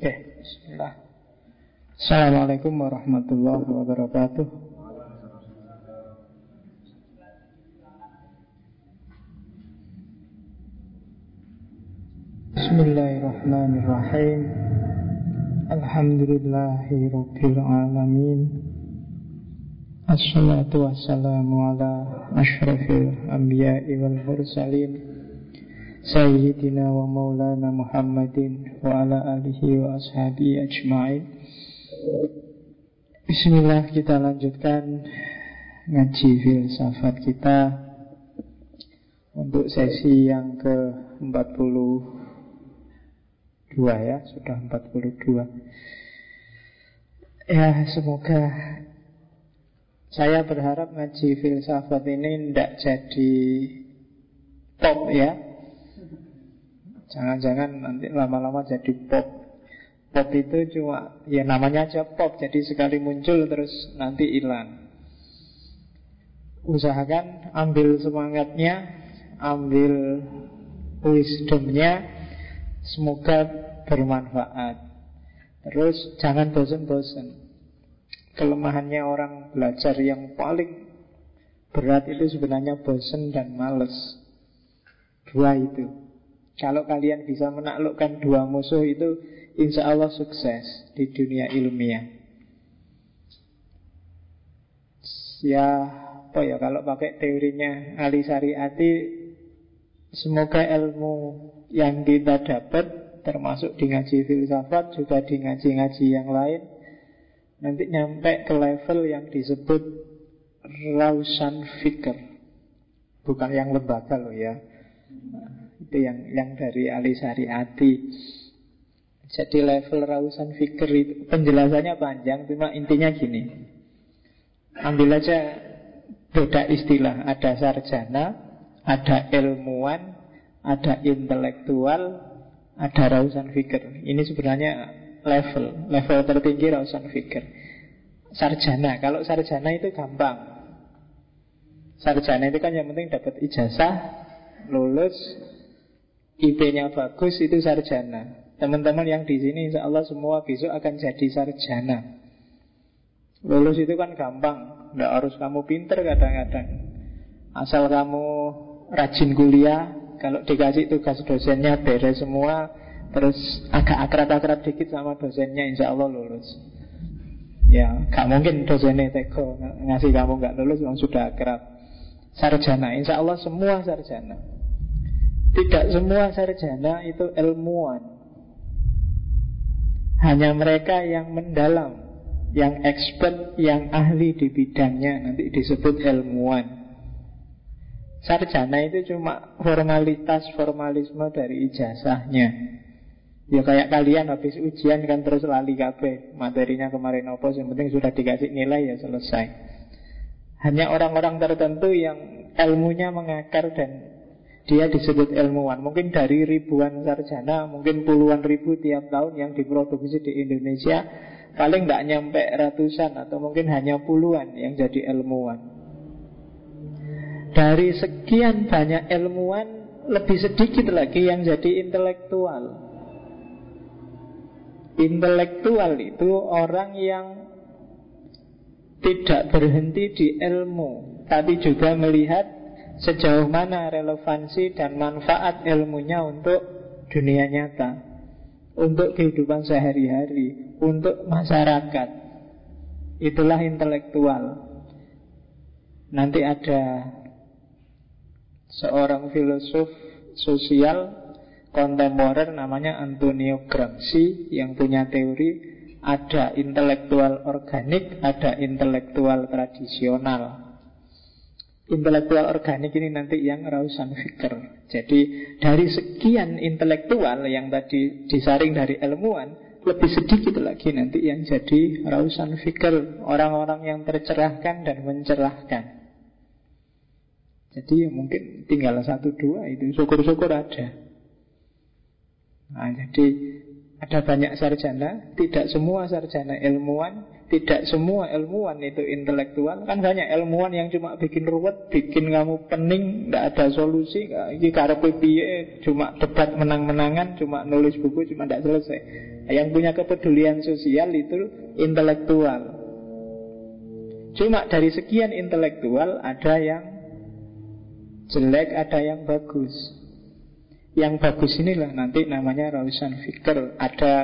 Oke, bismillah. Assalamualaikum warahmatullahi wabarakatuh. Bismillahirrahmanirrahim. Alhamdulillahi rabbil alamin. Assalatu wassalamu ala ashrafil anbiya'i wal mursalin Sayyidina wa maulana Muhammadin Wa ala alihi wa ashabi ajma'in. Bismillah kita lanjutkan Ngaji filsafat kita Untuk sesi yang ke-42 ya Sudah 42 Ya semoga Saya berharap ngaji filsafat ini Tidak jadi top ya Jangan-jangan nanti lama-lama jadi pop. Pop itu cuma Ya namanya aja pop Jadi sekali muncul terus nanti hilang. Usahakan ambil semangatnya Ambil wisdomnya Semoga bermanfaat. Terus jangan bosan-bosan Kelemahannya orang belajar yang paling berat itu sebenarnya bosan dan males. Dua itu kalau kalian bisa menaklukkan dua musuh itu Insya Allah sukses di dunia ilmiah. Ya apa ya kalau pakai teorinya Ali Syariati Semoga ilmu yang kita dapat Termasuk di ngaji filsafat Juga di ngaji-ngaji yang lain Nanti nyampe ke level yang disebut Rausan Fikr Bukan yang lembaga loh ya itu yang yang dari Ali Syariati. Jadi level rausan fikir itu penjelasannya panjang, cuma intinya gini. Ambil aja beda istilah, ada sarjana, ada ilmuwan, ada intelektual, ada rausan fikir. Ini sebenarnya level, level tertinggi rausan fikir. Sarjana, kalau sarjana itu gampang. Sarjana itu kan yang penting dapat ijazah, lulus, IP-nya bagus itu sarjana. Teman-teman yang di sini insya Allah semua besok akan jadi sarjana. Lulus itu kan gampang, nggak harus kamu pinter kadang-kadang. Asal kamu rajin kuliah, kalau dikasih tugas dosennya beres semua, terus agak akrab-akrab dikit sama dosennya, insya Allah lulus. Ya, gak mungkin dosennya teko ngasih kamu nggak lulus, kamu sudah akrab. Sarjana, insya Allah semua sarjana. Tidak semua sarjana itu ilmuwan. Hanya mereka yang mendalam Yang expert, yang ahli di bidangnya. Nanti disebut ilmuwan. Sarjana itu cuma formalitas formalisme dari ijazahnya. Ya kayak kalian habis ujian kan terus lali kabeh. Materinya kemarin apa Yang penting sudah dikasih nilai ya selesai. Hanya orang-orang tertentu yang ilmunya mengakar dan dia disebut ilmuwan. Mungkin dari ribuan sarjana, mungkin puluhan ribu tiap tahun yang diproduksi di Indonesia, paling nggak nyampe ratusan atau mungkin hanya puluhan yang jadi ilmuwan. Dari sekian banyak ilmuwan, lebih sedikit lagi yang jadi intelektual. Intelektual itu orang yang tidak berhenti di ilmu, tapi juga melihat sejauh mana relevansi dan manfaat ilmunya untuk dunia nyata, untuk kehidupan sehari-hari, untuk masyarakat. Itulah intelektual. Nanti ada seorang filosof sosial kontemporer namanya Antonio Gramsci yang punya teori ada intelektual organik, ada intelektual tradisional. Intelektual organik ini nanti yang rausan fikir. Jadi dari sekian intelektual yang tadi disaring dari ilmuwan Lebih sedikit lagi nanti yang jadi rausan fikir Orang-orang yang tercerahkan dan mencerahkan. Jadi mungkin tinggal satu dua itu Syukur-syukur ada. Nah jadi ada banyak sarjana Tidak semua sarjana ilmuwan tidak semua ilmuwan itu intelektual. Kan banyak ilmuwan yang cuma bikin ruwet Bikin kamu pening Tidak ada solusi. Ini karepe piye? Cuma debat menang-menangan Cuma nulis buku Cuma tidak selesai. Yang punya kepedulian sosial itu intelektual. Cuma dari sekian intelektual Ada yang jelek Ada yang bagus. Yang bagus inilah nanti namanya Rausan Fikr Ada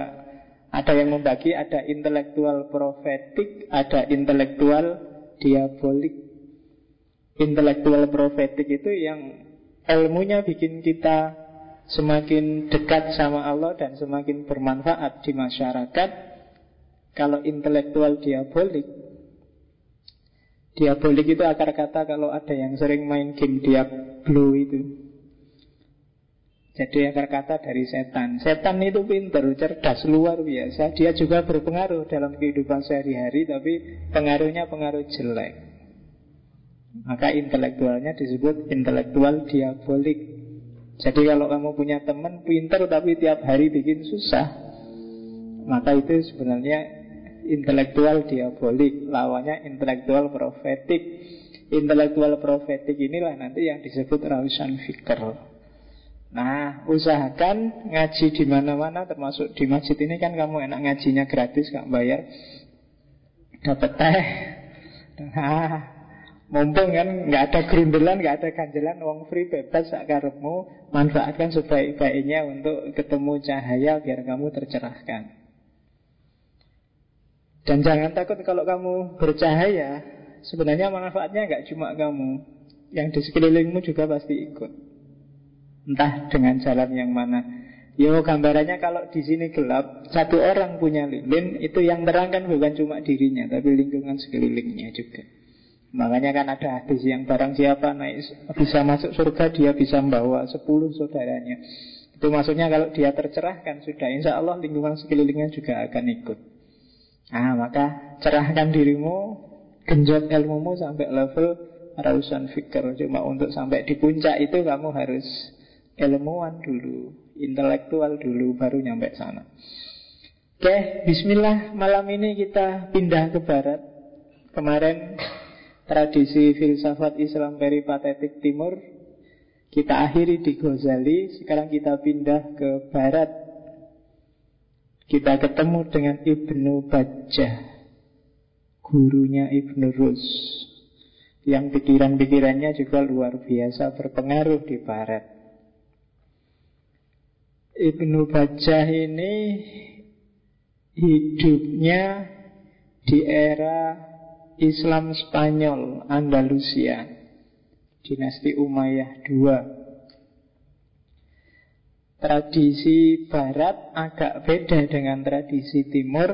ada yang membagi ada intelektual profetik, ada intelektual diabolik. Intelektual profetik itu yang ilmunya bikin kita semakin dekat sama Allah dan semakin bermanfaat di masyarakat. Kalau intelektual diabolik, diabolik itu akar kata kalau ada yang sering main game Diablo itu. Jadi akar kata dari setan. Setan itu pinter, cerdas, luar biasa. Dia juga berpengaruh dalam kehidupan sehari-hari Tapi pengaruhnya pengaruh jelek. Maka intelektualnya disebut intelektual diabolik. Jadi kalau kamu punya teman pinter tapi tiap hari bikin susah Maka itu sebenarnya intelektual diabolik. Lawannya intelektual profetik. Intelektual profetik inilah nanti yang disebut rawisan fikr Nah, usahakan ngaji di mana-mana termasuk di masjid ini kan kamu enak ngajinya gratis nggak bayar. Dapat teh. Nah, mumpung kan nggak ada gerundelan, nggak ada ganjelan, uang free bebas sakarepmu, manfaatkan sebaik-baiknya untuk ketemu cahaya biar kamu tercerahkan. Dan jangan takut kalau kamu bercahaya, sebenarnya manfaatnya nggak cuma kamu, yang di sekelilingmu juga pasti ikut. Entah dengan jalan yang mana. Ya gambarannya kalau di sini gelap Satu orang punya lilin Itu yang terang kan bukan cuma dirinya Tapi lingkungan sekelilingnya juga. Makanya kan ada hadis yang barang siapa naik Bisa masuk surga Dia bisa membawa sepuluh saudaranya. Itu maksudnya kalau dia tercerahkan Sudah insya Allah lingkungan sekelilingnya juga akan ikut. Nah maka cerahkan dirimu Genjot ilmumu sampai level Rausan fikir. Cuma untuk sampai di puncak itu kamu harus ilmuwan dulu, intelektual dulu, baru nyampe sana. Oke, bismillah malam ini kita pindah ke barat. Kemarin tradisi filsafat Islam peripatetik timur kita akhiri di Ghazali, sekarang kita pindah ke barat. Kita ketemu dengan Ibnu Bajjah, gurunya Ibnu Rus yang pikiran-pikirannya juga luar biasa berpengaruh di barat. Ibnu Bajjah ini hidupnya di era Islam Spanyol Andalusia dinasti Umayyah II Tradisi barat agak beda dengan tradisi timur.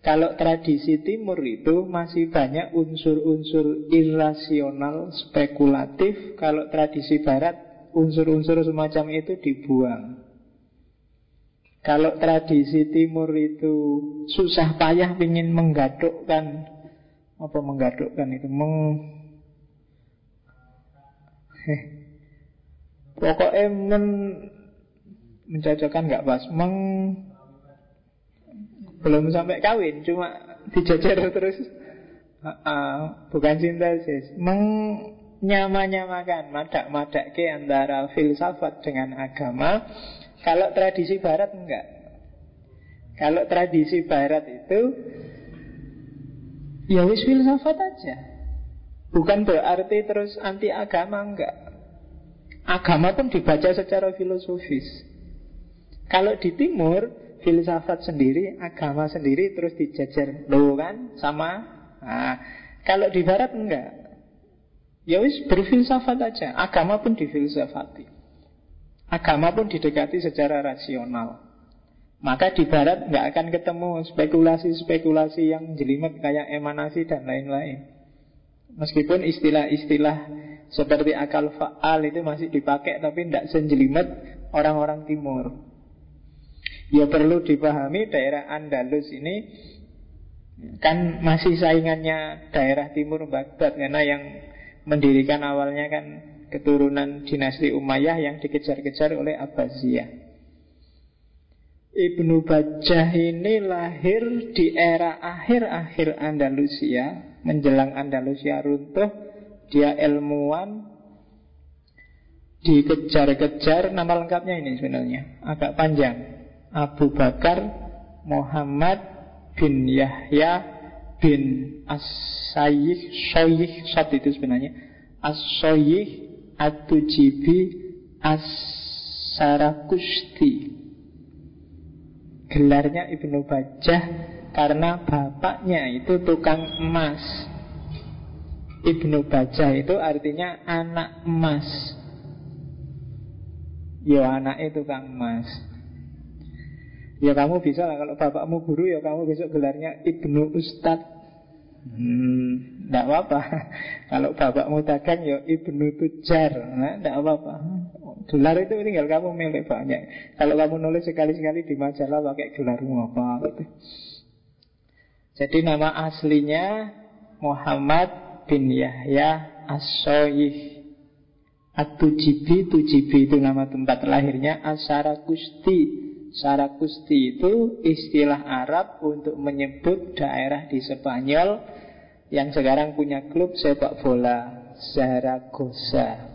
Kalau tradisi timur itu masih banyak unsur-unsur irasional, spekulatif. Kalau tradisi barat unsur-unsur semacam itu dibuang kalau tradisi timur itu susah payah ingin menggadukkan apa menggadukkan itu? Meng eh, pokoknya men mencocokkan nggak pas. Meng belum sampai kawin cuma dijajar terus. Uh, uh, bukan sintesis. Meng nyama-nyamakan madak-madak ke antara filsafat dengan agama kalau tradisi barat enggak. Kalau tradisi barat itu ya wis filsafat aja. Bukan berarti terus anti agama enggak. Agama pun dibaca secara filosofis. Kalau di timur filsafat sendiri, agama sendiri terus dijajar lo kan sama. Nah, kalau di barat enggak. Ya wis berfilsafat aja, agama pun difilsafati. Agama pun didekati secara rasional. Maka di barat nggak akan ketemu spekulasi-spekulasi yang jelimet kayak emanasi dan lain-lain. Meskipun istilah-istilah seperti akal faal itu masih dipakai tapi tidak senjelimet orang-orang timur. Ya perlu dipahami daerah Andalus ini kan masih saingannya daerah timur Baghdad karena yang mendirikan awalnya kan keturunan dinasti Umayyah yang dikejar-kejar oleh Abbasiyah. Ibnu Bajjah ini lahir di era akhir-akhir Andalusia Menjelang Andalusia runtuh Dia ilmuwan Dikejar-kejar Nama lengkapnya ini sebenarnya Agak panjang Abu Bakar Muhammad bin Yahya bin As-Sayyih Soyih Sot itu sebenarnya As-Soyih At-Tujibi As-Sarakusti Gelarnya Ibnu Bajah karena bapaknya itu tukang emas. Ibnu Bajah itu artinya anak emas. Ya anak itu tukang emas. Ya kamu bisa lah kalau bapakmu guru ya kamu besok gelarnya Ibnu Ustadz Hmm, tidak apa-apa. Kalau bapakmu dagang ya ibnu tujar, nah, tidak apa-apa. Gelar itu tinggal kamu milih banyak. Kalau kamu nulis sekali-sekali di majalah pakai gelarmu apa gitu. Jadi nama aslinya Muhammad bin Yahya As-Soyih At-Tujibi Tujibi itu nama tempat lahirnya Asarakusti Sarakusti itu istilah Arab untuk menyebut daerah di Spanyol yang sekarang punya klub sepak bola Zaragoza.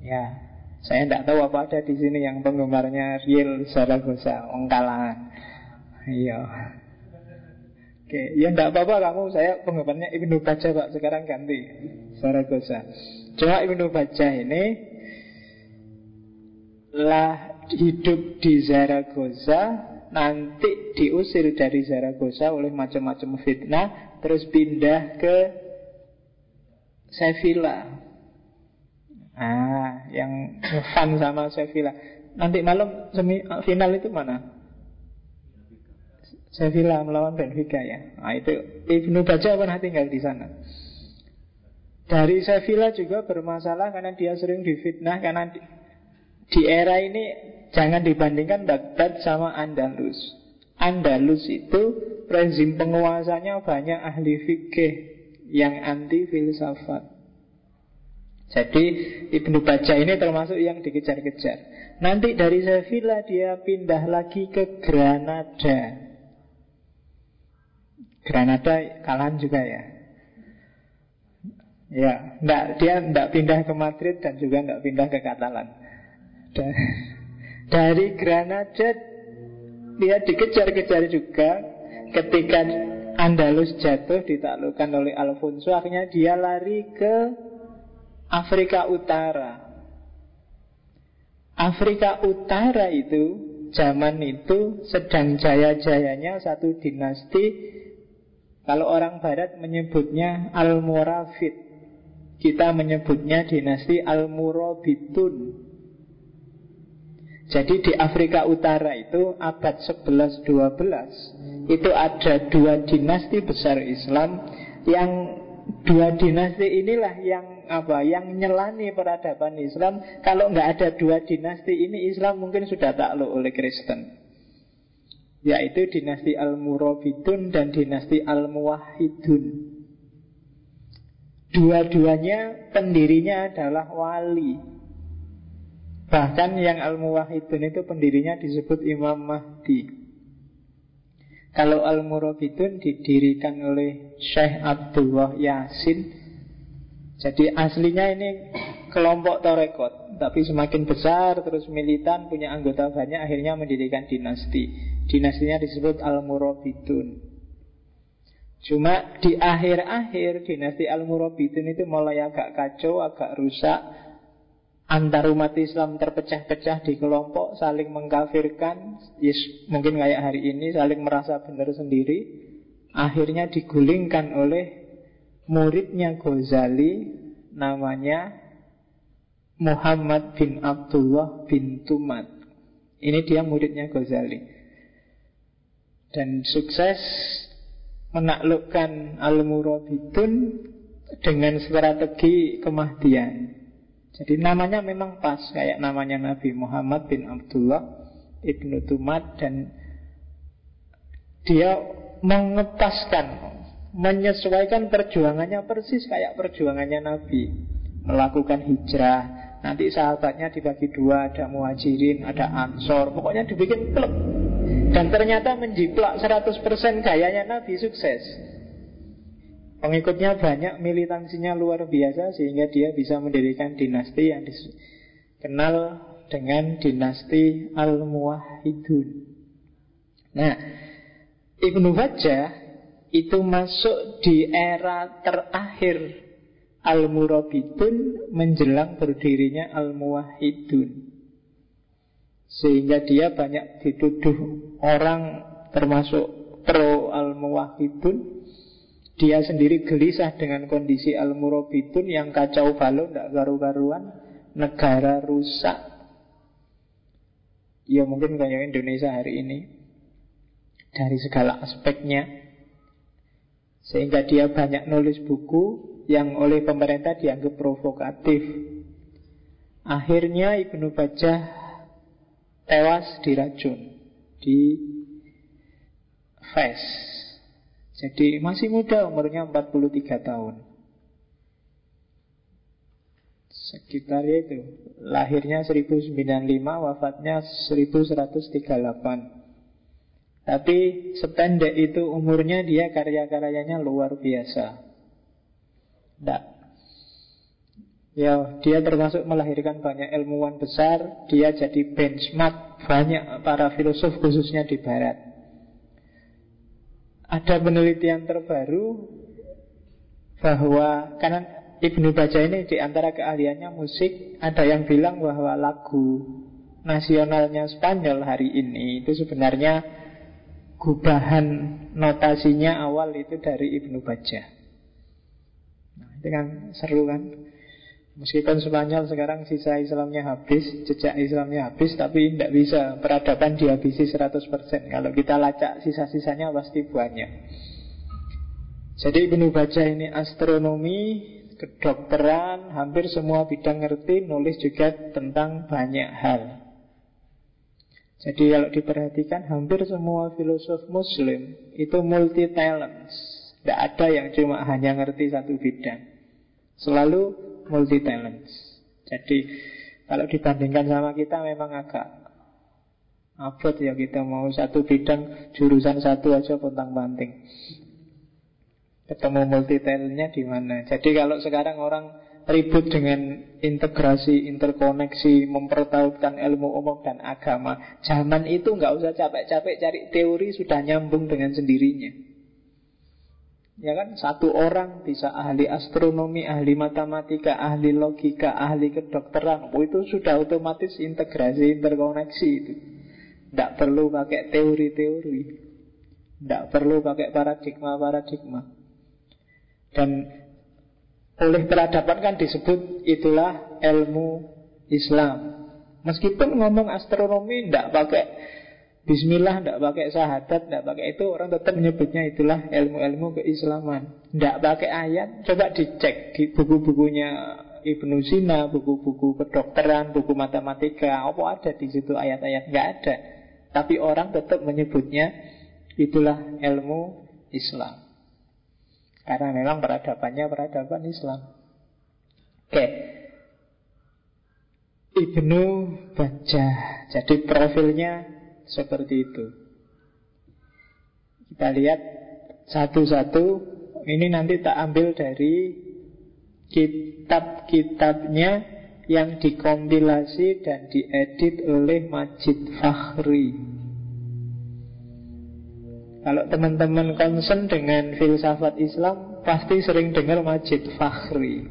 Ya, saya tidak tahu apa ada di sini yang penggemarnya Real Zaragoza, Ongkalan. Iya. Oke, ya tidak apa-apa kamu, saya penggemarnya Ibnu Baca Pak, sekarang ganti Zaragoza. Cuma Ibnu Baca ini lah hidup di Zaragoza nanti diusir dari Zaragoza oleh macam-macam fitnah terus pindah ke Sevilla. Ah yang fun sama Sevilla. Nanti malam semi final itu mana? Sevilla melawan Benfica ya. Nah, itu Ibnu Baja pernah tinggal di sana. Dari Sevilla juga bermasalah karena dia sering difitnah karena di era ini Jangan dibandingkan Baghdad sama Andalus. Andalus itu rezim penguasanya banyak ahli fikih yang anti filsafat. Jadi Ibnu Baja ini termasuk yang dikejar-kejar. Nanti dari Sevilla dia pindah lagi ke Granada. Granada kalah juga ya. Ya, enggak, dia enggak pindah ke Madrid dan juga enggak pindah ke Katalan. Dari Granada dia dikejar-kejar juga ketika Andalus jatuh ditaklukkan oleh Alfonso akhirnya dia lari ke Afrika Utara. Afrika Utara itu zaman itu sedang jaya-jayanya satu dinasti kalau orang barat menyebutnya Al-Murafid. Kita menyebutnya dinasti Al-Murabitun. Jadi di Afrika Utara itu abad 11-12 Itu ada dua dinasti besar Islam. Yang dua dinasti inilah yang apa? Yang nyelani peradaban Islam. Kalau nggak ada dua dinasti ini Islam mungkin sudah takluk oleh Kristen. Yaitu dinasti Al-Murabidun dan dinasti Al-Muwahidun Dua-duanya pendirinya adalah wali Bahkan yang Al-Muwahidun itu pendirinya disebut Imam Mahdi. Kalau Al-Murabidun didirikan oleh Syekh Abdullah Yasin Jadi aslinya ini kelompok Torekot Tapi semakin besar terus militan punya anggota banyak Akhirnya mendirikan dinasti. Dinastinya disebut Al-Murabidun Cuma di akhir-akhir dinasti Al-Murabidun itu mulai agak kacau, agak rusak antar umat Islam terpecah-pecah di kelompok saling mengkafirkan yes, mungkin kayak hari ini saling merasa benar sendiri akhirnya digulingkan oleh muridnya Ghazali namanya Muhammad bin Abdullah bin Tumat ini dia muridnya Ghazali. Dan sukses menaklukkan Al-Murabitun dengan strategi kemahdian jadi namanya memang pas kayak namanya Nabi Muhammad bin Abdullah Ibnu Tumat dan dia mengepaskan menyesuaikan perjuangannya persis kayak perjuangannya Nabi melakukan hijrah Nanti sahabatnya dibagi dua, ada muhajirin, ada ansor. Pokoknya dibikin klub. Dan ternyata menjiplak 100% gayanya Nabi sukses. Pengikutnya banyak, militansinya luar biasa sehingga dia bisa mendirikan dinasti yang dikenal dengan dinasti Al-Muwahhidun. Nah, Ibnu Fajjah itu masuk di era terakhir Al-Murabitun menjelang berdirinya Al-Muwahidun Sehingga dia banyak dituduh orang termasuk pro Al-Muwahidun Dia sendiri gelisah dengan kondisi Al-Murabitun yang kacau balau, tidak garu-garuan Negara rusak Ya mungkin kayak Indonesia hari ini Dari segala aspeknya Sehingga dia banyak nulis buku yang oleh pemerintah dianggap provokatif. Akhirnya Ibnu Bajah tewas diracun di Fes. Jadi masih muda umurnya 43 tahun. Sekitar itu Lahirnya 1095 Wafatnya 1138 Tapi sependek itu umurnya Dia karya-karyanya luar biasa tidak. Ya, dia termasuk melahirkan banyak ilmuwan besar. Dia jadi benchmark banyak para filosof khususnya di Barat. Ada penelitian terbaru bahwa karena Ibnu Baja ini di antara keahliannya musik, ada yang bilang bahwa lagu nasionalnya Spanyol hari ini itu sebenarnya gubahan notasinya awal itu dari Ibnu Baja. Itu kan seru kan Meskipun Spanyol sekarang sisa Islamnya habis Jejak Islamnya habis Tapi tidak bisa. Peradaban dihabisi 100% Kalau kita lacak sisa-sisanya pasti banyak. Jadi Ibnu Baca ini astronomi Kedokteran Hampir semua bidang ngerti Nulis juga tentang banyak hal. Jadi kalau diperhatikan Hampir semua filosof muslim Itu multi talents Tidak ada yang cuma hanya ngerti satu bidang. Selalu multi talent. Jadi kalau dibandingkan sama kita memang agak abot ya kita mau satu bidang jurusan satu aja pontang panting. Ketemu multi talentnya di mana? Jadi kalau sekarang orang ribut dengan integrasi, interkoneksi, mempertautkan ilmu umum dan agama. Zaman itu nggak usah capek-capek cari teori sudah nyambung dengan sendirinya. Ya kan, satu orang bisa ahli astronomi, ahli matematika, ahli logika, ahli kedokteran. Oh, itu sudah otomatis integrasi, interkoneksi itu. Tidak perlu pakai teori-teori. Tidak perlu pakai paradigma-paradigma. Dan oleh peradaban kan disebut itulah ilmu Islam. Meskipun ngomong astronomi tidak pakai Bismillah tidak pakai syahadat, tidak pakai itu orang tetap menyebutnya itulah ilmu-ilmu keislaman. Tidak pakai ayat, coba dicek di buku-bukunya Ibnu Sina, buku-buku kedokteran, buku matematika, apa ada di situ ayat-ayat? Nggak ada. Tapi orang tetap menyebutnya itulah ilmu Islam. Karena memang peradabannya peradaban Islam. Oke. Ibnu Baca. Jadi profilnya seperti itu. Kita lihat satu-satu. Ini nanti tak ambil dari kitab-kitabnya yang dikompilasi dan diedit oleh Majid Fakhri. Kalau teman-teman concern dengan filsafat Islam, pasti sering dengar Majid Fakhri.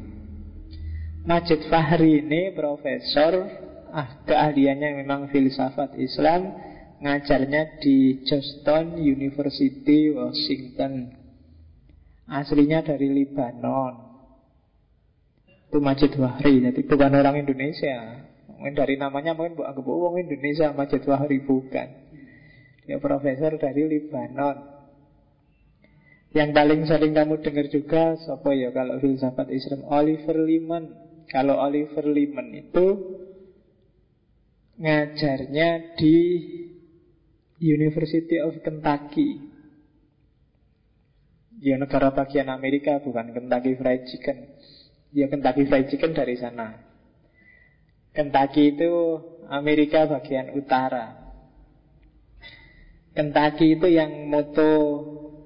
Majid Fakhri ini profesor, ah keahliannya memang filsafat Islam, Ngajarnya di Johnston University, Washington. Aslinya dari Libanon Itu Majid Wahri. Jadi bukan orang Indonesia. Mungkin dari namanya mungkin bukan anggap orang Indonesia Majid Wahri bukan. Dia profesor dari Libanon Yang paling sering kamu dengar juga Siapa ya kalau filsafat Islam? Oliver Liman Kalau Oliver Liman itu Ngajarnya di University of Kentucky. Ya negara bagian Amerika bukan Kentucky Fried Chicken. Ya Kentucky Fried Chicken dari sana. Kentucky itu Amerika bagian utara. Kentucky itu yang moto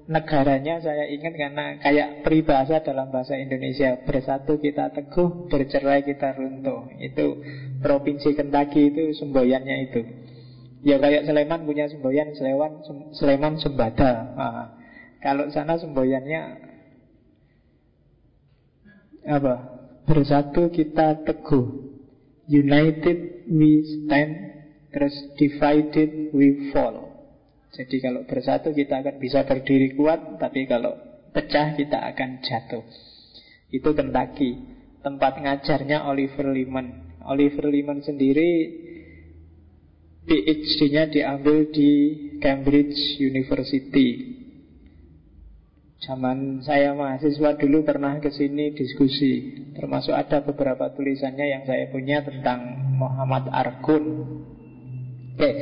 negaranya saya ingat karena kayak peribahasa dalam bahasa Indonesia. Bersatu kita teguh, bercerai kita runtuh. Itu provinsi Kentucky itu semboyannya itu Ya kayak Sleman punya semboyan Sleman, Sleman Sembada. Nah, Kalau sana semboyannya Apa? Bersatu kita teguh. United we stand Terus divided we fall. Jadi kalau bersatu kita akan bisa berdiri kuat Tapi kalau pecah kita akan jatuh. Itu Kentucky. Tempat ngajarnya Oliver Liman Oliver Liman sendiri PhD-nya diambil di Cambridge University Zaman saya mahasiswa dulu pernah ke sini diskusi Termasuk ada beberapa tulisannya yang saya punya tentang Muhammad Arkun Oke okay.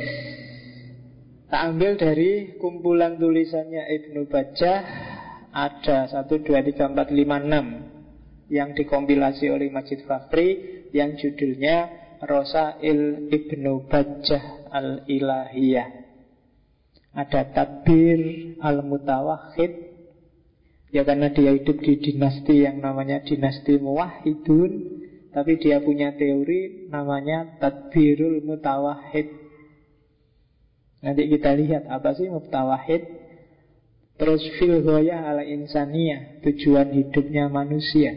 Tak ambil dari kumpulan tulisannya Ibnu Bajah Ada 1, 2, 3, 4, 5, 6 Yang dikompilasi oleh Majid Fakhri Yang judulnya Rosail Ibnu Bajah Al-Ilahiyah. Ada Tadbir Al-Mutawahid Ya karena dia hidup di dinasti yang namanya dinasti Muwahidun Tapi dia punya teori namanya Tadbirul Mutawahid Nanti kita lihat apa sih mubtawahid Terus fil ala insaniyah Tujuan hidupnya manusia.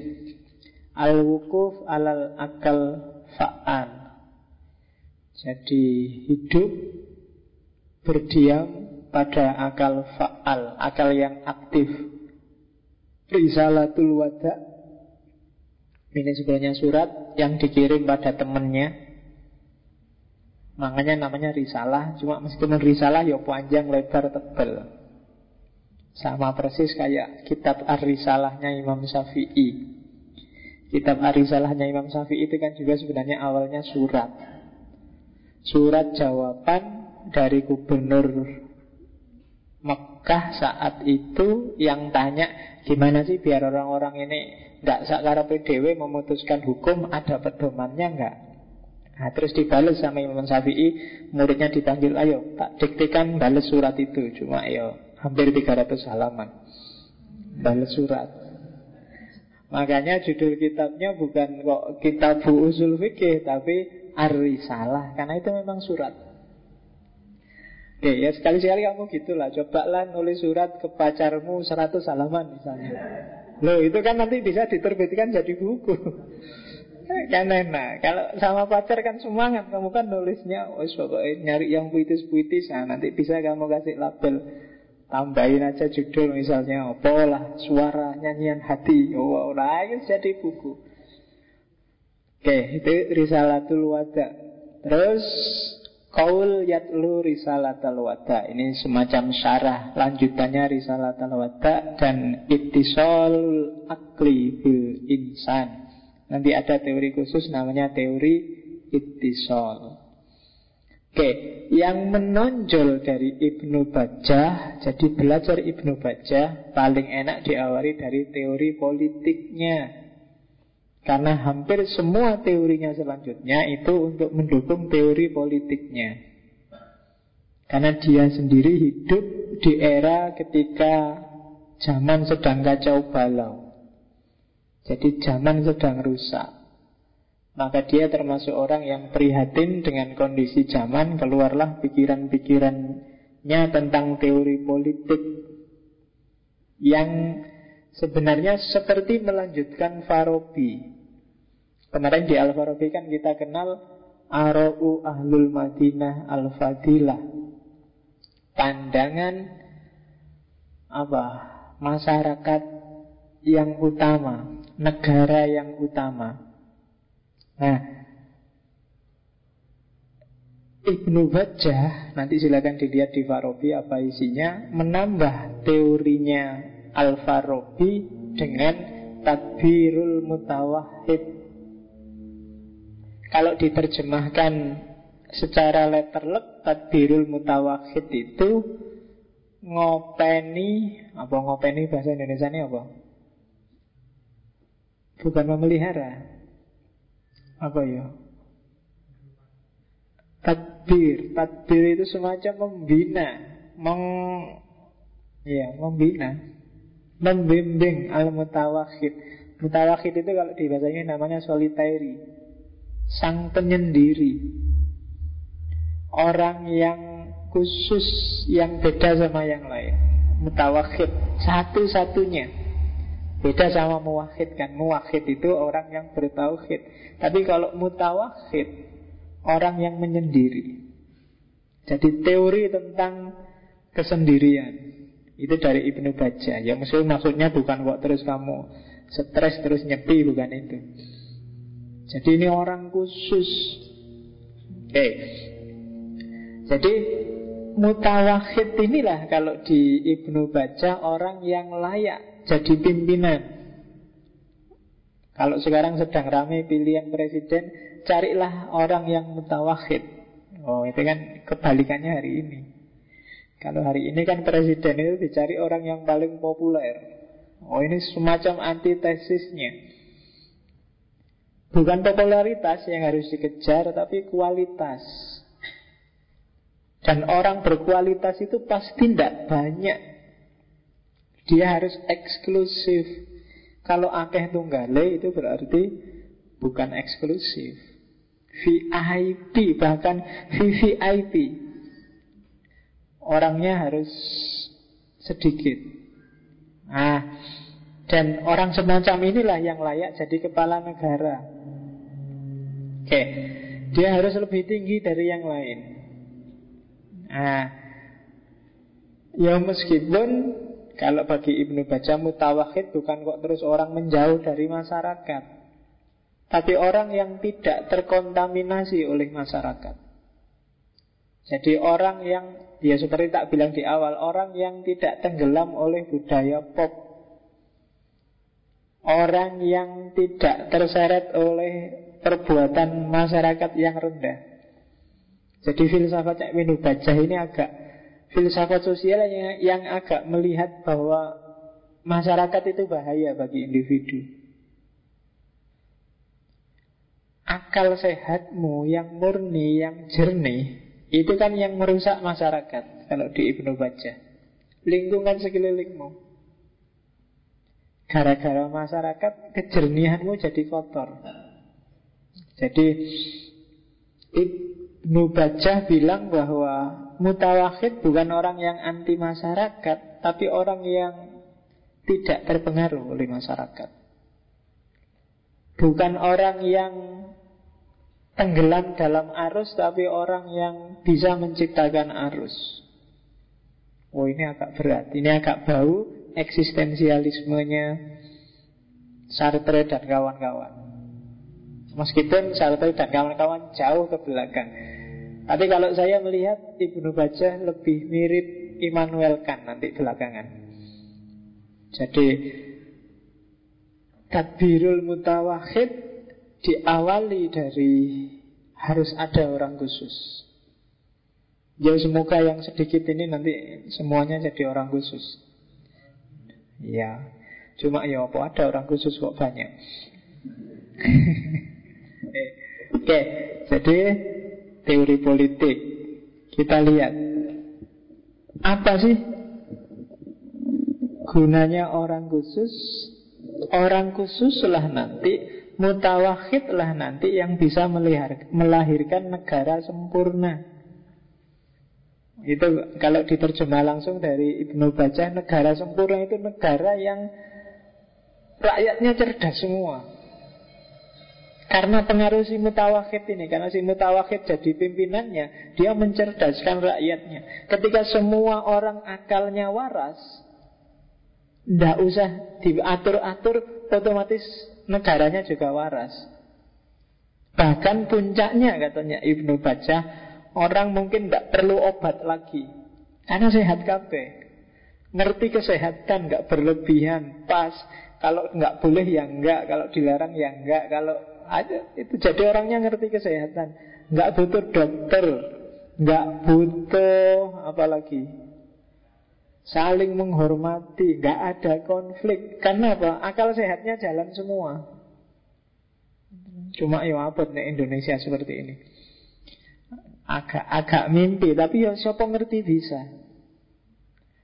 Al-wukuf alal akal fa'al Jadi hidup Berdiam pada akal fa'al Akal yang aktif. Risalatul wada. Ini sebenarnya surat yang dikirim pada temannya Makanya namanya risalah Cuma meskipun risalah ya panjang, lebar, tebal. Sama persis kayak kitab Ar-Risalahnya Imam Syafi'i Kitab Ar-Risalahnya Imam Syafi'i itu kan juga sebenarnya awalnya surat Surat jawaban dari gubernur Mekah saat itu yang tanya gimana sih biar orang-orang ini nggak sakara PDW memutuskan hukum ada pedomannya nggak Nah, terus dibalas sama Imam Syafi'i, muridnya dipanggil, ayo tak diktikan balas surat itu. Cuma ayo hampir 300 halaman. Balas surat. Makanya judul kitabnya bukan kok kitab usul fikih, tapi Ar-Risalah. Karena itu memang surat. Oke, ya sekali-sekali kamu gitulah. Cobalah nulis surat ke pacarmu 100 halaman misalnya. Loh, itu kan nanti bisa diterbitkan jadi buku. Kan enak Kalau sama pacar kan semangat Kamu kan nulisnya oh, nyari yang puitis-puitis Nah nanti bisa kamu kasih label Tambahin aja judul misalnya Apa lah suara nyanyian hati. Oh itu jadi buku. Oke itu Risalatul Wada. Terus Kaul Yatlu Risalatul Wada. Ini semacam syarah Lanjutannya Risalatul Wada Dan Ittisol Akli Bil Insan. Nanti ada teori khusus namanya teori ittisol. Oke, yang menonjol dari Ibnu Bajah, jadi belajar Ibnu Bajah paling enak diawali dari teori politiknya. Karena hampir semua teorinya selanjutnya itu untuk mendukung teori politiknya. Karena dia sendiri hidup di era ketika zaman sedang kacau balau. Jadi zaman sedang rusak Maka dia termasuk orang yang prihatin dengan kondisi zaman Keluarlah pikiran-pikirannya tentang teori politik Yang sebenarnya seperti melanjutkan Farabi. Kemarin di Al-Farabi kan kita kenal Ara'u Ahlul Madinah Al-Fadilah. Pandangan apa? Masyarakat yang utama negara yang utama. Nah, Ibnu Bajjah, nanti silakan dilihat di Farabi apa isinya, menambah teorinya Al-Farabi dengan Tadbirul Mutawahid. Kalau diterjemahkan secara letterlek, Tadbirul Mutawahid itu ngopeni, apa ngopeni bahasa Indonesia ini apa? Bukan memelihara Apa ya? Tadbir Tadbir itu semacam membina. Meng Ya, membina. Membimbing al-mutawahid Mutawahid itu kalau di bahasanya namanya solitary. Sang penyendiri. Orang yang khusus Yang beda sama yang lain. Mutawahid Satu-satunya Beda sama muwahid kan. Muwahid itu orang yang bertauhid. Tapi kalau mutawahid Orang yang menyendiri. Jadi teori tentang Kesendirian Itu dari Ibnu Baja Ya maksud, maksudnya bukan kok terus kamu Stres terus nyepi bukan itu. Jadi ini orang khusus. Oke. Jadi Mutawahid inilah kalau di Ibnu Baca orang yang layak jadi pimpinan. Kalau sekarang sedang ramai pilihan presiden, carilah orang yang mutawahid. Oh, itu kan kebalikannya hari ini. Kalau hari ini kan presiden itu dicari orang yang paling populer. Oh, ini semacam antitesisnya. Bukan popularitas yang harus dikejar, tapi kualitas. Dan orang berkualitas itu pasti tidak banyak dia harus eksklusif. Kalau akeh tunggale itu berarti bukan eksklusif. VIP bahkan VVIP. Orangnya harus sedikit. Nah, dan orang semacam inilah yang layak jadi kepala negara. Oke, dia harus lebih tinggi dari yang lain. Nah, ya meskipun kalau bagi Ibnu Baca mutawahid bukan kok terus orang menjauh dari masyarakat. Tapi orang yang tidak terkontaminasi oleh masyarakat. Jadi orang yang Ya seperti tak bilang di awal Orang yang tidak tenggelam oleh budaya pop. Orang yang tidak terseret oleh perbuatan masyarakat yang rendah. Jadi filsafat Ibnu Baca ini agak filsafat sosial yang, yang agak melihat bahwa masyarakat itu bahaya bagi individu. Akal sehatmu yang murni, yang jernih, itu kan yang merusak masyarakat kalau di Ibnu Baca. Lingkungan sekelilingmu. Gara-gara masyarakat, kejernihanmu jadi kotor. Jadi Ibnu Baca bilang bahwa Mutawahid bukan orang yang anti masyarakat Tapi orang yang tidak terpengaruh oleh masyarakat. Bukan orang yang tenggelam dalam arus Tapi orang yang bisa menciptakan arus. Oh ini agak berat. Ini agak bau eksistensialismenya Sartre dan kawan-kawan. Meskipun Sartre dan kawan-kawan jauh ke belakang tapi kalau saya melihat Ibnu Bajah lebih mirip Immanuel Kant nanti belakangan. Jadi Tadbirul mutawahid diawali dari harus ada orang khusus. Ya semoga yang sedikit ini nanti semuanya jadi orang khusus. Ya, cuma ya apa ada orang khusus kok banyak. Eh, oke, jadi teori politik. Kita lihat apa sih gunanya orang khusus? Orang khususlah nanti mutawahidlah nanti yang bisa melahirkan negara sempurna. Itu kalau diterjemah langsung dari Ibnu Baca Negara sempurna itu negara yang Rakyatnya cerdas semua karena pengaruh si mutawahid ini Karena si mutawahid jadi pimpinannya Dia mencerdaskan rakyatnya. Ketika semua orang akalnya waras Tidak usah diatur-atur Otomatis negaranya juga waras. Bahkan puncaknya katanya Ibnu Baca Orang mungkin tidak perlu obat lagi. Karena sehat kabeh. Ngerti kesehatan nggak berlebihan Pas. Kalau nggak boleh ya enggak Kalau dilarang ya enggak Kalau aja itu jadi orangnya ngerti kesehatan. Nggak butuh dokter nggak butuh apalagi saling menghormati nggak ada konflik. Karena apa? Akal sehatnya jalan semua. Cuma ya apa nih Indonesia seperti ini. Agak-agak mimpi Tapi ya siapa ngerti bisa?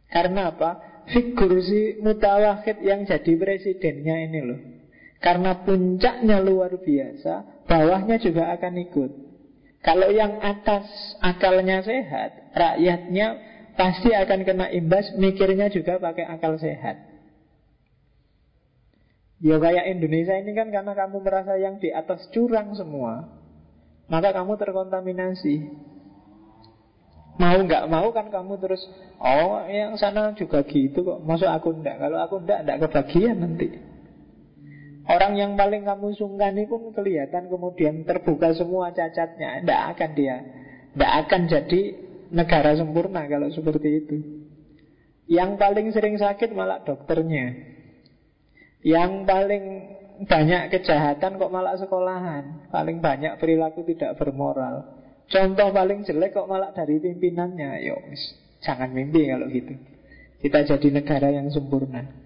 Karena apa? Figur si mutawahid yang jadi presidennya ini loh Karena puncaknya luar biasa Bawahnya juga akan ikut. Kalau yang atas akalnya sehat Rakyatnya pasti akan kena imbas Mikirnya juga pakai akal sehat. Ya kayak Indonesia ini kan karena kamu merasa yang di atas curang semua Maka kamu terkontaminasi. Mau nggak mau kan kamu terus Oh yang sana juga gitu kok Masuk aku ndak? Kalau aku ndak, ndak kebagian nanti Orang yang paling kamu sungkani pun kelihatan kemudian terbuka semua cacatnya. Ndak akan dia Ndak akan jadi negara sempurna kalau seperti itu. Yang paling sering sakit malah dokternya. Yang paling banyak kejahatan kok malah sekolahan. Paling banyak perilaku tidak bermoral. Contoh paling jelek kok malah dari pimpinannya. Yo, jangan mimpi kalau gitu. Kita jadi negara yang sempurna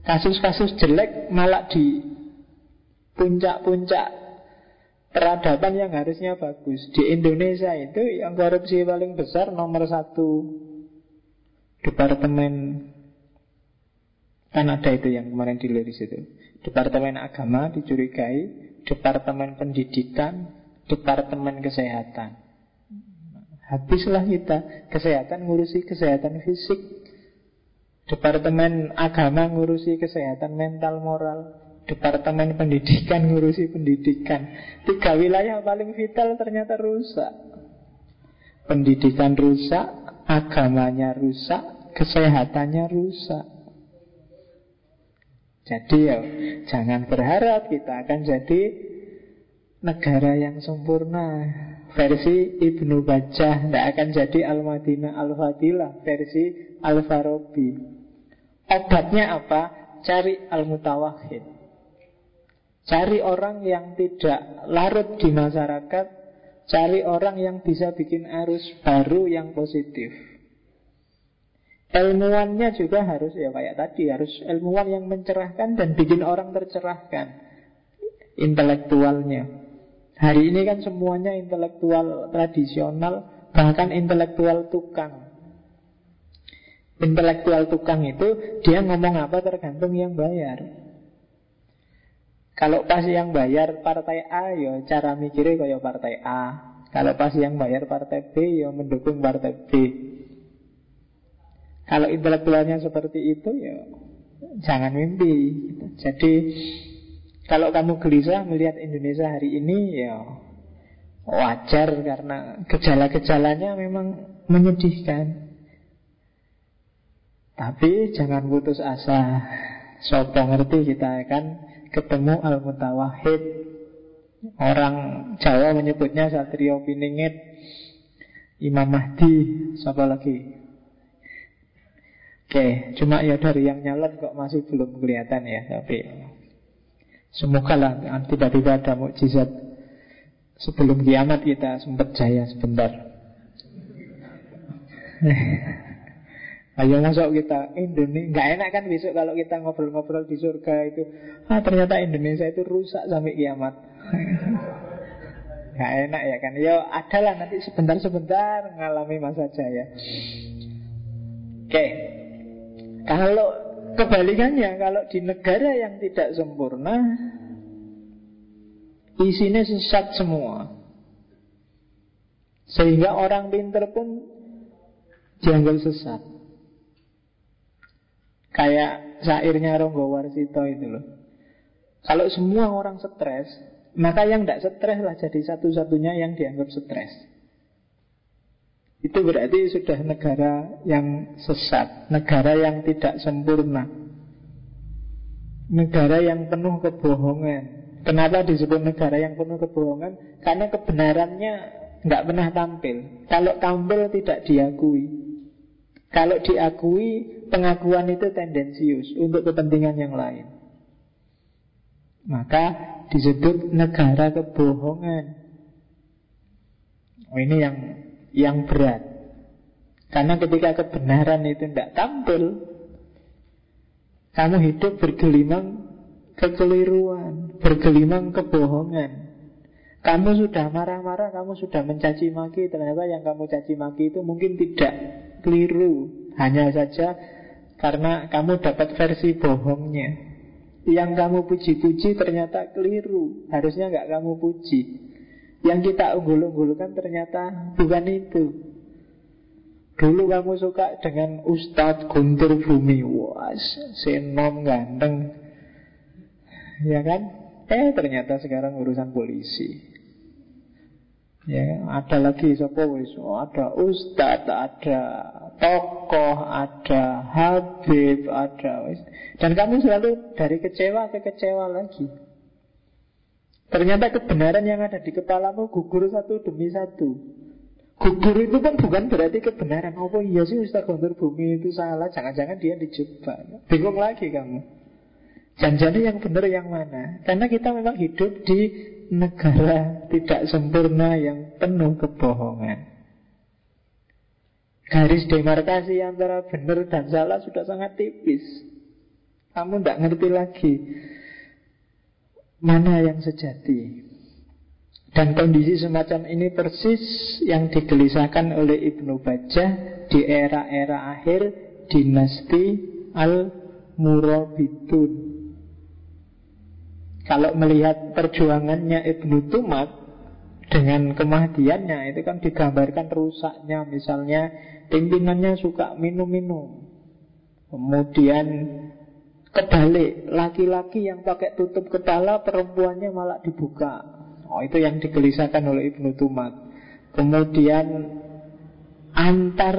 Kasus-kasus jelek malah di puncak-puncak peradaban yang harusnya bagus. Di Indonesia itu yang korupsi paling besar nomor satu Departemen Kan ada itu yang kemarin diliris itu Departemen Agama dicurigai Departemen Pendidikan Departemen Kesehatan. Habislah kita Kesehatan ngurusi kesehatan fisik Departemen Agama ngurusi kesehatan mental moral. Departemen Pendidikan ngurusi pendidikan. Tiga wilayah paling vital ternyata rusak. Pendidikan rusak Agamanya rusak Kesehatannya rusak. Jadi ya jangan berharap kita akan jadi negara yang sempurna. Versi Ibnu Bajah tidak akan jadi Al-Madinah Al-Fadilah. Versi Al-Farabi. Obatnya apa? Cari Al-Mutawahid. Cari orang yang tidak larut di masyarakat, cari orang yang bisa bikin arus baru yang positif. Ilmuwannya juga harus ya kayak tadi Harus ilmuwan yang mencerahkan dan bikin orang tercerahkan Intelektualnya Hari ini kan semuanya intelektual tradisional Bahkan intelektual tukang Intelektual tukang itu Dia ngomong apa tergantung yang bayar Kalau pas yang bayar partai A ya cara mikirnya kayak partai A Kalau pas yang bayar partai B ya mendukung partai B kalau intelektualnya seperti itu ya jangan mimpi. Jadi kalau kamu gelisah melihat Indonesia hari ini ya wajar karena gejala-gejalanya memang menyedihkan. Tapi jangan putus asa. Sopo ngerti kita akan ketemu Al-Mutawahid Orang Jawa menyebutnya Satrio Piningit Imam Mahdi Siapa lagi? Oke, cuma ya dari yang nyalon kok masih belum kelihatan ya, tapi semoga lah tiba-tiba ada mukjizat sebelum kiamat kita sempat jaya sebentar. Ayo masuk kita Indonesia Nggak enak kan besok kalau kita ngobrol-ngobrol di surga itu. Ah ternyata Indonesia itu rusak sampai kiamat. Nggak enak ya kan? Ya adalah nanti sebentar-sebentar Ngalami masa jaya. Oke. Kalau kebalikannya, kalau di negara yang tidak sempurna, isinya sesat semua. Sehingga orang pinter pun janggal sesat. Kayak syairnya Ronggo Warsito itu loh. Kalau semua orang stres, maka yang tidak stres lah jadi satu-satunya yang dianggap stres. Itu berarti sudah negara yang sesat Negara yang tidak sempurna Negara yang penuh kebohongan Kenapa disebut negara yang penuh kebohongan? Karena kebenarannya nggak pernah tampil Kalau tampil tidak diakui Kalau diakui Pengakuan itu tendensius Untuk kepentingan yang lain Maka disebut negara kebohongan oh, Ini yang yang berat. Karena ketika kebenaran itu tidak tampil, kamu hidup bergelimang kekeliruan, bergelimang kebohongan. Kamu sudah marah-marah, kamu sudah mencaci maki, ternyata yang kamu caci maki itu mungkin tidak keliru, hanya saja karena kamu dapat versi bohongnya. Yang kamu puji-puji ternyata keliru, harusnya nggak kamu puji. Yang kita unggul-unggulkan ternyata bukan itu. Dulu kamu suka dengan Ustadz Guntur Bumi, wah, senom ganteng, ya kan? Eh ternyata sekarang urusan polisi. Ya, ada lagi siapa wis? Oh, ada ustadz, ada tokoh, ada habib, ada wis. Dan kamu selalu dari kecewa ke kecewa lagi. Ternyata kebenaran yang ada di kepalamu gugur satu demi satu. Gugur itu kan bukan berarti kebenaran. Oh iya sih Ustaz Guntur Bumi itu salah. Jangan-jangan dia dijebak. Bingung lagi kamu. Janjani yang benar yang mana? Karena kita memang hidup di negara tidak sempurna yang penuh kebohongan. Garis demarkasi antara benar dan salah sudah sangat tipis. Kamu tidak ngerti lagi mana yang sejati. Dan kondisi semacam ini persis yang digelisahkan oleh Ibnu Bajah di era-era akhir dinasti Al-Murabitun. Kalau melihat perjuangannya Ibnu Tumat dengan kemahdiannya itu kan digambarkan rusaknya misalnya pimpinannya suka minum-minum. Kemudian kebalik, laki-laki yang pakai tutup kepala perempuannya malah dibuka. Oh, itu yang digelisahkan oleh Ibnu Tumat. Kemudian antar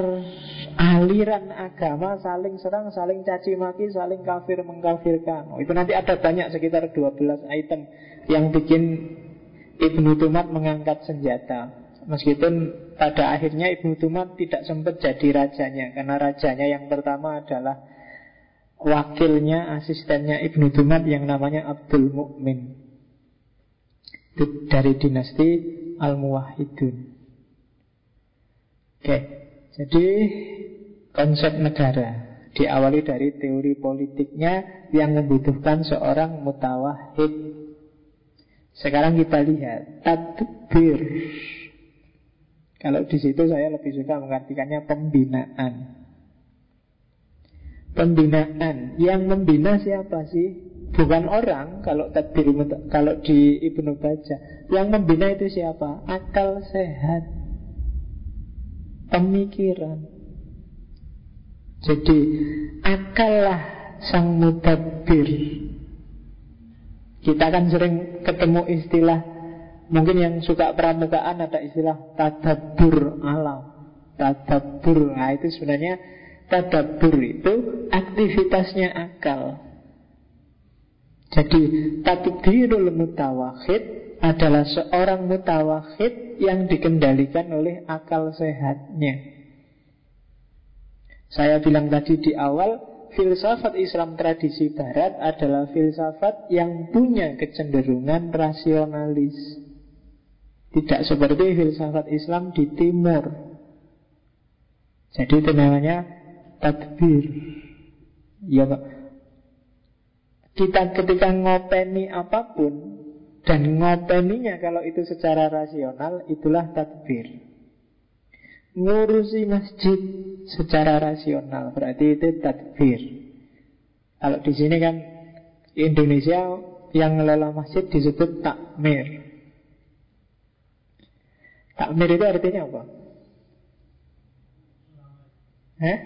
aliran agama saling serang, saling caci maki, saling kafir mengkafirkan. Oh, itu nanti ada banyak sekitar 12 item yang bikin Ibnu Tumat mengangkat senjata. Meskipun pada akhirnya Ibnu Tumat tidak sempat jadi rajanya Karena rajanya yang pertama adalah Wakilnya, asistennya Ibnu Tumat yang namanya Abdul Mukmin Dari dinasti Al-Muwahidun Oke, jadi konsep negara diawali dari teori politiknya yang membutuhkan seorang mutawahid. Sekarang kita lihat tadbir. Kalau di situ saya lebih suka mengartikannya pembinaan. Pembinaan yang membina siapa sih? Bukan orang kalau tadbir kalau di Ibnu Baja. Yang membina itu siapa? Akal sehat pemikiran. Jadi akallah sang mudabir. Kita kan sering ketemu istilah Mungkin yang suka pramukaan ada istilah tadabur alam Tadabur Nah itu sebenarnya Tadabur itu aktivitasnya akal Jadi Tadbirul mutawahid adalah seorang mutawahid yang dikendalikan oleh akal sehatnya. Saya bilang tadi di awal, filsafat Islam tradisi Barat adalah filsafat yang punya kecenderungan rasionalis. Tidak seperti filsafat Islam di Timur. Jadi itu namanya tadbir. Ya, kita ketika ngopeni apa pun dan ngopeninya kalau itu secara rasional itulah tadbir. Ngurusi masjid secara rasional berarti itu tadbir. Kalau di sini kan Indonesia yang ngelola masjid disebut takmir. Takmir itu artinya apa? Eh?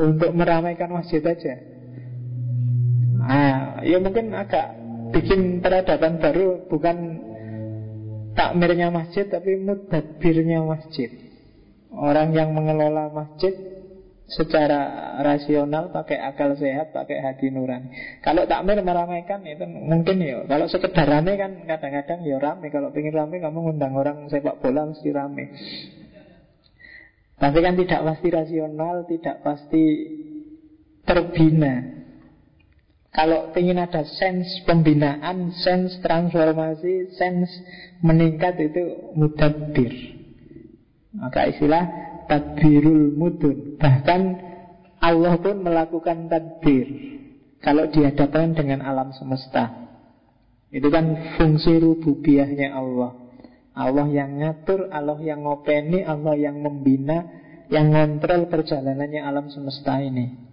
Untuk meramaikan masjid aja. Ah, ya mungkin agak bikin peradaban baru bukan takmirnya masjid tapi mudabirnya masjid. Orang yang mengelola masjid secara rasional pakai akal sehat, pakai hati nurani. Kalau takmir meramaikan itu mungkin ya. Kalau sekedar rame kan kadang-kadang ya rame. Kalau pengen rame kamu ngundang orang sepak bola mesti rame. Tapi kan tidak pasti rasional, tidak pasti terbina. Kalau ingin ada sense pembinaan, sense transformasi, sense meningkat itu mudabir. Maka istilah tadbirul mudun. Bahkan Allah pun melakukan tadbir kalau dihadapkan dengan alam semesta. Itu kan fungsi rububiahnya Allah. Allah yang ngatur, Allah yang ngopeni, Allah yang membina, yang ngontrol perjalanannya alam semesta ini.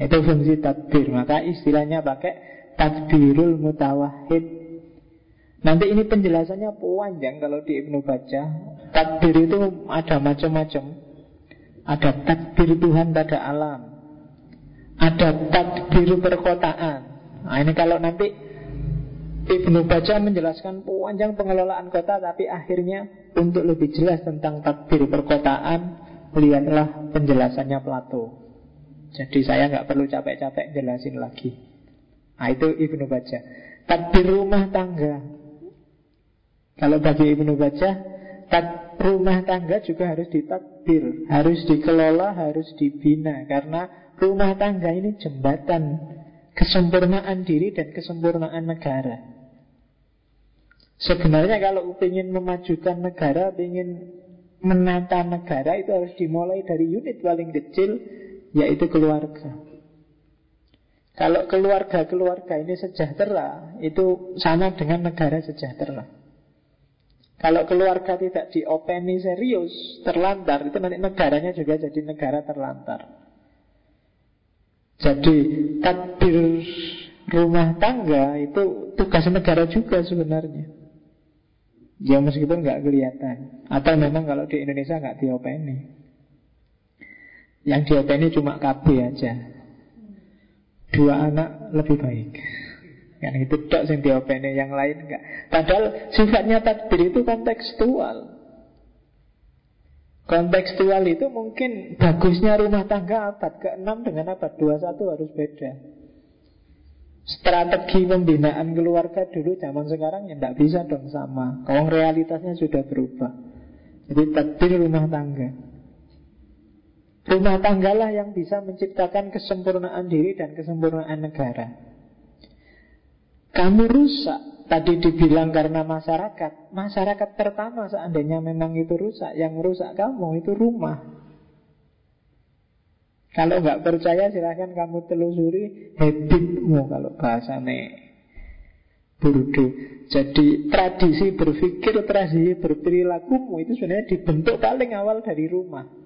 Itu fungsi tadbir. Maka istilahnya pakai tadbirul mutawahid. Nanti ini penjelasannya panjang kalau di Ibnu Baca. Tadbir itu ada macam-macam. Ada tadbir Tuhan pada alam. Ada tadbir perkotaan. Nah ini kalau nanti Ibnu Baca menjelaskan panjang pengelolaan kota Tapi akhirnya untuk lebih jelas tentang takbir perkotaan Lihatlah penjelasannya Plato Jadi saya nggak perlu capek-capek jelasin lagi. Nah itu Ibnu Baca Takbir rumah tangga. Kalau bagi Ibnu Baca tak Rumah tangga juga harus ditakbir Harus dikelola, harus dibina. Karena rumah tangga ini jembatan Kesempurnaan diri dan kesempurnaan negara. Sebenarnya kalau ingin memajukan negara, ingin menata negara itu harus dimulai dari unit paling kecil, yaitu keluarga. Kalau keluarga-keluarga ini sejahtera, itu sama dengan negara sejahtera. Kalau keluarga tidak diopeni serius, terlantar, itu nanti negaranya juga jadi negara terlantar. Jadi takdir rumah tangga itu tugas negara juga sebenarnya. Ya meskipun nggak kelihatan Atau memang kalau di Indonesia nggak diopeni Yang diopeni cuma KB aja Dua anak lebih baik Yang itu dok yang diopeni Yang lain enggak Padahal sifatnya takdir itu kontekstual Kontekstual itu mungkin Bagusnya rumah tangga abad ke-6 Dengan abad 21 harus beda Strategi pembinaan keluarga dulu zaman sekarang ya tidak bisa dong sama. Kalau realitasnya sudah berubah. Jadi takdir rumah tangga. Rumah tanggalah yang bisa menciptakan kesempurnaan diri dan kesempurnaan negara. Kamu rusak, tadi dibilang karena masyarakat. Masyarakat pertama seandainya memang itu rusak, yang merusak kamu itu rumah. Kalau nggak percaya silahkan kamu telusuri habitmu kalau bahasanya Burdu. Jadi tradisi berpikir, tradisi berperilakumu itu sebenarnya dibentuk paling awal dari rumah.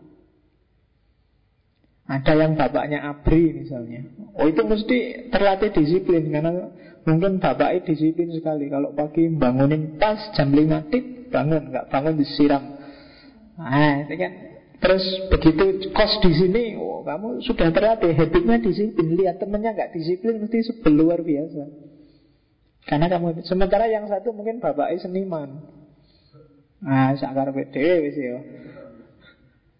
Ada yang bapaknya abri misalnya. Oh itu mesti terlatih disiplin karena mungkin bapaknya disiplin sekali. Kalau pagi bangunin pas jam 5 tip bangun, nggak bangun disiram. Nah, itu kan Terus begitu kos di sini, oh, kamu sudah terlatih habitnya disiplin. Lihat temennya nggak disiplin mesti sebel luar biasa. Karena kamu sementara yang satu mungkin bapaknya seniman. Nah, sakar pede ya.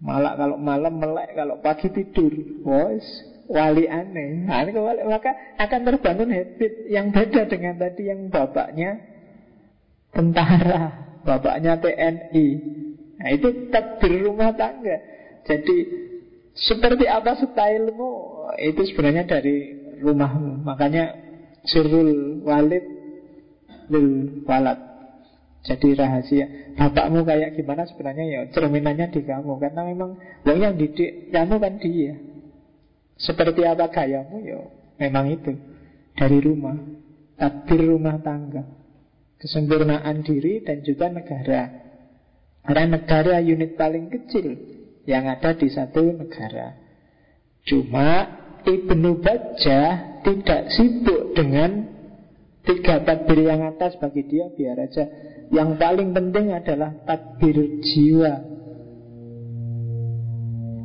Malah kalau malam melek, kalau pagi tidur. Wes, wali aneh. Nah, ini kewali, maka akan terbangun habit yang beda dengan tadi yang bapaknya tentara, bapaknya TNI, Nah itu takdir rumah tangga Jadi seperti apa stylemu Itu sebenarnya dari rumahmu Makanya sirul walid lil walad Jadi rahasia. Bapakmu kayak gimana sebenarnya? Ya Cerminannya di kamu. Karena memang Wong yang didik kamu kan dia. Seperti apa gayamu? Ya Memang itu. Dari rumah. Takdir rumah tangga. Kesempurnaan diri dan juga negara. Karena negara unit paling kecil yang ada di satu negara. Cuma Ibnu Bajjah tidak sibuk dengan tiga takbir yang atas bagi dia biar aja. Yang paling penting adalah takbir jiwa.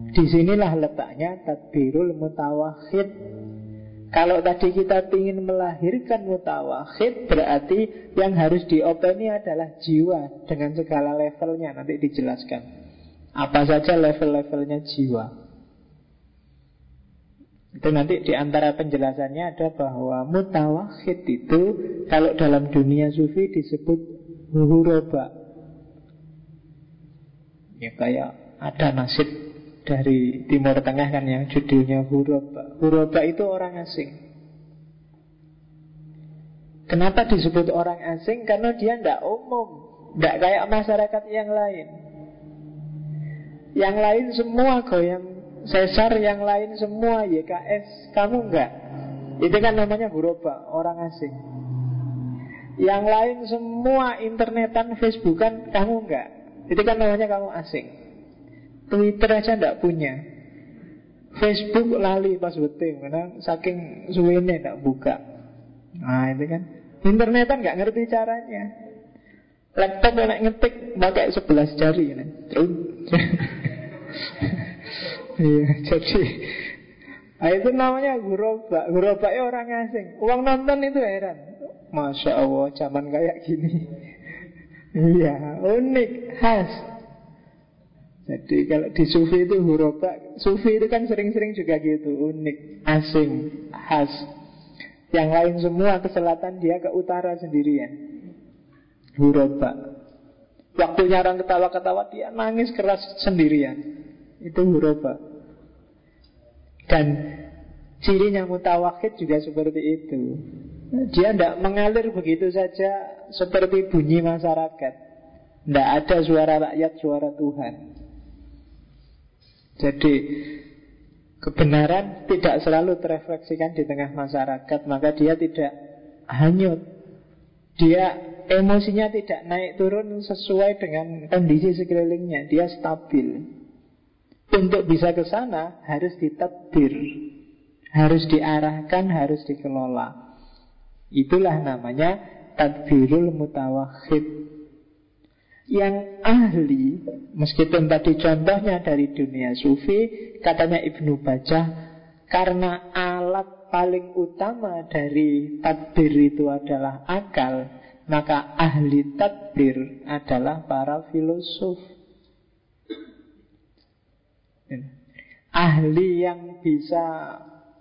Di sinilah letaknya takbirul mutawahid kalau tadi kita ingin melahirkan mutawahid Berarti yang harus diopeni adalah jiwa Dengan segala levelnya. Nanti dijelaskan. Apa saja level-levelnya jiwa. Itu nanti di antara penjelasannya ada bahwa Mutawahid itu Kalau dalam dunia sufi disebut Huroba Ya kayak ada nasib dari Timur Tengah kan yang judulnya Huroba. Huroba itu orang asing. Kenapa disebut orang asing? Karena dia tidak umum, tidak kayak masyarakat yang lain. Yang lain semua goyang sesar, yang lain semua YKS, kamu enggak. Itu kan namanya Huroba, orang asing. Yang lain semua internetan, Facebookan, kamu enggak. Itu kan namanya kamu asing. Twitter aja enggak punya. Facebook lali pas betul karena saking suwene enggak buka. Nah itu kan internetan enggak ngerti caranya. Laptop enak ngetik pakai sebelas jari. Terus Iya, jadi Nah, itu namanya gurobak Gurobaknya orang asing Uang nonton itu heran Masya Allah zaman kayak gini. Iya unik Khas. Jadi kalau di sufi itu gurobak Sufi itu kan sering-sering juga gitu Unik, asing, khas. Yang lain semua ke selatan Dia ke utara sendirian. Gurobak Waktunya orang ketawa-ketawa Dia nangis keras sendirian. Itu gurobak dan cirinya mutawakid juga seperti itu. Dia tidak mengalir begitu saja seperti bunyi masyarakat. Tidak ada suara rakyat, suara Tuhan. Jadi kebenaran tidak selalu terefleksikan di tengah masyarakat, maka dia tidak hanyut. Dia emosinya tidak naik turun sesuai dengan kondisi sekelilingnya. Dia stabil. Untuk bisa ke sana harus ditadbir Harus diarahkan, harus dikelola Itulah namanya tadbirul mutawahid Yang ahli Meskipun tadi contohnya dari dunia sufi Katanya Ibnu Bajah Karena alat paling utama dari tadbir itu adalah akal Maka ahli tadbir adalah para filosof. Ahli yang bisa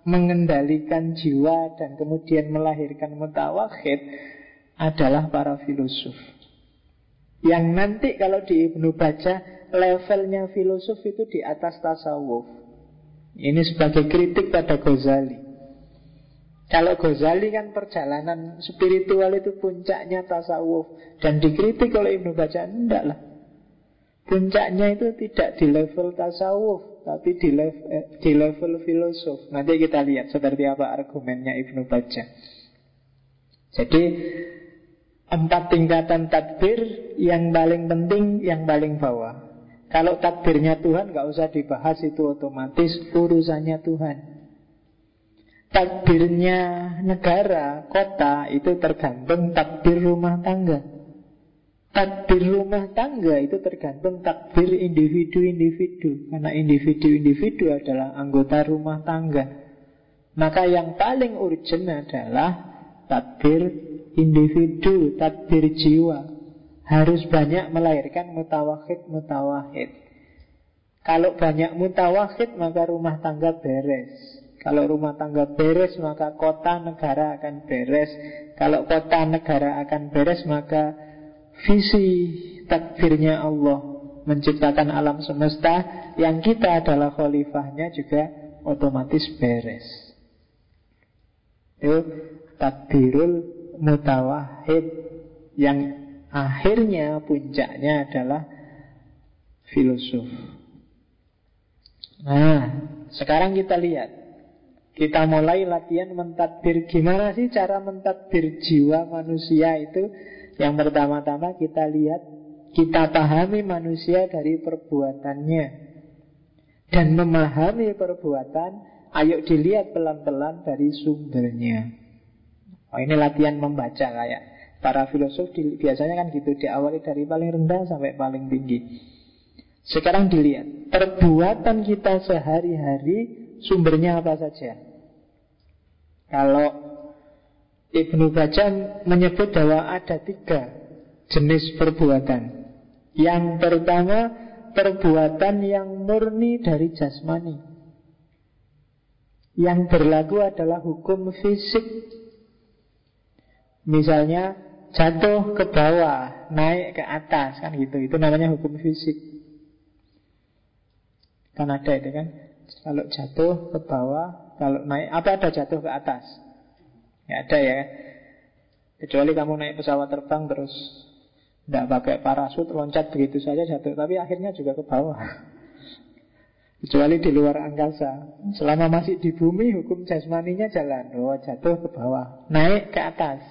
mengendalikan jiwa dan kemudian melahirkan mutawahid adalah para filosof. Yang nanti kalau di Ibnu baca levelnya filosof itu di atas tasawuf. Ini sebagai kritik pada Ghazali. Kalau Ghazali kan perjalanan spiritual itu puncaknya tasawuf dan dikritik oleh Ibnu Baca enggak lah. Puncaknya itu tidak di level tasawuf Tapi di level, eh, di level filosof. Nanti kita lihat seperti apa argumennya Ibnu Baca Jadi Empat tingkatan tadbir Yang paling penting, yang paling bawah. Kalau takbirnya Tuhan nggak usah dibahas itu otomatis Urusannya Tuhan. Takbirnya negara, kota Itu tergantung takbir rumah tangga Takbir rumah tangga itu tergantung takbir individu-individu. Karena individu-individu adalah anggota rumah tangga. Maka yang paling urgent adalah takbir individu, takbir jiwa. Harus banyak melahirkan mutawahid-mutawahid Kalau banyak mutawahid maka rumah tangga beres. Kalau rumah tangga beres maka kota negara akan beres. Kalau kota negara akan beres maka visi takbirnya Allah menciptakan alam semesta yang kita adalah khalifahnya juga otomatis beres. Itu takbirul mutawahid yang akhirnya puncaknya adalah filosof. Nah, sekarang kita lihat kita mulai latihan mentadbir Gimana sih cara mentadbir jiwa manusia itu yang pertama-tama kita lihat Kita pahami manusia dari perbuatannya. Dan memahami perbuatan Ayo dilihat pelan-pelan dari sumbernya. Oh ini latihan membaca kayak Para filosof biasanya kan gitu Diawali dari paling rendah sampai paling tinggi. Sekarang dilihat Perbuatan kita sehari-hari Sumbernya apa saja? Kalau Ibnu Bajam menyebut bahwa ada tiga jenis perbuatan. Yang pertama, perbuatan yang murni dari jasmani. Yang berlaku adalah hukum fisik. Misalnya jatuh ke bawah, naik ke atas, kan gitu. Itu namanya hukum fisik. Kan ada itu kan. Kalau jatuh ke bawah, kalau naik, apa ada jatuh ke atas? Ya ada ya. Kecuali kamu naik pesawat terbang terus tidak pakai parasut, loncat begitu saja jatuh. Tapi akhirnya juga ke bawah. Kecuali di luar angkasa. Selama masih di bumi, hukum jasmaninya jalan. Oh, jatuh ke bawah. Naik ke atas.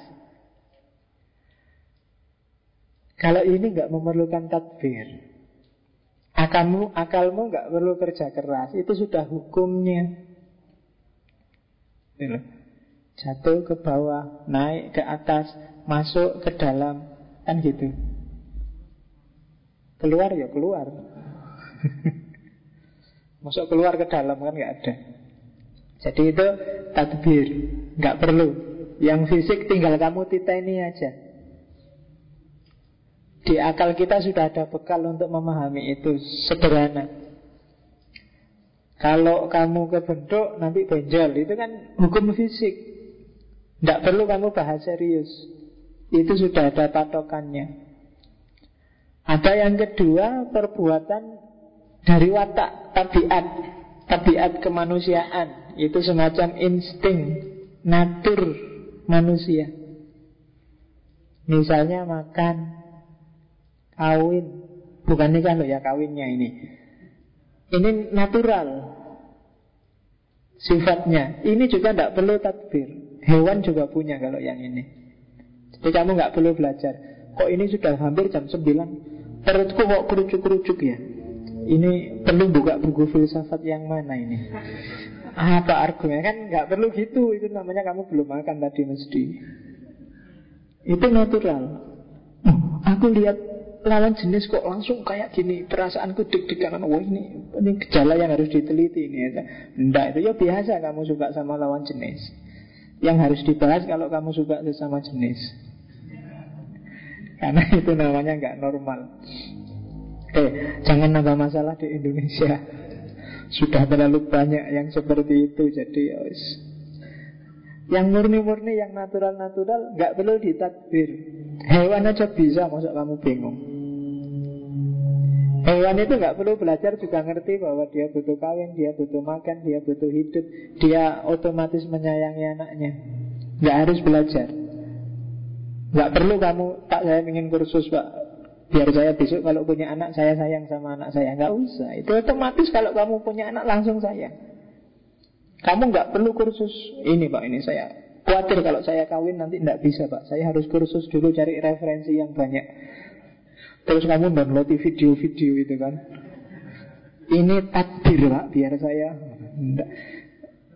Kalau ini nggak memerlukan tadbir Akalmu, akalmu nggak perlu kerja keras Itu sudah hukumnya Jatuh ke bawah Naik ke atas Masuk ke dalam. Kan gitu. Keluar ya keluar. Masuk keluar ke dalam kan nggak ada. Jadi itu tadbir nggak perlu. Yang fisik tinggal kamu titeni aja. Di akal kita sudah ada bekal untuk memahami itu Sederhana. Kalau kamu kebentuk nanti benjol. Itu kan hukum fisik Tidak perlu kamu bahas serius. Itu sudah ada patokannya. Ada yang kedua Perbuatan dari watak Tabiat Tabiat kemanusiaan. Itu semacam insting Natur manusia. Misalnya makan Kawin. Bukan nikah loh ya kawinnya ini. Ini natural Sifatnya. Ini juga tidak perlu tadbir Hewan juga punya kalau yang ini. Jadi kamu nggak perlu belajar. Kok ini sudah hampir jam 9 Perutku kok kerucuk-kerucuk ya? Ini perlu buka buku filsafat yang mana ini? Apa argumennya kan nggak perlu gitu. Itu namanya kamu belum makan tadi mesti Itu natural. Oh, Aku lihat lawan jenis kok langsung kayak gini. Perasaanku deg-degan wah ini ini gejala yang harus diteliti ini. Ya. Enggak itu ya biasa kamu suka sama lawan jenis yang harus dibahas kalau kamu suka sesama jenis karena itu namanya nggak normal eh jangan nambah masalah di Indonesia sudah terlalu banyak yang seperti itu jadi ya yang murni-murni, yang natural-natural nggak perlu ditadbir. Hewan aja bisa, masuk kamu bingung. Hewan itu nggak perlu belajar juga ngerti bahwa dia butuh kawin, dia butuh makan, dia butuh hidup, dia otomatis menyayangi anaknya. Nggak harus belajar. Nggak perlu kamu tak saya ingin kursus pak, biar saya besok kalau punya anak saya sayang sama anak saya. Nggak usah. Itu otomatis kalau kamu punya anak langsung sayang. Kamu nggak perlu kursus ini pak ini saya khawatir kalau saya kawin nanti nggak bisa pak. Saya harus kursus dulu cari referensi yang banyak. Terus kamu download video-video itu kan? Ini takdir pak Biar saya.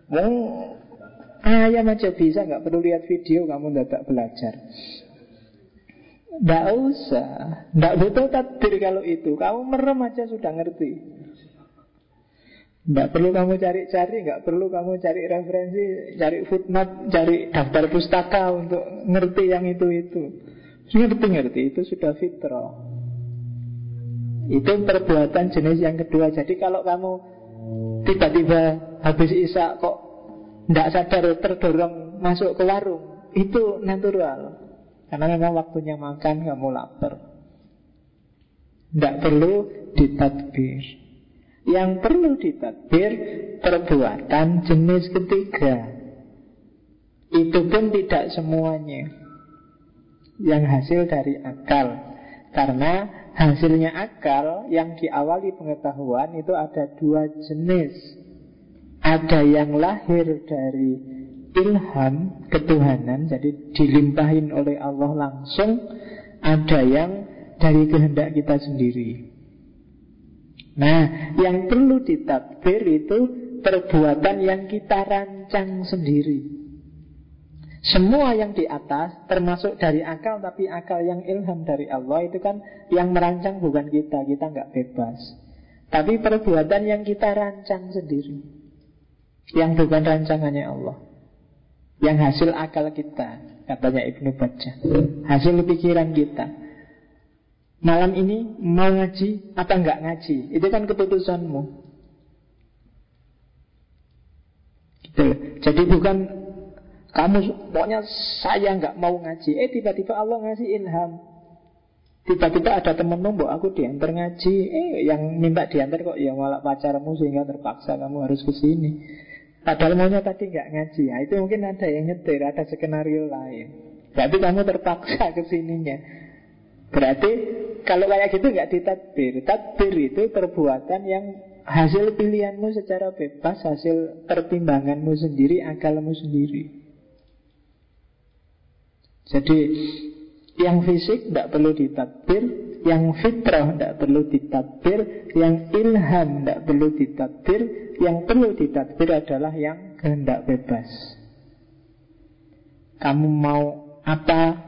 Mau Ayam aja bisa nggak perlu lihat video Kamu tidak belajar. Tidak usah. Tidak butuh takdir kalau itu. Kamu merem aja sudah ngerti. Tidak perlu kamu cari-cari Tidak perlu kamu cari referensi Cari footnote Cari daftar pustaka Untuk ngerti yang itu-itu. Ngerti-ngerti Itu sudah fitrah itu perbuatan jenis yang kedua. Jadi kalau kamu tiba-tiba habis isak kok tidak sadar terdorong masuk ke warung Itu natural. Karena memang waktunya makan kamu lapar. Tidak perlu ditadbir Yang perlu ditadbir Perbuatan jenis ketiga. Itu pun tidak semuanya. Yang hasil dari akal. Karena hasilnya akal yang diawali pengetahuan itu ada dua jenis. Ada yang lahir dari ilham ketuhanan, jadi dilimpahin oleh Allah langsung. Ada yang dari kehendak kita sendiri. Nah, yang perlu ditadbir itu perbuatan yang kita rancang sendiri. Semua yang di atas termasuk dari akal tapi akal yang ilham dari Allah itu kan yang merancang bukan kita, kita nggak bebas. Tapi perbuatan yang kita rancang sendiri. Yang bukan rancangannya Allah. Yang hasil akal kita, katanya Ibnu Baca. Hasil pikiran kita. Malam ini mau ngaji apa nggak ngaji? Itu kan keputusanmu. Gitu. Jadi bukan kamu pokoknya saya nggak mau ngaji. Eh tiba-tiba Allah ngasih ilham. Tiba-tiba ada temen nombok aku diantar ngaji. Eh yang minta diantar kok ya malah pacarmu sehingga terpaksa kamu harus ke sini. Padahal maunya tadi nggak ngaji. Nah, itu mungkin ada yang nyetir, ada skenario lain. Berarti kamu terpaksa ke sininya. Berarti kalau kayak gitu nggak ditadbir. Tadbir itu perbuatan yang hasil pilihanmu secara bebas, hasil pertimbanganmu sendiri, akalmu sendiri. Jadi Yang fisik tidak perlu ditadbir Yang fitrah tidak perlu ditadbir Yang ilham tidak perlu ditadbir Yang perlu ditadbir adalah yang kehendak bebas Kamu mau apa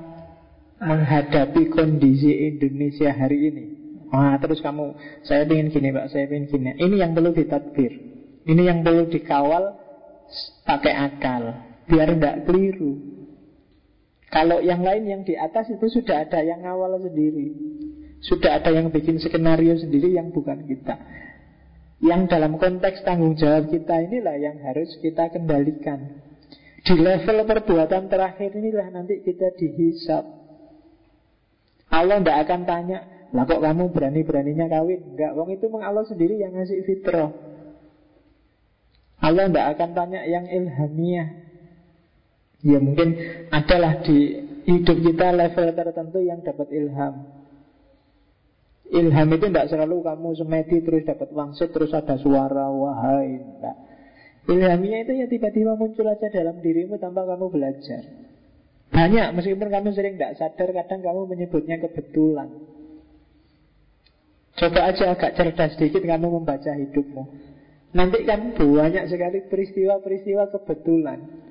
menghadapi kondisi Indonesia hari ini Wah, terus kamu, saya ingin gini pak, saya ingin gini. Ini yang perlu ditadbir. Ini yang perlu dikawal pakai akal, biar tidak keliru. Kalau yang lain yang di atas itu sudah ada yang ngawal sendiri. Sudah ada yang bikin skenario sendiri yang bukan kita. Yang dalam konteks tanggung jawab kita inilah yang harus kita kendalikan. Di level perbuatan terakhir inilah nanti kita dihisap. Allah tidak akan tanya, lah kok kamu berani-beraninya kawin? Enggak, wong itu memang Allah sendiri yang ngasih fitrah. Allah tidak akan tanya yang ilhamiah. Ya mungkin adalah di hidup kita level tertentu yang dapat ilham. Ilham itu tidak selalu kamu semedi terus dapat wangsit terus ada suara wahai. Enggak. Ilhamiah itu ya tiba-tiba muncul aja dalam dirimu tanpa kamu belajar. Banyak, meskipun kamu sering tidak sadar, kadang kamu menyebutnya kebetulan. Coba aja agak cerdas sedikit kamu membaca hidupmu Nanti kan banyak sekali peristiwa-peristiwa kebetulan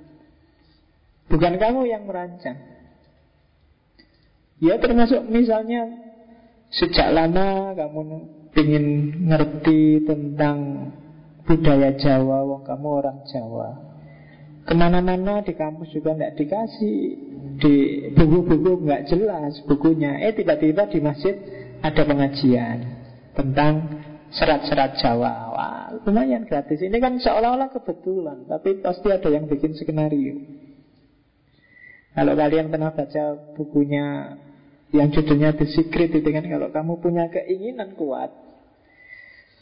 Bukan kamu yang merancang Ya termasuk misalnya Sejak lama kamu ingin ngerti tentang budaya Jawa Wong kamu orang Jawa Ke mana-mana di kampus juga tidak dikasih Di buku-buku nggak jelas bukunya Eh tiba-tiba di masjid ada pengajian tentang serat-serat Jawa. Wah, lumayan gratis. Ini kan seolah-olah kebetulan, tapi pasti ada yang bikin skenario. Kalau kalian pernah baca bukunya yang judulnya The Secret itu kan kalau kamu punya keinginan kuat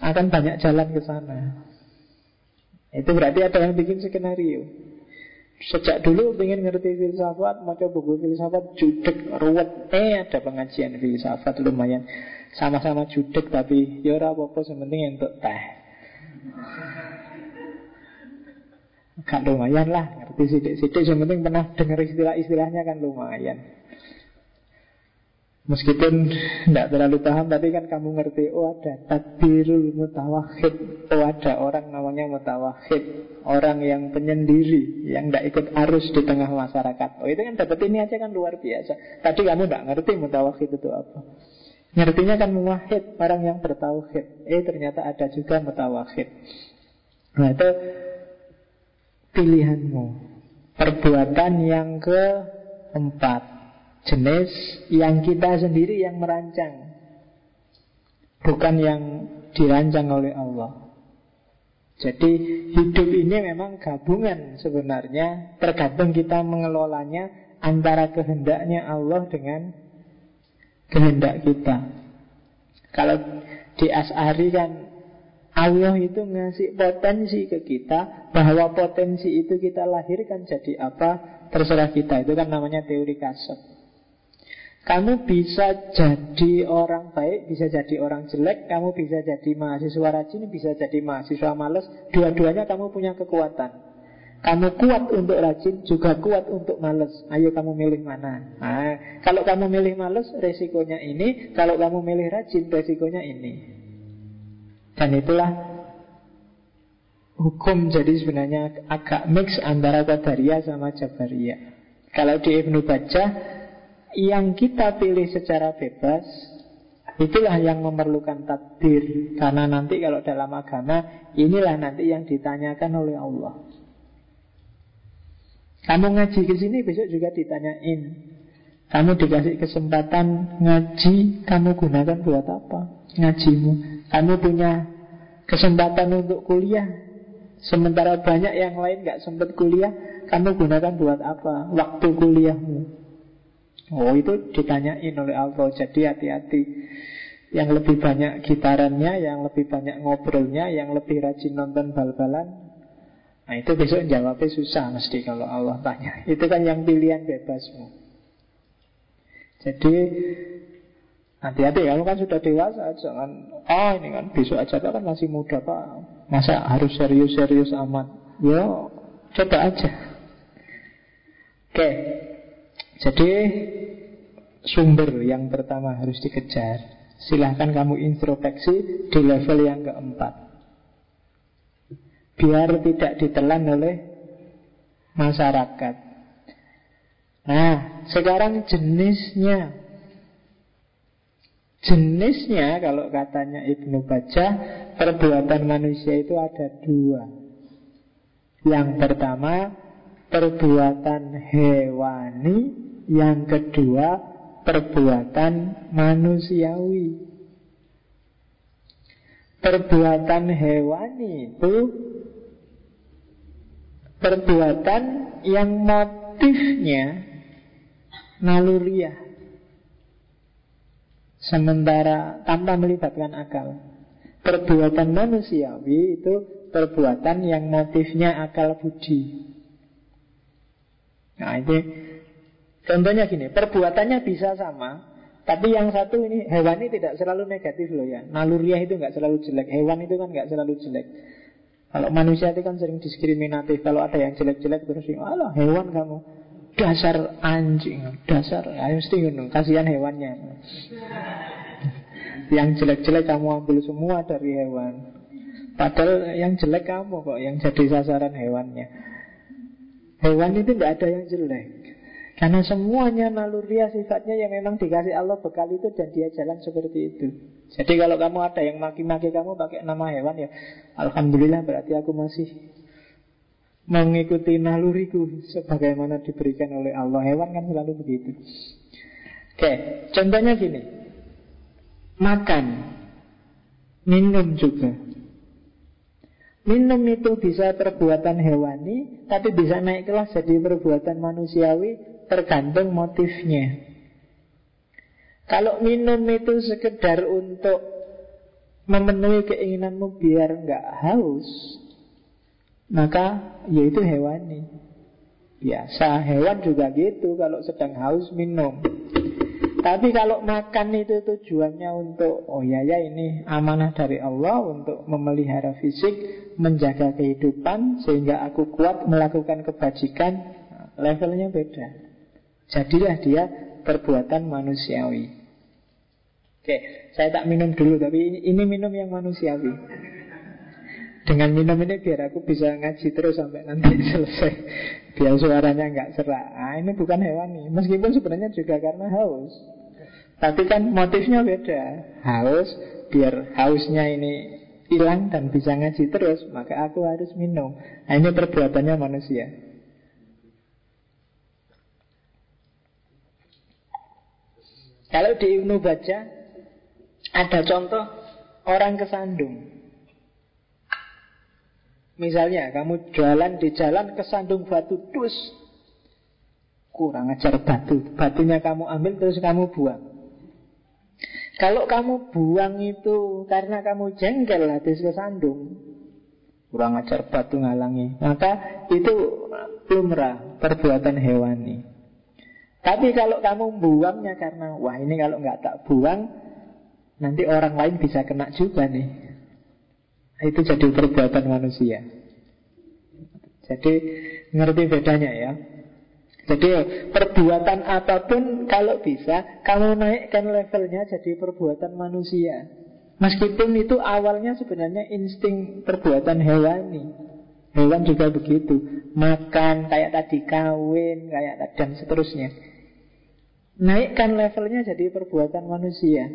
akan banyak jalan ke sana. Itu berarti ada yang bikin skenario. Sejak dulu ingin ngerti filsafat, mau buku filsafat judek, ruwet. Eh ada pengajian filsafat lumayan. Sama-sama judek tapi ya ora apa-apa sementing untuk teh. Kan lumayan lah, ngerti sidik-sidik sementing pernah dengar istilah-istilahnya kan lumayan. Meskipun tidak terlalu paham Tapi kan kamu ngerti Oh ada tadbirul mutawahid Oh ada orang namanya mutawahid Orang yang penyendiri Yang tidak ikut arus di tengah masyarakat. Oh itu kan dapat ini aja kan luar biasa. Tadi kamu tidak ngerti mutawahid itu apa. Ngertinya kan muwahid Orang yang bertauhid. Eh ternyata ada juga mutawahid Nah itu Pilihanmu. Perbuatan yang keempat. Jenis yang kita sendiri yang merancang. Bukan yang dirancang oleh Allah. Jadi hidup ini memang gabungan sebenarnya. Tergantung kita mengelolanya Antara kehendaknya Allah dengan kehendak kita. Kalau di As'ari kan Allah itu ngasih potensi ke kita Bahwa potensi itu kita lahirkan jadi apa Terserah kita Itu kan namanya teori kasut kamu bisa jadi orang baik, bisa jadi orang jelek, kamu bisa jadi mahasiswa rajin, bisa jadi mahasiswa males. Dua-duanya kamu punya kekuatan. Kamu kuat untuk rajin, juga kuat untuk males. Ayo kamu milih mana? Nah, kalau kamu milih males, resikonya ini. Kalau kamu milih rajin, resikonya ini. Dan itulah hukum jadi sebenarnya agak mix antara Qadariyah sama Jabariyah. Kalau di Ibnu Bajjah yang kita pilih secara bebas Itulah yang memerlukan takdir. Karena nanti kalau dalam agama Inilah nanti yang ditanyakan oleh Allah. Kamu ngaji ke sini besok juga ditanyain. Kamu dikasih kesempatan ngaji Kamu gunakan buat apa? Ngajimu. Kamu punya kesempatan untuk kuliah. Sementara banyak yang lain gak sempat kuliah Kamu gunakan buat apa? Waktu kuliahmu. Oh itu ditanyain oleh Allah. Jadi hati-hati. Yang lebih banyak gitarannya Yang lebih banyak ngobrolnya Yang lebih rajin nonton bal-balan. Nah itu besok jawabnya susah Mesti kalau Allah tanya. Itu kan yang pilihan bebasmu. Jadi Hati-hati kamu kan sudah dewasa Jangan Oh ini kan besok aja kan masih muda pak Masa harus serius-serius amat Yo coba aja Oke Jadi sumber yang pertama harus dikejar. Silahkan kamu introspeksi di level yang keempat. Biar tidak ditelan oleh masyarakat. Nah, sekarang jenisnya. Jenisnya kalau katanya Ibnu Baca, perbuatan manusia itu ada dua. Yang pertama, perbuatan hewani. Yang kedua, perbuatan manusiawi. Perbuatan hewani itu perbuatan yang motifnya naluriah. Sementara tanpa melibatkan akal. Perbuatan manusiawi itu perbuatan yang motifnya akal budi. Nah ini contohnya gini, perbuatannya bisa sama, tapi yang satu ini hewan ini tidak selalu negatif loh ya. Naluriah itu nggak selalu jelek, hewan itu kan nggak selalu jelek. Kalau manusia itu kan sering diskriminatif. Kalau ada yang jelek-jelek terus, alah hewan kamu dasar anjing, dasar, ya mesti ngono, kasihan hewannya. yang jelek-jelek kamu ambil semua dari hewan. Padahal yang jelek kamu kok yang jadi sasaran hewannya. Hewan itu tidak ada yang jelek. Karena semuanya naluriah sifatnya yang memang dikasih Allah bekal itu dan dia jalan seperti itu. Jadi kalau kamu ada yang maki-maki kamu pakai nama hewan ya Alhamdulillah berarti aku masih mengikuti naluriku sebagaimana diberikan oleh Allah. Hewan kan selalu begitu. Oke, contohnya gini. Makan, minum juga. Minum itu bisa perbuatan hewani, tapi bisa naik kelas jadi perbuatan manusiawi tergantung motifnya. Kalau minum itu sekedar untuk memenuhi keinginanmu biar nggak haus, maka yaitu hewani. Biasa, hewan juga gitu kalau sedang haus minum. Tapi kalau makan itu tujuannya untuk Oh ya ya ini amanah dari Allah Untuk memelihara fisik Menjaga kehidupan Sehingga aku kuat melakukan kebajikan Levelnya beda Jadilah dia perbuatan manusiawi Oke, saya tak minum dulu Tapi ini, ini minum yang manusiawi Dengan minum ini biar aku bisa ngaji terus Sampai nanti selesai. Biar suaranya nggak serak nah, Ini bukan hewani Meskipun sebenarnya juga karena haus. Tapi kan motifnya beda. Haus, biar hausnya ini hilang dan bisa ngaji terus Maka aku harus minum. Nah, Ini perbuatannya manusia. Kalau di Ibnu baca ada contoh orang kesandung. Misalnya kamu jualan di jalan kesandung batu dus. Kurang ajar batu. Batunya kamu ambil terus kamu buang. Kalau kamu buang itu karena kamu jengkel habis kesandung. Kurang ajar batu ngalangi. Maka itu lumrah perbuatan hewani. Tapi kalau kamu buangnya karena wah ini kalau nggak tak buang Nanti orang lain bisa kena juga nih Itu jadi perbuatan manusia. Jadi ngerti bedanya ya? Jadi perbuatan apa pun kalau bisa Kamu naikkan levelnya jadi perbuatan manusia. Meskipun itu awalnya sebenarnya insting perbuatan hewani. Hewan juga begitu. Makan, kayak tadi kawin, kayak dan seterusnya. Naikkan levelnya jadi perbuatan manusia.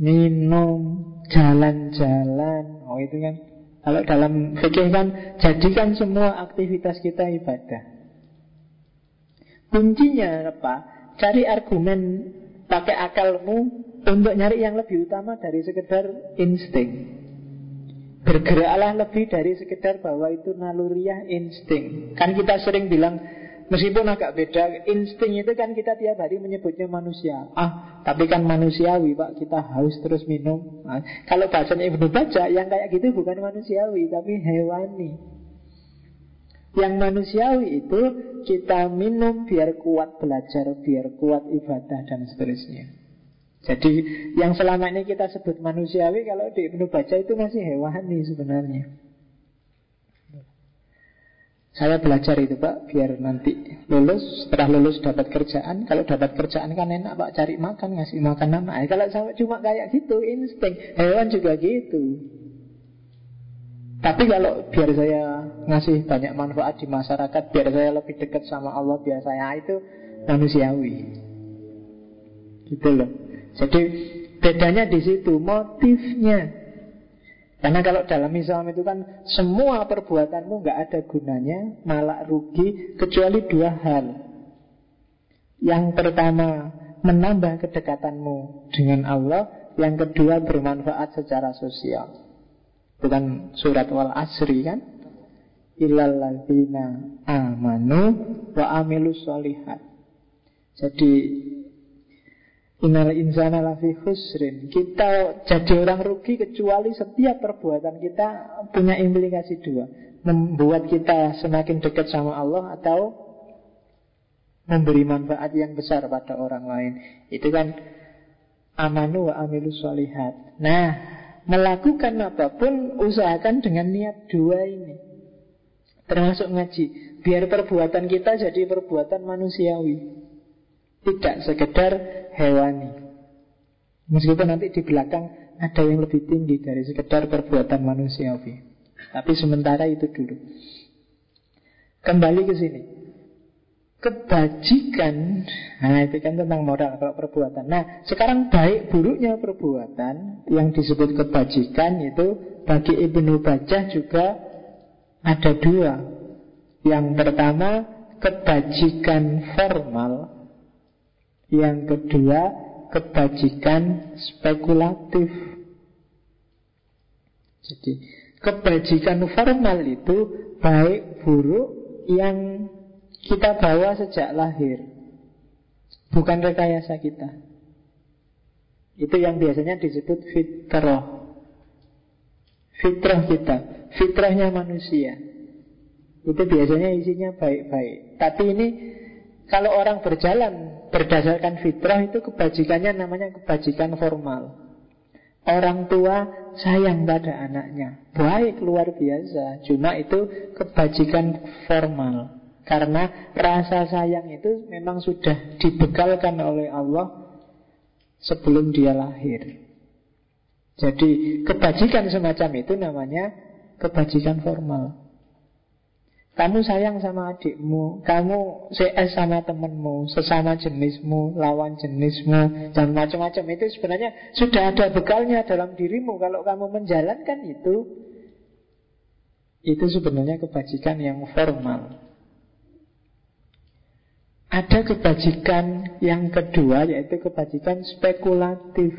Minum, jalan-jalan. Oh itu kan kalau dalam fikih kan jadikan semua aktivitas kita ibadah. Kuncinya apa? Cari argumen pakai akalmu untuk nyari yang lebih utama dari sekedar insting. Bergeraklah lebih dari sekedar bahwa itu naluriah insting. Kan kita sering bilang Meskipun agak beda, insting itu kan kita tiap hari menyebutnya manusia. Ah, tapi kan manusiawi pak, kita haus terus minum. Nah, kalau bahasanya Ibnu Baca, yang kayak gitu bukan manusiawi, tapi hewani. Yang manusiawi itu kita minum biar kuat belajar, biar kuat ibadah dan seterusnya. Jadi yang selama ini kita sebut manusiawi kalau di Ibnu Baca itu masih hewani sebenarnya. Saya belajar itu Pak Biar nanti lulus Setelah lulus dapat kerjaan. Kalau dapat kerjaan kan enak Pak Cari makan Ngasih makan anak eh, Kalau sama cuma kayak gitu Insting. Hewan juga gitu. Tapi kalau biar saya Ngasih banyak manfaat di masyarakat Biar saya lebih dekat sama Allah Biar saya itu manusiawi. Gitu loh. Jadi bedanya di situ Motifnya karena kalau dalam Islam itu kan semua perbuatanmu nggak ada gunanya, malah rugi kecuali dua hal. Yang pertama menambah kedekatanmu dengan Allah, yang kedua bermanfaat secara sosial. Bukan surat wal asri kan? Ilalladzina amanu wa amilus solihat. Jadi Innal insana lafi khusrin. Kita jadi orang rugi kecuali setiap perbuatan kita punya implikasi dua. Membuat kita semakin dekat sama Allah Atau memberi manfaat yang besar pada orang lain. Itu kan amanu wa amilu solihat Nah, melakukan apa pun usahakan dengan niat dua ini. Termasuk ngaji. Biar perbuatan kita jadi perbuatan manusiawi tidak sekedar hewani. Meskipun nanti di belakang ada yang lebih tinggi dari sekedar perbuatan manusiawi. Tapi sementara itu dulu. Kembali ke sini. Kebajikan Nah itu kan tentang moral kalau perbuatan. Nah sekarang baik buruknya perbuatan Yang disebut kebajikan itu Bagi Ibnu Bajah juga Ada dua. Yang pertama Kebajikan formal yang kedua, kebajikan spekulatif. Jadi, kebajikan formal itu baik buruk yang kita bawa sejak lahir. Bukan rekayasa kita. Itu yang biasanya disebut fitrah. Fitrah kita, fitrahnya manusia. Itu biasanya isinya baik-baik. Tapi ini kalau orang berjalan berdasarkan fitrah itu kebajikannya namanya kebajikan formal. Orang tua sayang pada anaknya. Baik luar biasa. Cuma itu kebajikan formal. Karena rasa sayang itu memang sudah dibekalkan oleh Allah sebelum dia lahir. Jadi kebajikan semacam itu namanya kebajikan formal. Kamu sayang sama adikmu Kamu CS sama temenmu Sesama jenismu, lawan jenismu Dan macam-macam. Itu sebenarnya Sudah ada bekalnya dalam dirimu. Kalau kamu menjalankan itu Itu sebenarnya kebajikan yang formal. Ada kebajikan yang kedua Yaitu kebajikan spekulatif.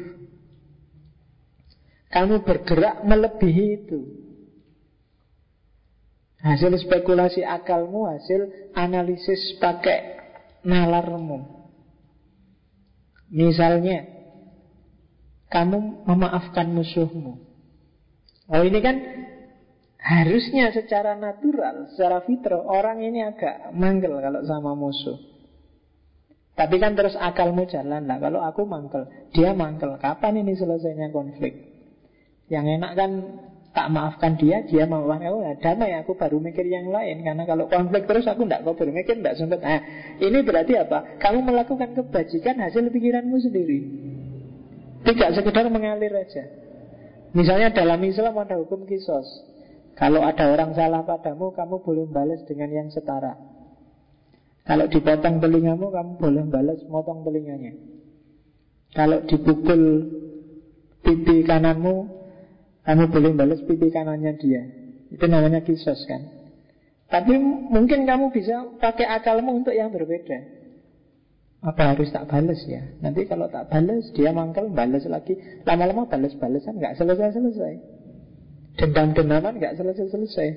Kamu bergerak melebihi itu Hasil spekulasi akalmu, hasil analisis pakai nalarmu. Misalnya, kamu memaafkan musuhmu. Oh ini kan harusnya secara natural, secara fitrah, orang ini agak manggel kalau sama musuh. Tapi kan terus akalmu jalan lah. Kalau aku mangkel, dia mangkel. Kapan ini selesainya konflik? Yang enak kan tak maafkan dia, dia memaafkan aku, nah, damai aku baru mikir yang lain. Karena kalau konflik terus aku tidak kau bermikir, tidak sempat. Nah, ini berarti apa? Kamu melakukan kebajikan hasil pikiranmu sendiri. Tidak sekedar mengalir aja. Misalnya dalam Islam ada hukum kisos. Kalau ada orang salah padamu, kamu boleh balas dengan yang setara. Kalau dipotong telingamu, kamu boleh balas motong telinganya. Kalau dipukul pipi kananmu, kamu boleh balas pipi kanannya dia. Itu namanya kisos kan? Tapi mungkin kamu bisa pakai akalmu untuk yang berbeda. Apa harus tak balas ya? Nanti kalau tak balas dia mangkel balas lagi. Lama-lama balas-balasan nggak selesai-selesai. Dendam-dendaman nggak selesai-selesai.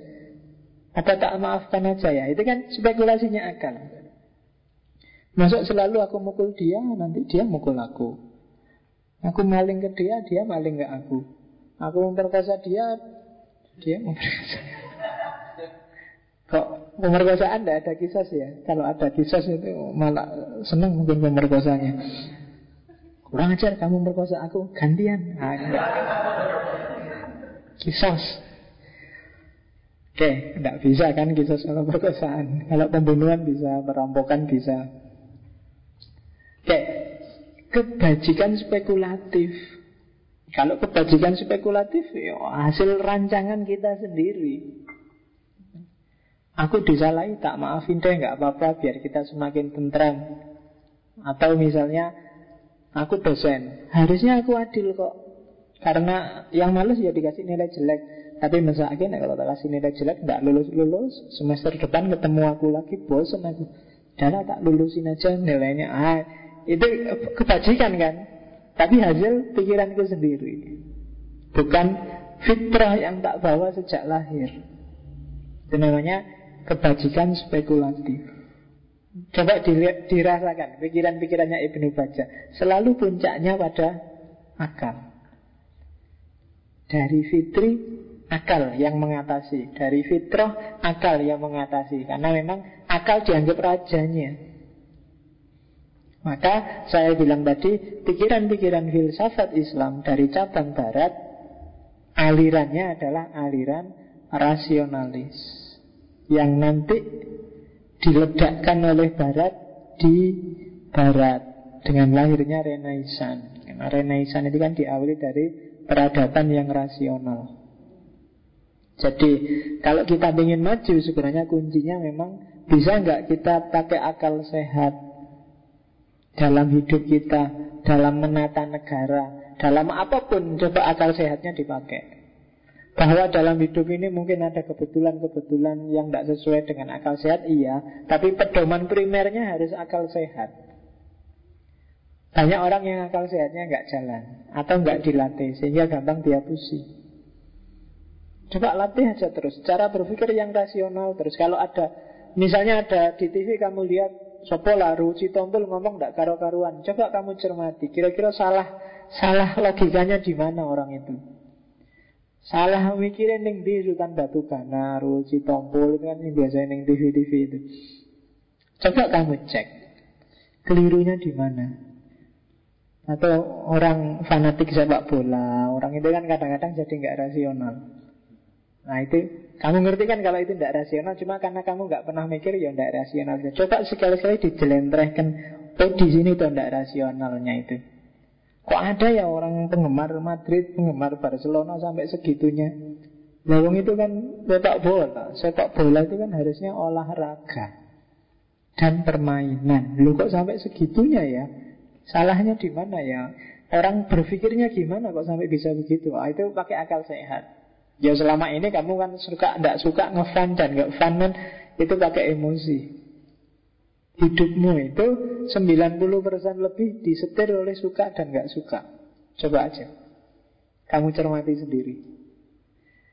Apa tak maafkan aja ya? Itu kan spekulasinya akal. Masuk selalu aku mukul dia Nanti dia mukul aku. Aku maling ke dia Dia maling ke aku Aku memperkosa dia, dia memperkosa. Kok pemerkosaan tidak ada kisah ya? Kalau ada kisah itu malah senang mungkin pemerkosanya. Kurang ajar kamu memperkosa aku, gantian. Nah, Kisos. Oke, tidak bisa kan kisah kalau perkosaan. Kalau pembunuhan bisa, perampokan bisa. Oke, kebajikan spekulatif. Kalau kebajikan spekulatif, ya hasil rancangan kita sendiri. Aku disalahi, tak maafin deh, nggak apa-apa, biar kita semakin tentram. Atau misalnya, aku dosen, harusnya aku adil kok. Karena yang males ya dikasih nilai jelek. Tapi masa akhirnya kalau tak kasih nilai jelek Tidak lulus-lulus Semester depan ketemu aku lagi Bosan aku Dahlah tak lulusin aja nilainya ah, Itu kebajikan kan Tapi hasil pikiranku sendiri. Bukan fitrah yang tak bawa sejak lahir. Itu namanya kebajikan spekulatif. Coba dirasakan Pikiran-pikirannya Ibnu Baja Selalu puncaknya pada akal. Dari fitri akal yang mengatasi. Dari fitrah akal yang mengatasi. Karena memang akal dianggap rajanya Maka saya bilang tadi Pikiran-pikiran filsafat Islam Dari cabang barat Alirannya adalah aliran rasionalis. Yang nanti diledakkan oleh barat Di barat. Dengan lahirnya Renaissance. Karena Renaissance itu kan diawali dari peradaban yang rasional. Jadi kalau kita ingin maju sebenarnya kuncinya memang bisa nggak kita pakai akal sehat dalam hidup kita, dalam menata negara, dalam apa pun coba akal sehatnya dipakai. Bahwa dalam hidup ini mungkin ada kebetulan-kebetulan yang tidak sesuai dengan akal sehat, iya. Tapi pedoman primernya harus akal sehat. Banyak orang yang akal sehatnya nggak jalan atau nggak dilatih sehingga gampang dia pusing. Coba latih aja terus Cara berpikir yang rasional terus Kalau ada Misalnya ada di TV kamu lihat Sopo laru, Citompul ngomong tidak karu-karuan Coba kamu cermati Kira-kira salah Salah logikanya di mana orang itu? Salah mikirin ning di Sultan Batu Kanaru, Citompul Itu kan yang biasa ning TV-TV itu. Coba kamu cek Kelirunya di mana? Atau orang fanatik sepak bola? Orang itu kan kadang-kadang jadi nggak rasional. Nah itu kamu ngerti kan kalau itu tidak rasional? Cuma karena kamu nggak pernah mikir ya tidak rasional Coba sekali-sekali dijelentrehkan Oh di sini tuh tidak rasionalnya itu. Kok ada ya orang penggemar Madrid Penggemar Barcelona sampai segitunya? Lawang itu kan sepak bola. Sepak bola itu kan harusnya olahraga Dan permainan. Lu kok sampai segitunya ya? Salahnya di mana ya? Orang berpikirnya gimana kok sampai bisa begitu? Ah, Itu pakai akal sehat Ya selama ini kamu kan suka tidak suka ngefan dan nggak fun kan itu pakai emosi. Hidupmu itu 90% lebih disetir oleh suka dan nggak suka. Coba aja. Kamu cermati sendiri.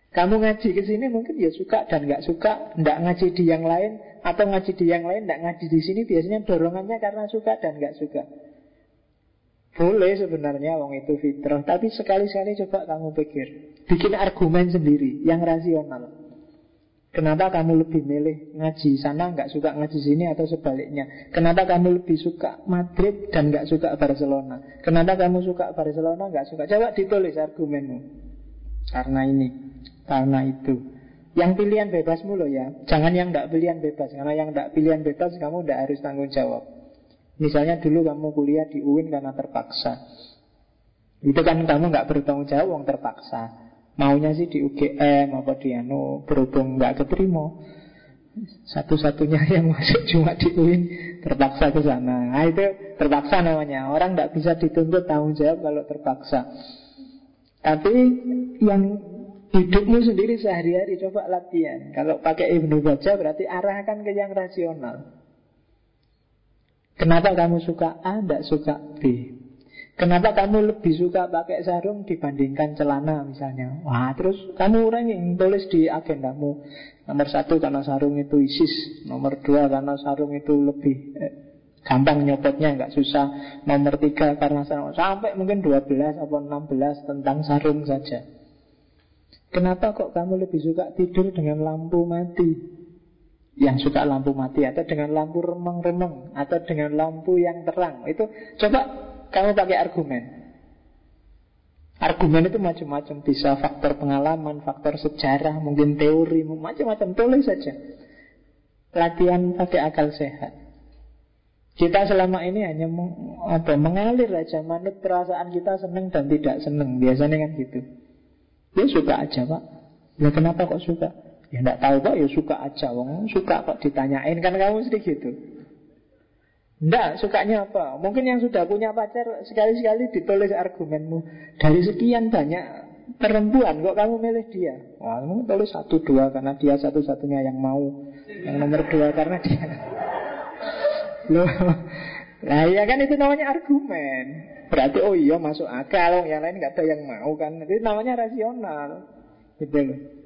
Kamu ngaji ke sini mungkin ya suka dan nggak suka, nggak ngaji di yang lain atau ngaji di yang lain, nggak ngaji di sini biasanya dorongannya karena suka dan nggak suka. Boleh sebenarnya wong itu fitrah Tapi sekali-sekali coba kamu pikir. Bikin argumen sendiri Yang rasional. Kenapa kamu lebih milih ngaji sana nggak suka ngaji sini atau sebaliknya? Kenapa kamu lebih suka Madrid dan nggak suka Barcelona? Kenapa kamu suka Barcelona nggak suka? Coba ditulis argumenmu. Karena ini Karena itu. Yang pilihan bebasmu loh ya. Jangan yang nggak pilihan bebas. Karena yang nggak pilihan bebas kamu nggak harus tanggung jawab Misalnya dulu kamu kuliah di UIN karena terpaksa Itu kan kamu nggak bertanggung jawab terpaksa Maunya sih di UGM apa di anu berhubung nggak keterima satu-satunya yang masuk cuma di UIN terpaksa ke sana. Nah, itu terpaksa namanya. Orang nggak bisa dituntut tanggung jawab kalau terpaksa. Tapi yang hidupmu sendiri sehari-hari coba latihan. Kalau pakai Ibnu Baca berarti arahkan ke yang rasional. Kenapa kamu suka A, tidak suka B? Kenapa kamu lebih suka pakai sarung dibandingkan celana misalnya? Wah, terus kamu orang yang tulis di agendamu. Nomor satu karena sarung itu ISIS. Nomor dua karena sarung itu lebih eh, gampang nyopotnya, nggak susah. Nomor tiga karena sarung. Sampai mungkin 12 atau 16 tentang sarung saja. Kenapa kok kamu lebih suka tidur dengan lampu mati? Yang suka lampu mati atau dengan lampu remeng-remeng atau dengan lampu yang terang. Itu coba kamu pakai argumen. Argumen itu macam-macam Bisa faktor pengalaman, faktor sejarah Mungkin teori, macam-macam Tulis saja. Latihan pakai akal sehat. Kita selama ini hanya meng, apa, mengalir aja Manut perasaan kita senang dan tidak senang Biasanya kan gitu. Ya suka aja pak. Ya kenapa kok suka? Ya tidak tahu kok ya suka aja Wong suka kok ditanyain Kan kamu sedih gitu Enggak, sukanya apa? Mungkin yang sudah punya pacar sekali-sekali ditulis argumenmu. Dari sekian banyak perempuan kok kamu milih dia? Wah, kamu tulis satu dua karena dia satu-satunya yang mau. Yang nomor dua karena dia. Loh, nah ya kan itu namanya argumen. Berarti oh iya masuk akal, yang lain nggak ada yang mau kan. Itu namanya rasional. Gitu loh.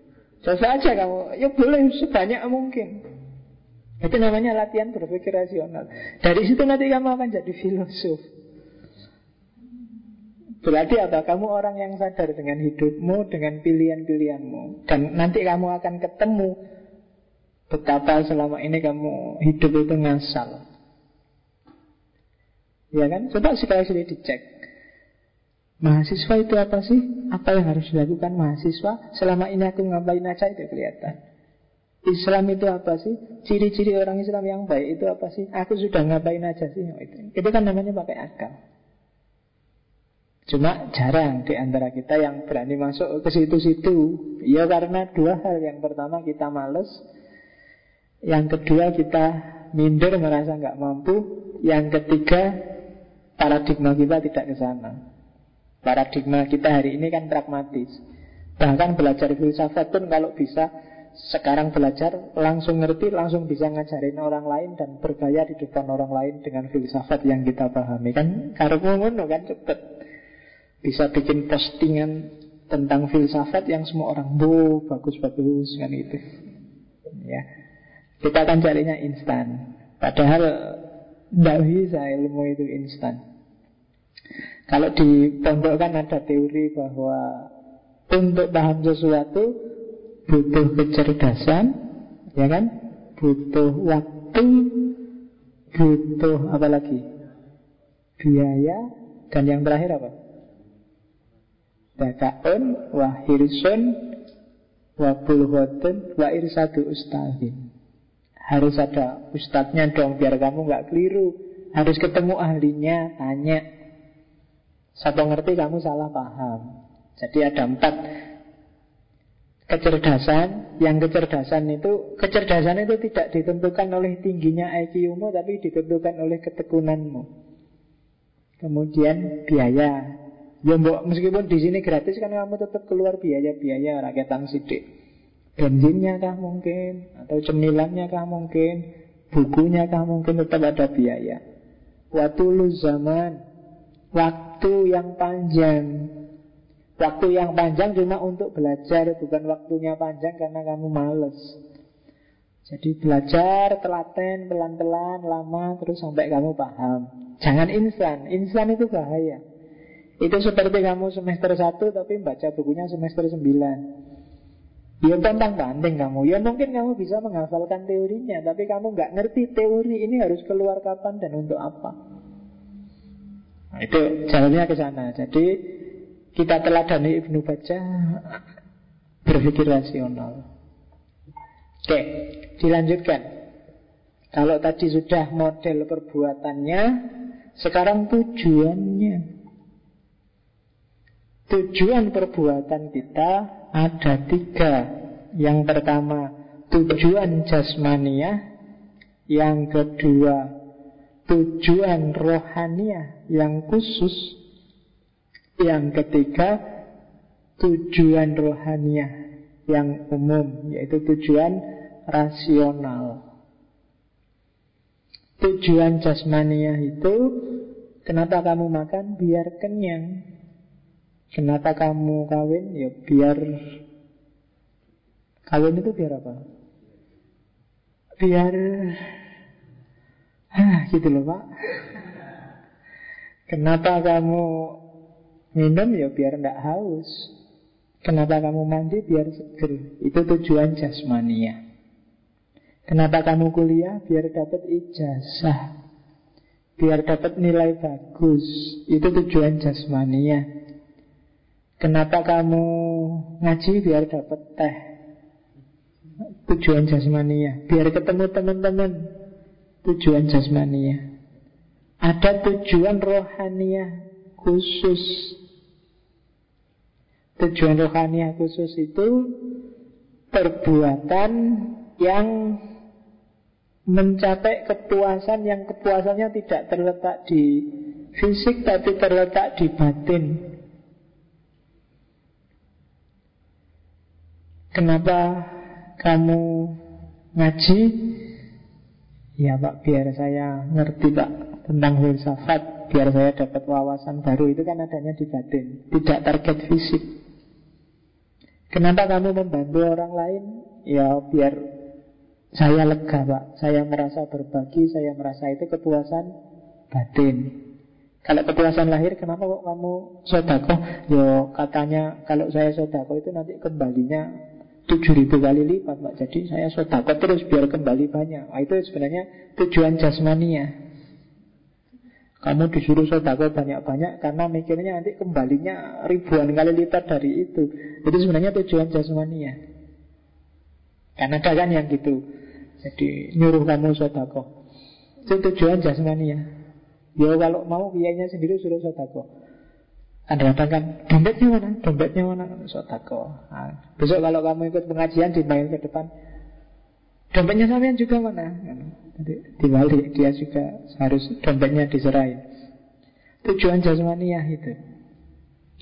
Coba aja kamu, ya boleh sebanyak mungkin. Itu namanya latihan berpikir rasional. Dari situ nanti kamu akan jadi filosof. Berarti apa? Kamu orang yang sadar dengan hidupmu, dengan pilihan-pilihanmu. Dan nanti kamu akan ketemu betapa selama ini kamu hidup itu ngasal. Ya kan? Coba sekali-sekali dicek. Mahasiswa itu apa sih? Apa yang harus dilakukan mahasiswa? Selama ini aku ngapain aja itu kelihatan. Islam itu apa sih? Ciri-ciri orang Islam yang baik itu apa sih? Aku sudah ngapain aja sih? Oh, itu, itu kan namanya pakai akal. Cuma jarang di antara kita yang berani masuk ke situ-situ. Ya karena dua hal. Yang pertama kita males. Yang kedua kita minder merasa nggak mampu. Yang ketiga paradigma kita tidak ke sana. Paradigma kita hari ini kan pragmatis. Bahkan belajar filsafat pun kalau bisa sekarang belajar langsung ngerti, langsung bisa ngajarin orang lain dan bergaya di depan orang lain dengan filsafat yang kita pahami. Kan karena ngono kan cepet. Bisa bikin postingan tentang filsafat yang semua orang bu bagus-bagus kan itu ya. Kita akan carinya instan. Padahal tidak bisa ilmu itu instan kalau di pondok kan ada teori bahwa untuk paham sesuatu butuh kecerdasan, ya kan? Butuh waktu, butuh apa lagi? Biaya dan yang terakhir apa? Dakaun, wahirsun, wa irsadu ustazin. Harus ada ustadznya dong biar kamu nggak keliru. Harus ketemu ahlinya, tanya. Satu ngerti kamu salah paham. Jadi ada empat kecerdasan. Yang kecerdasan itu kecerdasan itu tidak ditentukan oleh tingginya IQ-mu tapi ditentukan oleh ketekunanmu. Kemudian biaya. Ya mbok meskipun di sini gratis kan kamu tetap keluar biaya-biaya. Rakyatan sidik bensinnya kah mungkin atau cemilannya kah mungkin bukunya kah mungkin tetap ada biaya. Waktu lu zaman waktu yang panjang. Waktu yang panjang cuma untuk belajar Bukan waktunya panjang karena kamu males. Jadi belajar, telaten, pelan-pelan, lama Terus sampai kamu paham. Jangan instan, instan itu bahaya. Itu seperti kamu semester 1 Tapi baca bukunya semester 9 Ya tentang banding kamu. Ya mungkin kamu bisa menghafalkan teorinya Tapi kamu nggak ngerti teori ini harus keluar kapan dan untuk apa Nah, itu jalannya ke sana. Jadi kita teladani Ibnu Baca berpikir rasional. Oke, dilanjutkan. Kalau tadi sudah model perbuatannya, sekarang tujuannya. Tujuan perbuatan kita ada tiga. Yang pertama, tujuan jasmania. Yang kedua, tujuan rohania yang khusus. Yang ketiga Tujuan rohaniah Yang umum Yaitu tujuan rasional Tujuan jasmaniah itu Kenapa kamu makan? Biar kenyang Kenapa kamu kawin? Ya biar Kawin itu biar apa? Biar Hah, gitu loh pak. Kenapa kamu Minum? Ya biar tidak haus. Kenapa kamu mandi? Biar seger. Itu tujuan jasmania. Kenapa kamu kuliah? Biar dapat ijazah. Biar dapat nilai bagus. Itu tujuan jasmania. Kenapa kamu ngaji? Biar dapat teh? Tujuan jasmania. Biar ketemu teman-teman. Tujuan jasmania. Ada tujuan rohania khusus. Tujuan rohania khusus itu perbuatan yang mencapai kepuasan yang kepuasannya tidak terletak di fisik tapi terletak di batin. Kenapa kamu ngaji? Ya Pak, biar saya ngerti Pak tentang filsafat, biar saya dapat wawasan baru itu kan adanya di batin, tidak target fisik. Kenapa kamu membantu orang lain? Ya biar saya lega Pak, saya merasa berbagi, saya merasa itu kepuasan batin. Kalau kepuasan lahir, kenapa kok kamu sodako? Yo katanya kalau saya sodako itu nanti kembalinya tujuh ribu kali lipat Pak. Jadi saya sodako terus biar kembali banyak. Nah, Itu sebenarnya tujuan jasmania. Kamu disuruh sodako banyak-banyak Karena mikirnya nanti kembalinya ribuan kali lipat dari itu. Itu sebenarnya tujuan jasmania. Karena ada kan yang gitu. Jadi nyuruh kamu sodako Itu tujuan jasmania. Ya kalau mau biayanya sendiri suruh sodako anda katakan dompetnya mana? Dompetnya mana? Sotako. Nah, besok kalau kamu ikut pengajian di main ke depan, dompetnya sampean juga mana? Jadi dibalik dia juga harus dompetnya diserahin. Tujuan jasmaniah itu.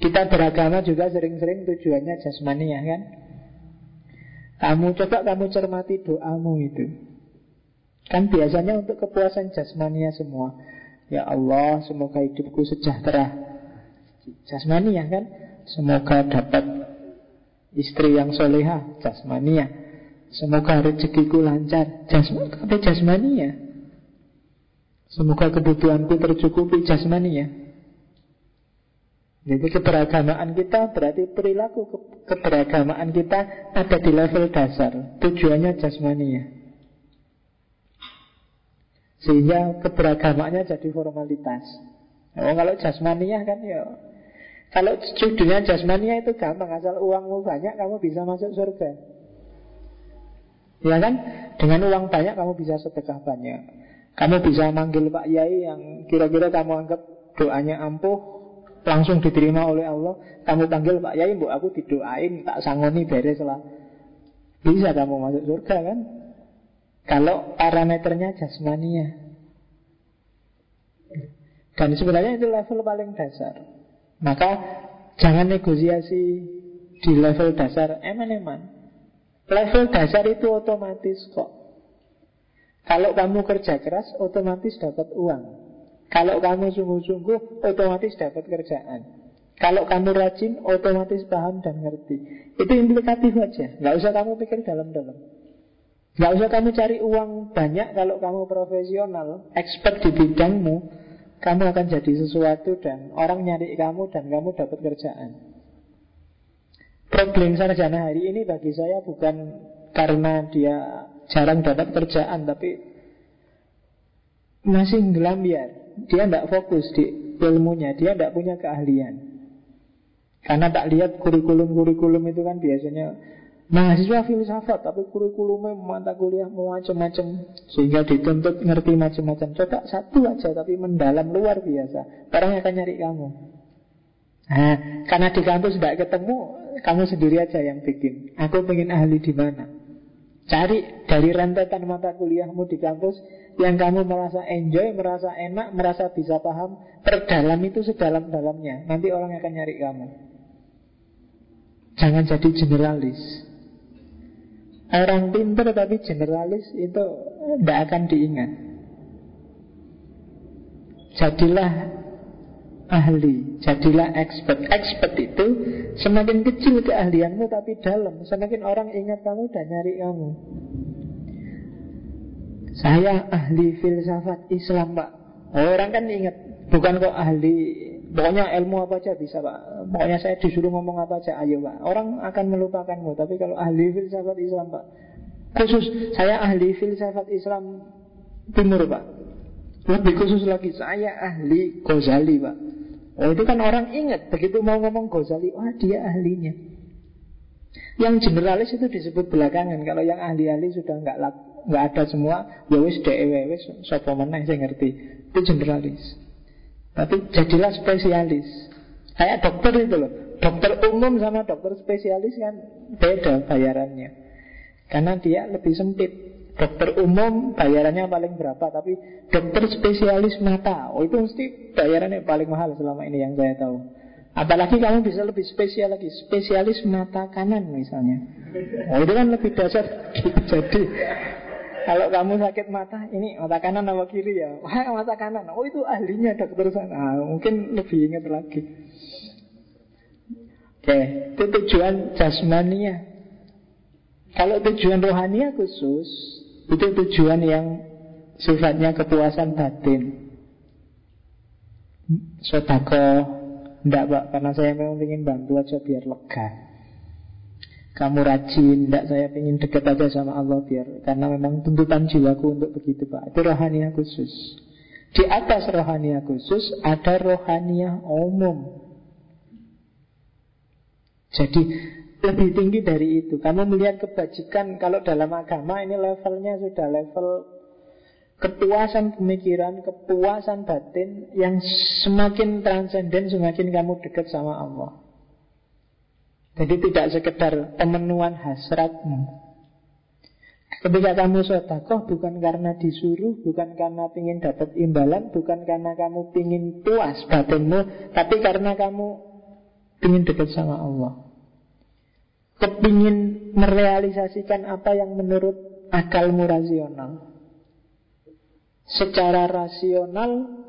Kita beragama juga sering-sering tujuannya jasmaniah kan? Kamu coba kamu cermati doamu itu. Kan biasanya untuk kepuasan jasmania semua. Ya Allah, semoga hidupku sejahtera jasmania kan? Semoga dapat istri yang soleha Jasmania Semoga rezekiku lancar. Jasmania, jasmania Semoga kebutuhanku tercukupi jasmania Jadi keberagamaan kita berarti perilaku ke keberagamaan kita ada di level dasar. Tujuannya jasmania Sehingga keberagamaannya jadi formalitas. Oh, kalau jasmania kan ya kalau judulnya jasmania itu gampang Asal uangmu banyak kamu bisa masuk surga. Ya kan? Dengan uang banyak kamu bisa sedekah banyak. Kamu bisa manggil Pak Yai yang kira-kira kamu anggap doanya ampuh Langsung diterima oleh Allah. Kamu panggil Pak Yai, bu aku didoain Tak sangoni beres lah. Bisa kamu masuk surga kan? Kalau parameternya jasmania. Dan sebenarnya itu level paling dasar maka jangan negosiasi di level dasar eman-eman. Level dasar itu otomatis kok. Kalau kamu kerja keras, otomatis dapat uang. Kalau kamu sungguh-sungguh, otomatis dapat kerjaan. Kalau kamu rajin, otomatis paham dan ngerti. Itu implikatif aja. Nggak usah kamu pikir dalam-dalam. Nggak usah kamu cari uang banyak kalau kamu profesional, expert di bidangmu, kamu akan jadi sesuatu dan orang nyari kamu dan kamu dapat kerjaan. Problem sarjana hari ini bagi saya bukan karena dia jarang dapat kerjaan, tapi masih ngelambiar. Dia tidak fokus di ilmunya, dia tidak punya keahlian. Karena tak lihat kurikulum-kurikulum itu kan biasanya Mahasiswa filsafat tapi kurikulumnya mata kuliah macam-macam sehingga dituntut ngerti macam-macam. Coba satu aja tapi mendalam luar biasa. Orang akan nyari kamu. Nah, karena di kampus tidak ketemu, kamu sendiri aja yang bikin. Aku pengen ahli di mana? Cari dari rentetan mata kuliahmu di kampus yang kamu merasa enjoy, merasa enak, merasa bisa paham. Perdalam itu sedalam-dalamnya. Nanti orang akan nyari kamu. Jangan jadi generalis. Orang pintar tapi generalis itu tidak akan diingat. Jadilah ahli, jadilah expert. Expert itu semakin kecil keahlianmu tapi dalam, semakin orang ingat kamu dan nyari kamu. Saya ahli filsafat Islam, Pak. Orang kan ingat, bukan kok ahli Pokoknya ilmu apa aja bisa pak. Pokoknya saya disuruh ngomong apa aja Ayo pak. Orang akan melupakanmu Tapi kalau ahli filsafat Islam pak. Khusus saya ahli filsafat Islam Timur pak. Lebih khusus lagi Saya ahli Ghazali pak. Oh itu kan orang ingat Begitu mau ngomong Ghazali Wah dia ahlinya. Yang generalis itu disebut belakangan. Kalau yang ahli-ahli sudah nggak ada semua Ya wis dewe wis Sopo saya ngerti. Itu generalis Tapi jadilah spesialis. Kayak dokter itu loh. Dokter umum sama dokter spesialis kan Beda bayarannya. Karena dia lebih sempit. Dokter umum bayarannya paling berapa Tapi dokter spesialis mata. Oh itu mesti bayarannya paling mahal selama ini yang saya tahu. Apalagi kamu bisa lebih spesial lagi. Spesialis mata kanan misalnya. Oh itu kan lebih dasar. Jadi kalau kamu sakit mata Ini mata kanan atau kiri ya? Wah mata kanan. Oh itu ahlinya dokter. Sana nah, Mungkin lebih ingat lagi. Oke Itu tujuan jasmania. Kalau tujuan rohania khusus itu tujuan yang sifatnya kepuasan batin. Sodako Tidak pak, karena saya memang ingin bantu aja biar lega Kamu rajin, tidak saya ingin dekat aja sama Allah biar Karena memang tuntutan jiwaku untuk begitu pak Itu rohania khusus Di atas rohania khusus ada rohania umum Jadi lebih tinggi dari itu. Kamu melihat kebajikan kalau dalam agama ini levelnya sudah level kepuasan pemikiran, kepuasan batin yang semakin transenden semakin kamu dekat sama Allah. Jadi tidak sekedar pemenuhan hasratmu. Ketika kamu sodakoh bukan karena disuruh, bukan karena ingin dapat imbalan, bukan karena kamu ingin puas batinmu, tapi karena kamu ingin dekat sama Allah kepingin merealisasikan apa yang menurut akalmu rasional. Secara rasional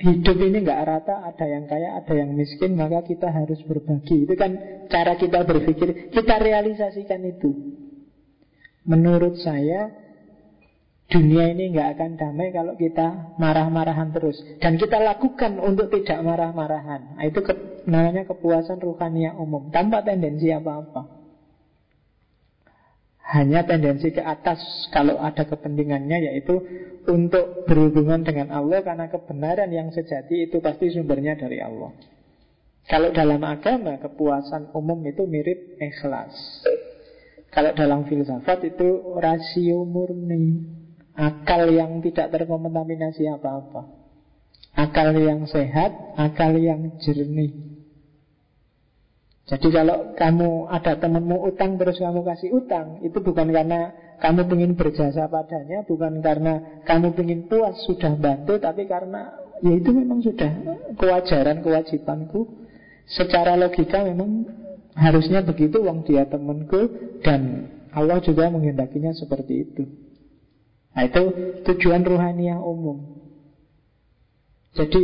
hidup ini nggak rata, ada yang kaya, ada yang miskin, maka kita harus berbagi. Itu kan cara kita berpikir. Kita realisasikan itu. Menurut saya Dunia ini nggak akan damai kalau kita marah-marahan terus Dan kita lakukan untuk tidak marah-marahan nah, Itu ke, namanya kepuasan ruhania umum Tanpa tendensi apa-apa hanya tendensi ke atas kalau ada kepentingannya yaitu untuk berhubungan dengan Allah karena kebenaran yang sejati itu pasti sumbernya dari Allah. Kalau dalam agama kepuasan umum itu mirip ikhlas. Kalau dalam filsafat itu rasio murni. Akal yang tidak terkontaminasi apa-apa Akal yang sehat Akal yang jernih Jadi kalau kamu ada temanmu utang Terus kamu kasih utang Itu bukan karena kamu ingin berjasa padanya Bukan karena kamu ingin puas Sudah bantu Tapi karena Ya itu memang sudah kewajaran Kewajibanku. Secara logika memang Harusnya begitu Wong dia temanku Dan Allah juga menghendakinya seperti itu. Nah itu tujuan ruhaniah umum. Jadi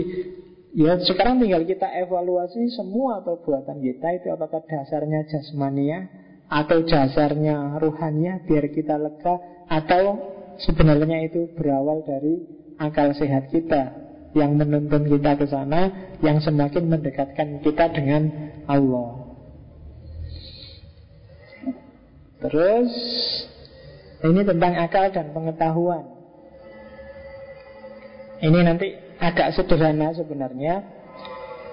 ya sekarang tinggal kita evaluasi semua perbuatan kita Itu apakah dasarnya jasmania Atau dasarnya ruhaniah biar kita lega Atau sebenarnya itu berawal dari akal sehat kita yang menuntun kita ke sana, yang semakin mendekatkan kita dengan Allah. Terus ini tentang akal dan pengetahuan. Ini nanti agak sederhana sebenarnya.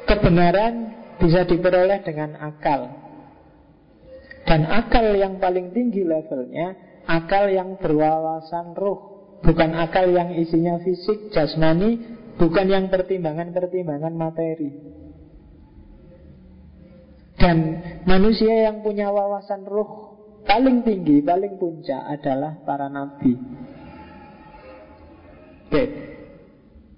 Kebenaran bisa diperoleh dengan akal. Dan akal yang paling tinggi levelnya, akal yang berwawasan ruh. Bukan akal yang isinya fisik, jasmani, bukan yang pertimbangan-pertimbangan materi. Dan manusia yang punya wawasan ruh paling tinggi, paling puncak adalah para nabi. Oke.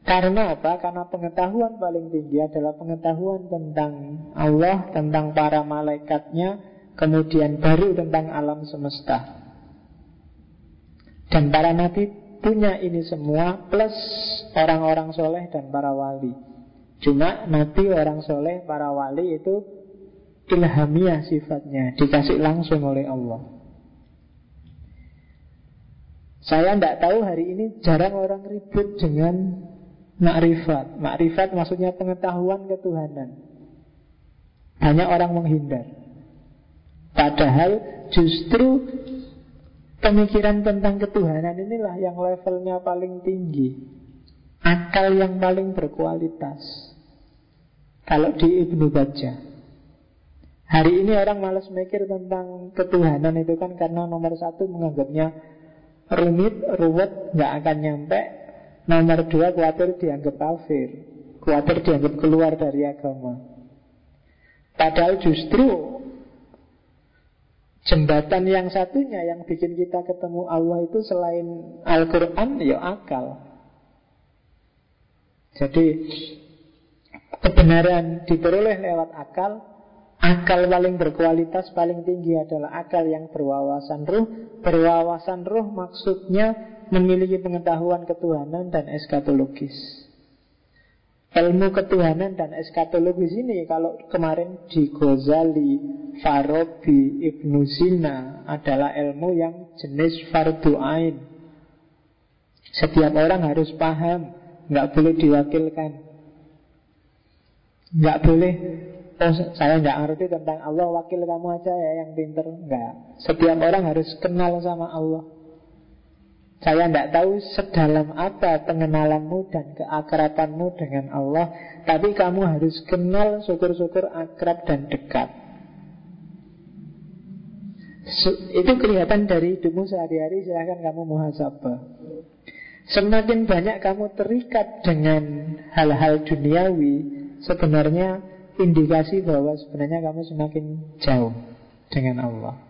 Karena apa? Karena pengetahuan paling tinggi adalah pengetahuan tentang Allah, tentang para malaikatnya, kemudian baru tentang alam semesta. Dan para nabi punya ini semua plus orang-orang soleh dan para wali. Cuma nabi, orang soleh, para wali itu ilhamiah sifatnya Dikasih langsung oleh Allah Saya tidak tahu hari ini jarang orang ribut dengan makrifat Makrifat maksudnya pengetahuan ketuhanan Banyak orang menghindar Padahal justru pemikiran tentang ketuhanan inilah yang levelnya paling tinggi akal yang paling berkualitas. Kalau di Ibnu Baja. Hari ini orang malas mikir tentang ketuhanan itu kan karena nomor satu menganggapnya rumit, ruwet, nggak akan nyampe. Nomor dua khawatir dianggap kafir, khawatir dianggap keluar dari agama. Padahal justru Jembatan yang satunya yang bikin kita ketemu Allah itu selain Al-Quran, ya akal. Jadi kebenaran diperoleh lewat akal, akal paling berkualitas paling tinggi adalah akal yang berwawasan ruh. Berwawasan ruh maksudnya memiliki pengetahuan ketuhanan dan eskatologis. Ilmu ketuhanan dan eskatologis ini kalau kemarin di Ghazali, Farabi, Ibnu Sina adalah ilmu yang jenis fardu ain. Setiap orang harus paham, nggak boleh diwakilkan. Nggak boleh Oh saya nggak ngerti tentang Allah Wakil kamu aja ya yang pinter Nggak Setiap orang harus kenal sama Allah saya tidak tahu sedalam apa pengenalanmu dan keakrabanmu dengan Allah Tapi kamu harus kenal syukur-syukur akrab dan dekat. Itu kelihatan dari hidupmu sehari-hari Silahkan kamu muhasabah. Semakin banyak kamu terikat dengan hal-hal duniawi Sebenarnya indikasi bahwa sebenarnya kamu semakin jauh dengan Allah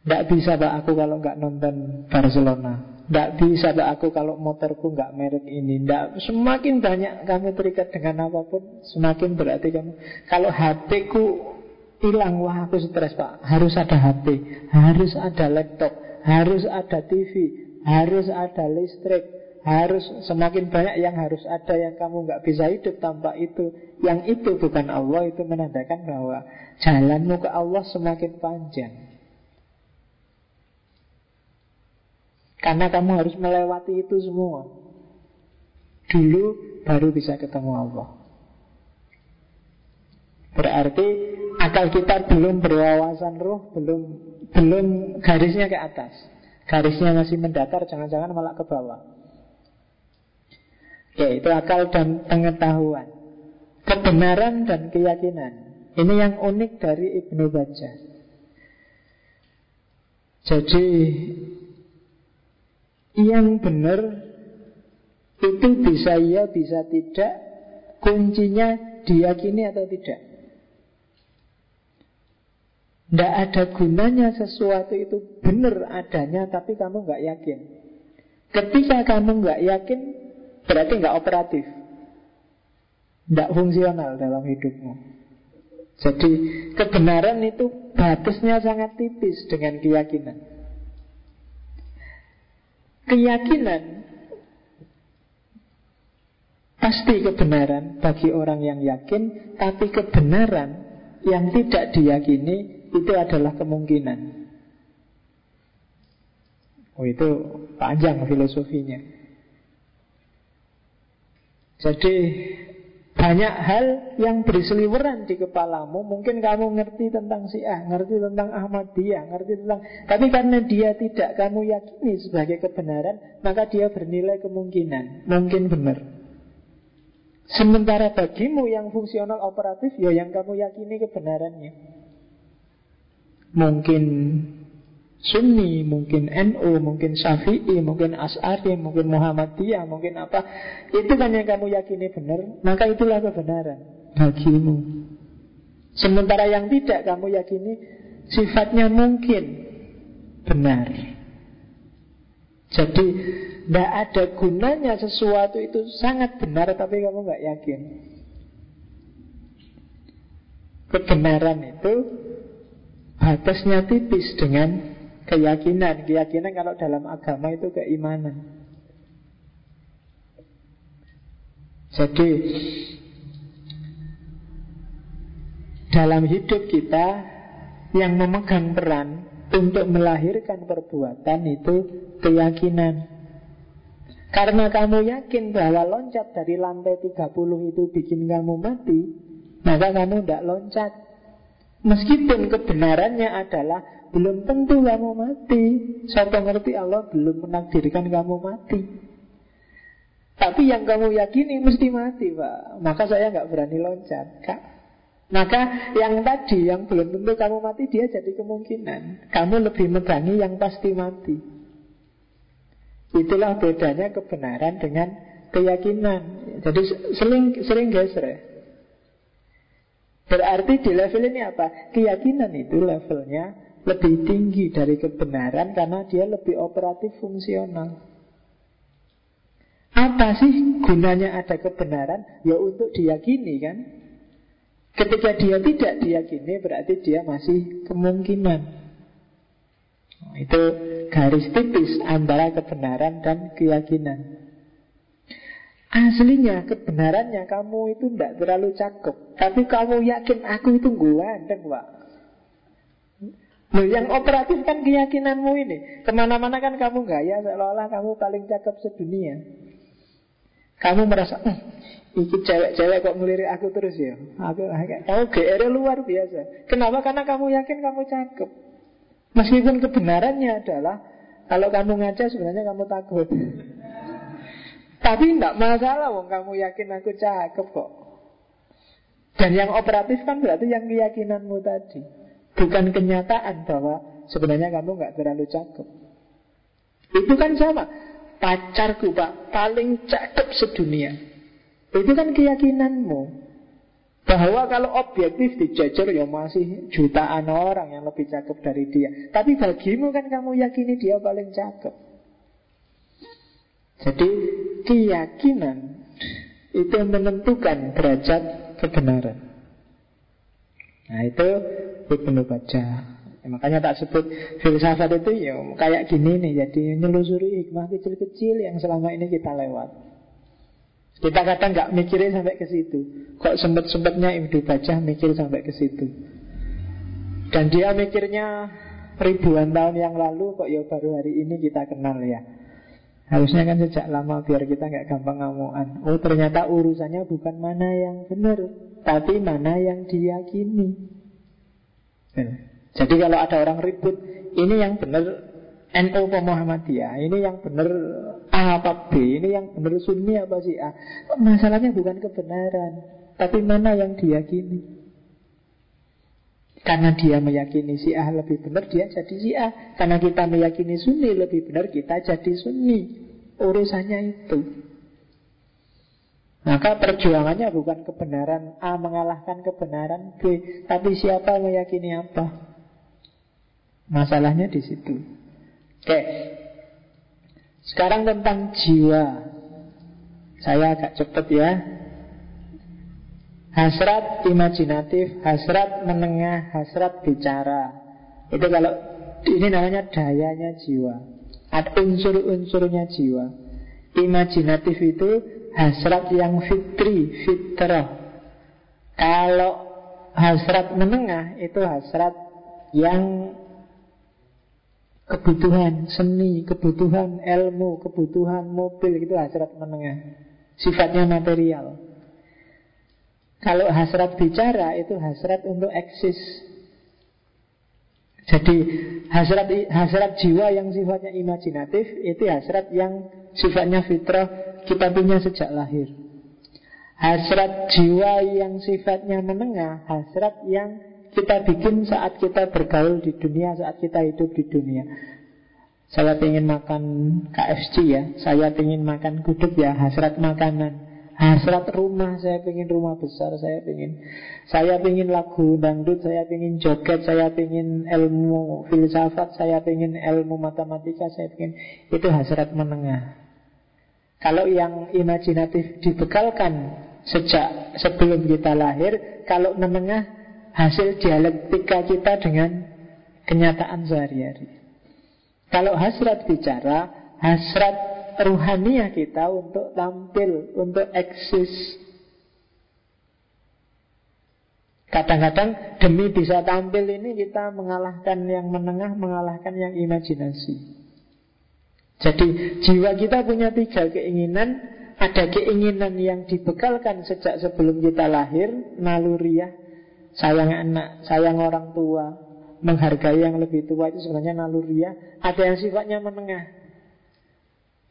tidak bisa pak aku kalau nggak nonton Barcelona. Tidak bisa pak aku kalau motorku nggak merek ini. Tidak Semakin banyak kamu terikat dengan apa pun Semakin berarti kamu. Kalau HP ku hilang Wah aku stres pak. Harus ada HP Harus ada laptop Harus ada TV Harus ada listrik harus semakin banyak yang harus ada yang kamu nggak bisa hidup tanpa itu. Yang itu bukan Allah itu menandakan bahwa jalanmu ke Allah semakin panjang Karena kamu harus melewati itu semua. Dulu baru bisa ketemu Allah. Berarti akal kita belum berwawasan roh Belum belum garisnya ke atas. Garisnya masih mendatar Jangan-jangan malah ke bawah. Oke, itu akal dan pengetahuan. Kebenaran dan keyakinan. Ini yang unik dari Ibnu Baja Jadi yang benar itu bisa iya, bisa tidak. Kuncinya diyakini atau tidak. Tidak ada gunanya sesuatu itu benar adanya tapi kamu nggak yakin. Ketika kamu nggak yakin berarti nggak operatif, tidak fungsional dalam hidupmu. Jadi kebenaran itu batasnya sangat tipis dengan keyakinan. Keyakinan pasti kebenaran bagi orang yang yakin, tapi kebenaran yang tidak diyakini itu adalah kemungkinan. Oh itu panjang filosofinya. Jadi banyak hal yang berseliweran di kepalamu. Mungkin kamu ngerti tentang Syiah Ngerti tentang Ahmadiyah Ngerti tentang Tapi karena dia tidak kamu yakini sebagai kebenaran Maka dia bernilai kemungkinan. Mungkin benar. Sementara bagimu yang fungsional operatif Ya yang kamu yakini kebenarannya. Mungkin Sunni, mungkin NU, mungkin Syafi'i, mungkin As'ari, mungkin Muhammadiyah, mungkin apa. Itu kan yang kamu yakini benar, maka itulah kebenaran bagimu. Sementara yang tidak kamu yakini sifatnya mungkin benar. Jadi tidak ada gunanya sesuatu itu sangat benar tapi kamu nggak yakin. Kebenaran itu batasnya tipis dengan keyakinan. Keyakinan kalau dalam agama itu keimanan. Jadi dalam hidup kita yang memegang peran untuk melahirkan perbuatan itu keyakinan. Karena kamu yakin bahwa loncat dari lantai 30 itu bikin kamu mati, maka kamu tidak loncat. Meskipun kebenarannya adalah belum tentu kamu mati Siapa ngerti Allah belum menakdirkan kamu mati Tapi yang kamu yakini mesti mati Pak Maka saya nggak berani loncat Kak maka yang tadi yang belum tentu kamu mati dia jadi kemungkinan. Kamu lebih megangi yang pasti mati. Itulah bedanya kebenaran dengan keyakinan. Jadi sering sering geser ya. Berarti di level ini apa? Keyakinan itu levelnya lebih tinggi dari kebenaran karena dia lebih operatif fungsional. Apa sih gunanya ada kebenaran? Ya untuk diyakini kan? Ketika dia tidak diyakini berarti dia masih kemungkinan. Itu garis tipis antara kebenaran dan keyakinan. Aslinya kebenarannya kamu itu tidak terlalu cakep Tapi kamu yakin aku itu ganteng pak Loh, yang operatif kan keyakinanmu ini Ke mana-mana kan kamu gaya Seolah-olah kamu paling cakep sedunia Kamu merasa hm, Iki cewek-cewek kok ngelirik aku terus ya aku, Kamu GR luar biasa Kenapa? Karena kamu yakin kamu cakep Meskipun kebenarannya adalah Kalau kamu ngaca sebenarnya kamu takut tapi tidak masalah wong kamu yakin aku cakep kok. Dan yang operatif kan berarti yang keyakinanmu tadi. Bukan kenyataan bahwa sebenarnya kamu nggak terlalu cakep. Itu kan sama. Pacarku pak paling cakep sedunia. Itu kan keyakinanmu. Bahwa kalau objektif dijajar ya masih jutaan orang yang lebih cakep dari dia. Tapi bagimu kan kamu yakini dia paling cakep. Jadi keyakinan itu menentukan derajat kebenaran. Nah itu Ibnu baca. Ya, makanya tak sebut filsafat itu ya kayak gini nih. Jadi menelusuri hikmah kecil-kecil yang selama ini kita lewat. Kita kadang nggak mikirin sampai ke situ. Kok sempet-sempetnya Ibnu baca mikir sampai ke situ. Dan dia mikirnya ribuan tahun yang lalu kok ya baru hari ini kita kenal ya. Harusnya kan sejak lama biar kita nggak gampang ngamuan. Oh ternyata urusannya bukan mana yang benar, tapi mana yang diyakini. Jadi kalau ada orang ribut, ini yang benar NU apa Muhammadiyah, ini yang benar A apa B, ini yang benar Sunni apa sih A. Masalahnya bukan kebenaran, tapi mana yang diyakini. Karena dia meyakini si A lebih benar, dia jadi si A. Karena kita meyakini Sunni lebih benar, kita jadi Sunni. Urusannya itu Maka perjuangannya bukan kebenaran. A mengalahkan kebenaran. B Tapi siapa meyakini apa? Masalahnya di situ. Oke. Sekarang tentang jiwa. Saya agak cepat ya. Hasrat imajinatif, hasrat menengah, hasrat bicara. Itu kalau ini namanya dayanya jiwa. Ada unsur-unsurnya jiwa. Imajinatif itu hasrat yang fitri, fitrah Kalau hasrat menengah itu hasrat yang kebutuhan seni, kebutuhan ilmu, kebutuhan mobil itu hasrat menengah. Sifatnya material. Kalau hasrat bicara itu hasrat untuk eksis, jadi hasrat hasrat jiwa yang sifatnya imajinatif itu hasrat yang sifatnya fitrah kita punya sejak lahir. Hasrat jiwa yang sifatnya menengah, hasrat yang kita bikin saat kita bergaul di dunia, saat kita hidup di dunia. Saya ingin makan KFC ya, saya ingin makan gudeg ya, hasrat makanan. Hasrat rumah, saya ingin rumah besar, saya ingin saya ingin lagu dangdut, saya ingin joget, saya ingin ilmu filsafat, saya ingin ilmu matematika, saya ingin itu hasrat menengah. Kalau yang imajinatif dibekalkan sejak sebelum kita lahir, kalau menengah hasil dialektika kita dengan kenyataan sehari-hari. Kalau hasrat bicara, hasrat ruhaniah kita untuk tampil, untuk eksis. Kadang-kadang demi bisa tampil ini kita mengalahkan yang menengah, mengalahkan yang imajinasi. Jadi jiwa kita punya tiga keinginan. Ada keinginan yang dibekalkan sejak sebelum kita lahir Naluriah Sayang anak, sayang orang tua Menghargai yang lebih tua itu sebenarnya naluriah. Ada yang sifatnya menengah.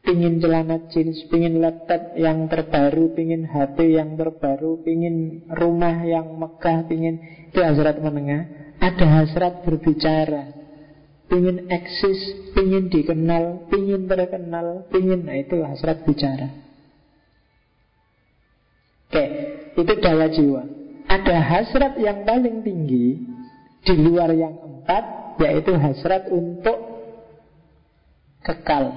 Pingin celana jeans, pingin laptop yang terbaru, pingin HP yang terbaru, pingin rumah yang megah, pingin itu hasrat menengah. Ada hasrat berbicara, pingin eksis, pingin dikenal, pingin terkenal, pingin, nah itu hasrat bicara. Oke, itu daya jiwa. Ada hasrat yang paling tinggi di luar yang empat, yaitu hasrat untuk kekal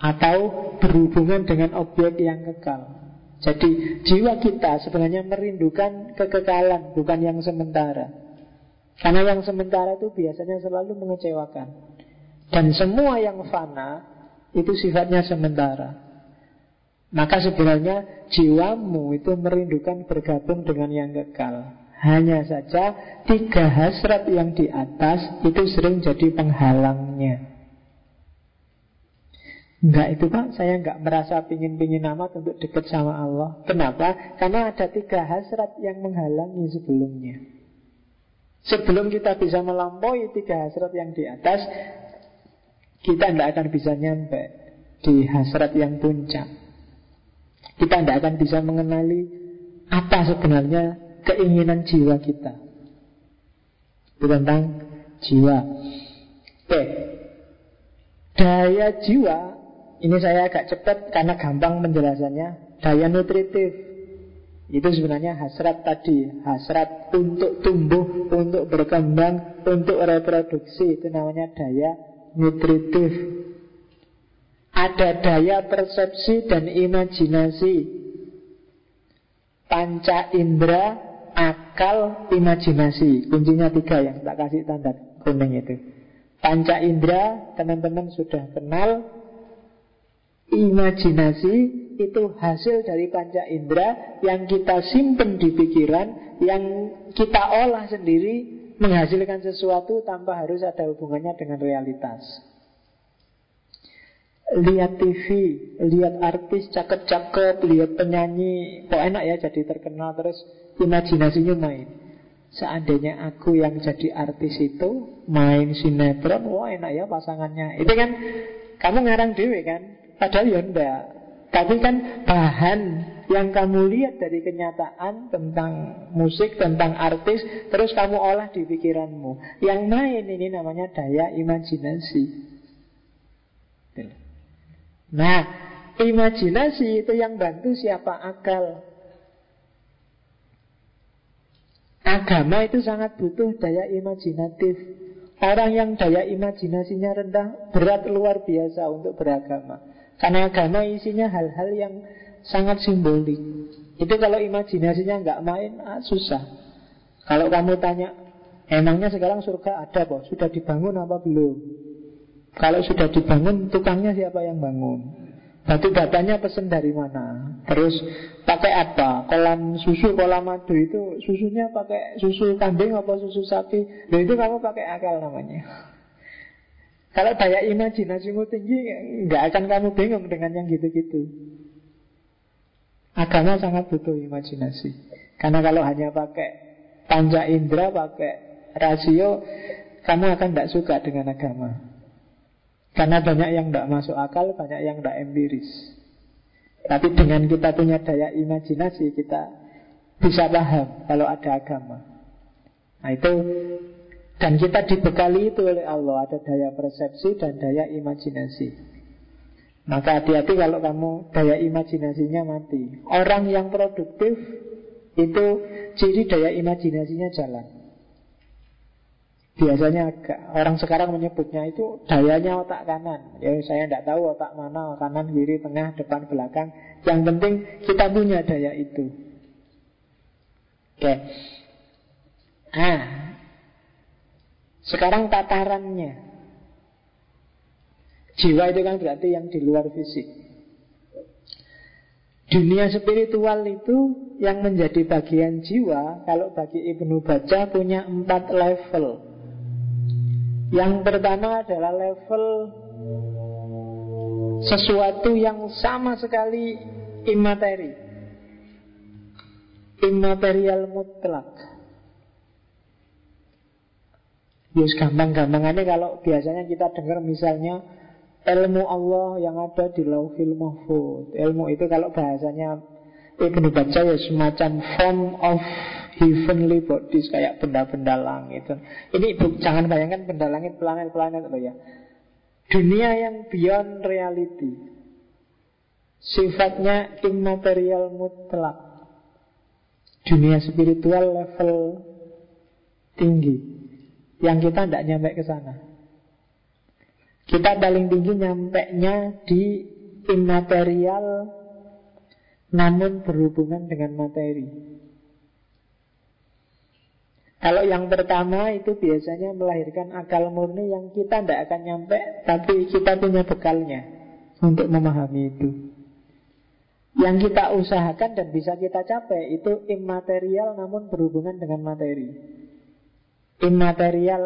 atau berhubungan dengan objek yang kekal. Jadi jiwa kita sebenarnya merindukan kekekalan, bukan yang sementara. Karena yang sementara itu biasanya selalu mengecewakan. Dan semua yang fana itu sifatnya sementara. Maka sebenarnya jiwamu itu merindukan bergabung dengan yang kekal. Hanya saja tiga hasrat yang di atas itu sering jadi penghalangnya. Enggak itu pak, saya enggak merasa pingin-pingin amat untuk dekat sama Allah Kenapa? Karena ada tiga hasrat yang menghalangi sebelumnya Sebelum kita bisa melampaui tiga hasrat yang di atas Kita tidak akan bisa nyampe di hasrat yang puncak. Kita tidak akan bisa mengenali apa sebenarnya keinginan jiwa kita. Itu tentang jiwa. Oke. Daya jiwa ini saya agak cepat karena gampang penjelasannya. Daya nutritif itu sebenarnya hasrat tadi, hasrat untuk tumbuh, untuk berkembang, untuk reproduksi itu namanya daya nutritif. Ada daya persepsi dan imajinasi. Panca indera, akal, imajinasi. Kuncinya tiga yang tak kasih tanda kuning itu. Panca indera, teman-teman sudah kenal Imajinasi itu hasil dari panca indera yang kita simpen di pikiran, yang kita olah sendiri, menghasilkan sesuatu tanpa harus ada hubungannya dengan realitas. Lihat TV, lihat artis cakep-cakep, lihat penyanyi, kok enak ya jadi terkenal terus imajinasinya main. Seandainya aku yang jadi artis itu main sinetron, wah enak ya pasangannya. Itu kan kamu ngarang dewe kan? Padahal ya enggak Tapi kan bahan yang kamu lihat dari kenyataan tentang musik, tentang artis Terus kamu olah di pikiranmu. Yang main ini namanya daya imajinasi. Nah, imajinasi itu yang bantu siapa? Akal. Agama itu sangat butuh daya imajinatif. Orang yang daya imajinasinya rendah Berat luar biasa untuk beragama karena agama isinya hal-hal yang sangat simbolik. Itu kalau imajinasinya nggak main, ah, susah. Kalau kamu tanya, emangnya sekarang surga ada kok? Sudah dibangun apa belum? Kalau sudah dibangun, tukangnya siapa yang bangun? Batu batanya pesen dari mana? Terus pakai apa? Kolam susu, kolam madu itu susunya pakai susu kambing apa susu sapi? Nah itu kamu pakai akal namanya. Kalau daya imajinasimu tinggi, nggak akan kamu bingung dengan yang gitu-gitu. Agama sangat butuh imajinasi. Karena kalau hanya pakai panca indera, pakai rasio, kamu akan tidak suka dengan agama. Karena banyak yang tidak masuk akal, banyak yang tidak empiris. Tapi dengan kita punya daya imajinasi, kita bisa paham kalau ada agama. Nah itu dan kita dibekali itu oleh Allah. Ada daya persepsi dan daya imajinasi. Maka hati-hati kalau kamu daya imajinasinya mati. Orang yang produktif Itu ciri daya imajinasinya jalan. Biasanya agak Orang sekarang menyebutnya itu Dayanya otak kanan. Ya saya tidak tahu otak mana Kanan, kiri, tengah, depan, belakang. Yang penting kita punya daya itu. Oke. Okay. Ah, sekarang tatarannya. Jiwa itu kan berarti yang di luar fisik. Dunia spiritual itu yang menjadi bagian jiwa Kalau bagi Ibnu Baca punya empat level. Yang pertama adalah level Sesuatu yang sama sekali imateri. Imaterial mutlak Yes, gampang-gampangannya kalau biasanya kita dengar misalnya ilmu Allah yang ada di lauhil mahfud. Ilmu itu kalau bahasanya Ibnu Baca ya semacam form of heavenly bodies kayak benda-benda langit. Ini jangan bayangkan benda langit planet-planet loh ya. Dunia yang beyond reality. Sifatnya immaterial mutlak. Dunia spiritual level tinggi yang kita tidak nyampe ke sana. Kita paling tinggi nyampe nya di immaterial namun berhubungan dengan materi. Kalau yang pertama itu biasanya melahirkan akal murni yang kita tidak akan nyampe, tapi kita punya bekalnya untuk memahami itu. Yang kita usahakan dan bisa kita capai itu immaterial namun berhubungan dengan materi. Immaterial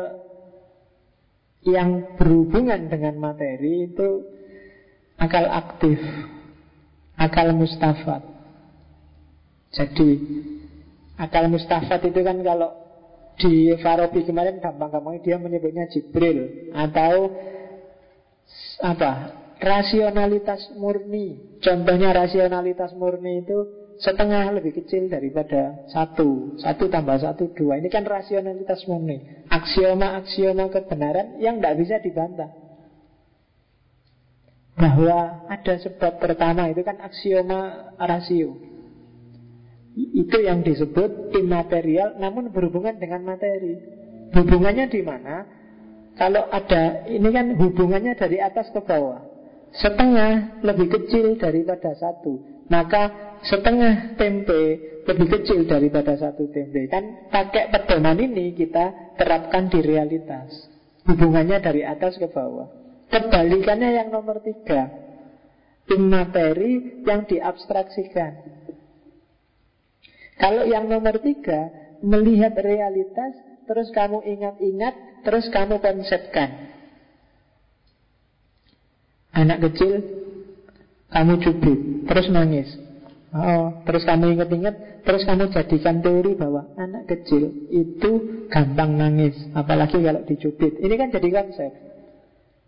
yang berhubungan dengan materi itu akal aktif, akal mustafat. Jadi akal mustafat itu kan kalau di Farabi kemarin gampang-gampang dia menyebutnya Jibril atau apa rasionalitas murni. Contohnya rasionalitas murni itu setengah lebih kecil daripada satu. Satu tambah satu dua. Ini kan rasionalitas murni. Aksioma-aksioma kebenaran yang tidak bisa dibantah. Bahwa ada sebab pertama itu kan aksioma rasio. Itu yang disebut imaterial namun berhubungan dengan materi. Hubungannya di mana? Kalau ada, ini kan hubungannya dari atas ke bawah. Setengah lebih kecil daripada satu. Maka setengah tempe lebih kecil daripada satu tempe. Kan pakai pedoman ini kita terapkan di realitas. Hubungannya dari atas ke bawah. Kebalikannya yang nomor tiga. Imateri yang diabstraksikan. Kalau yang nomor tiga, melihat realitas, terus kamu ingat-ingat, terus kamu konsepkan. Anak kecil, kamu cubit, terus nangis. Oh, terus kamu ingat-ingat, terus kamu jadikan teori bahwa anak kecil itu gampang nangis, apalagi kalau dicubit. Ini kan jadi konsep.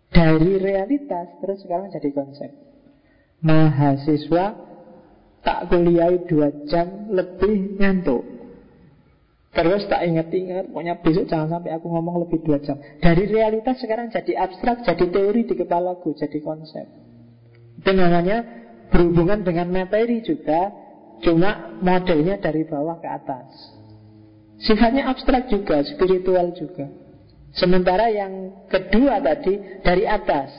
Dari realitas terus sekarang jadi konsep. Mahasiswa tak kuliah dua jam lebih ngantuk. Terus tak ingat-ingat, pokoknya besok jangan sampai aku ngomong lebih dua jam. Dari realitas sekarang jadi abstrak, jadi teori di kepalaku, jadi konsep. Namanya Berhubungan dengan materi juga Cuma modelnya dari bawah ke atas. Sifatnya abstrak juga, spiritual juga. Sementara yang kedua tadi Dari atas.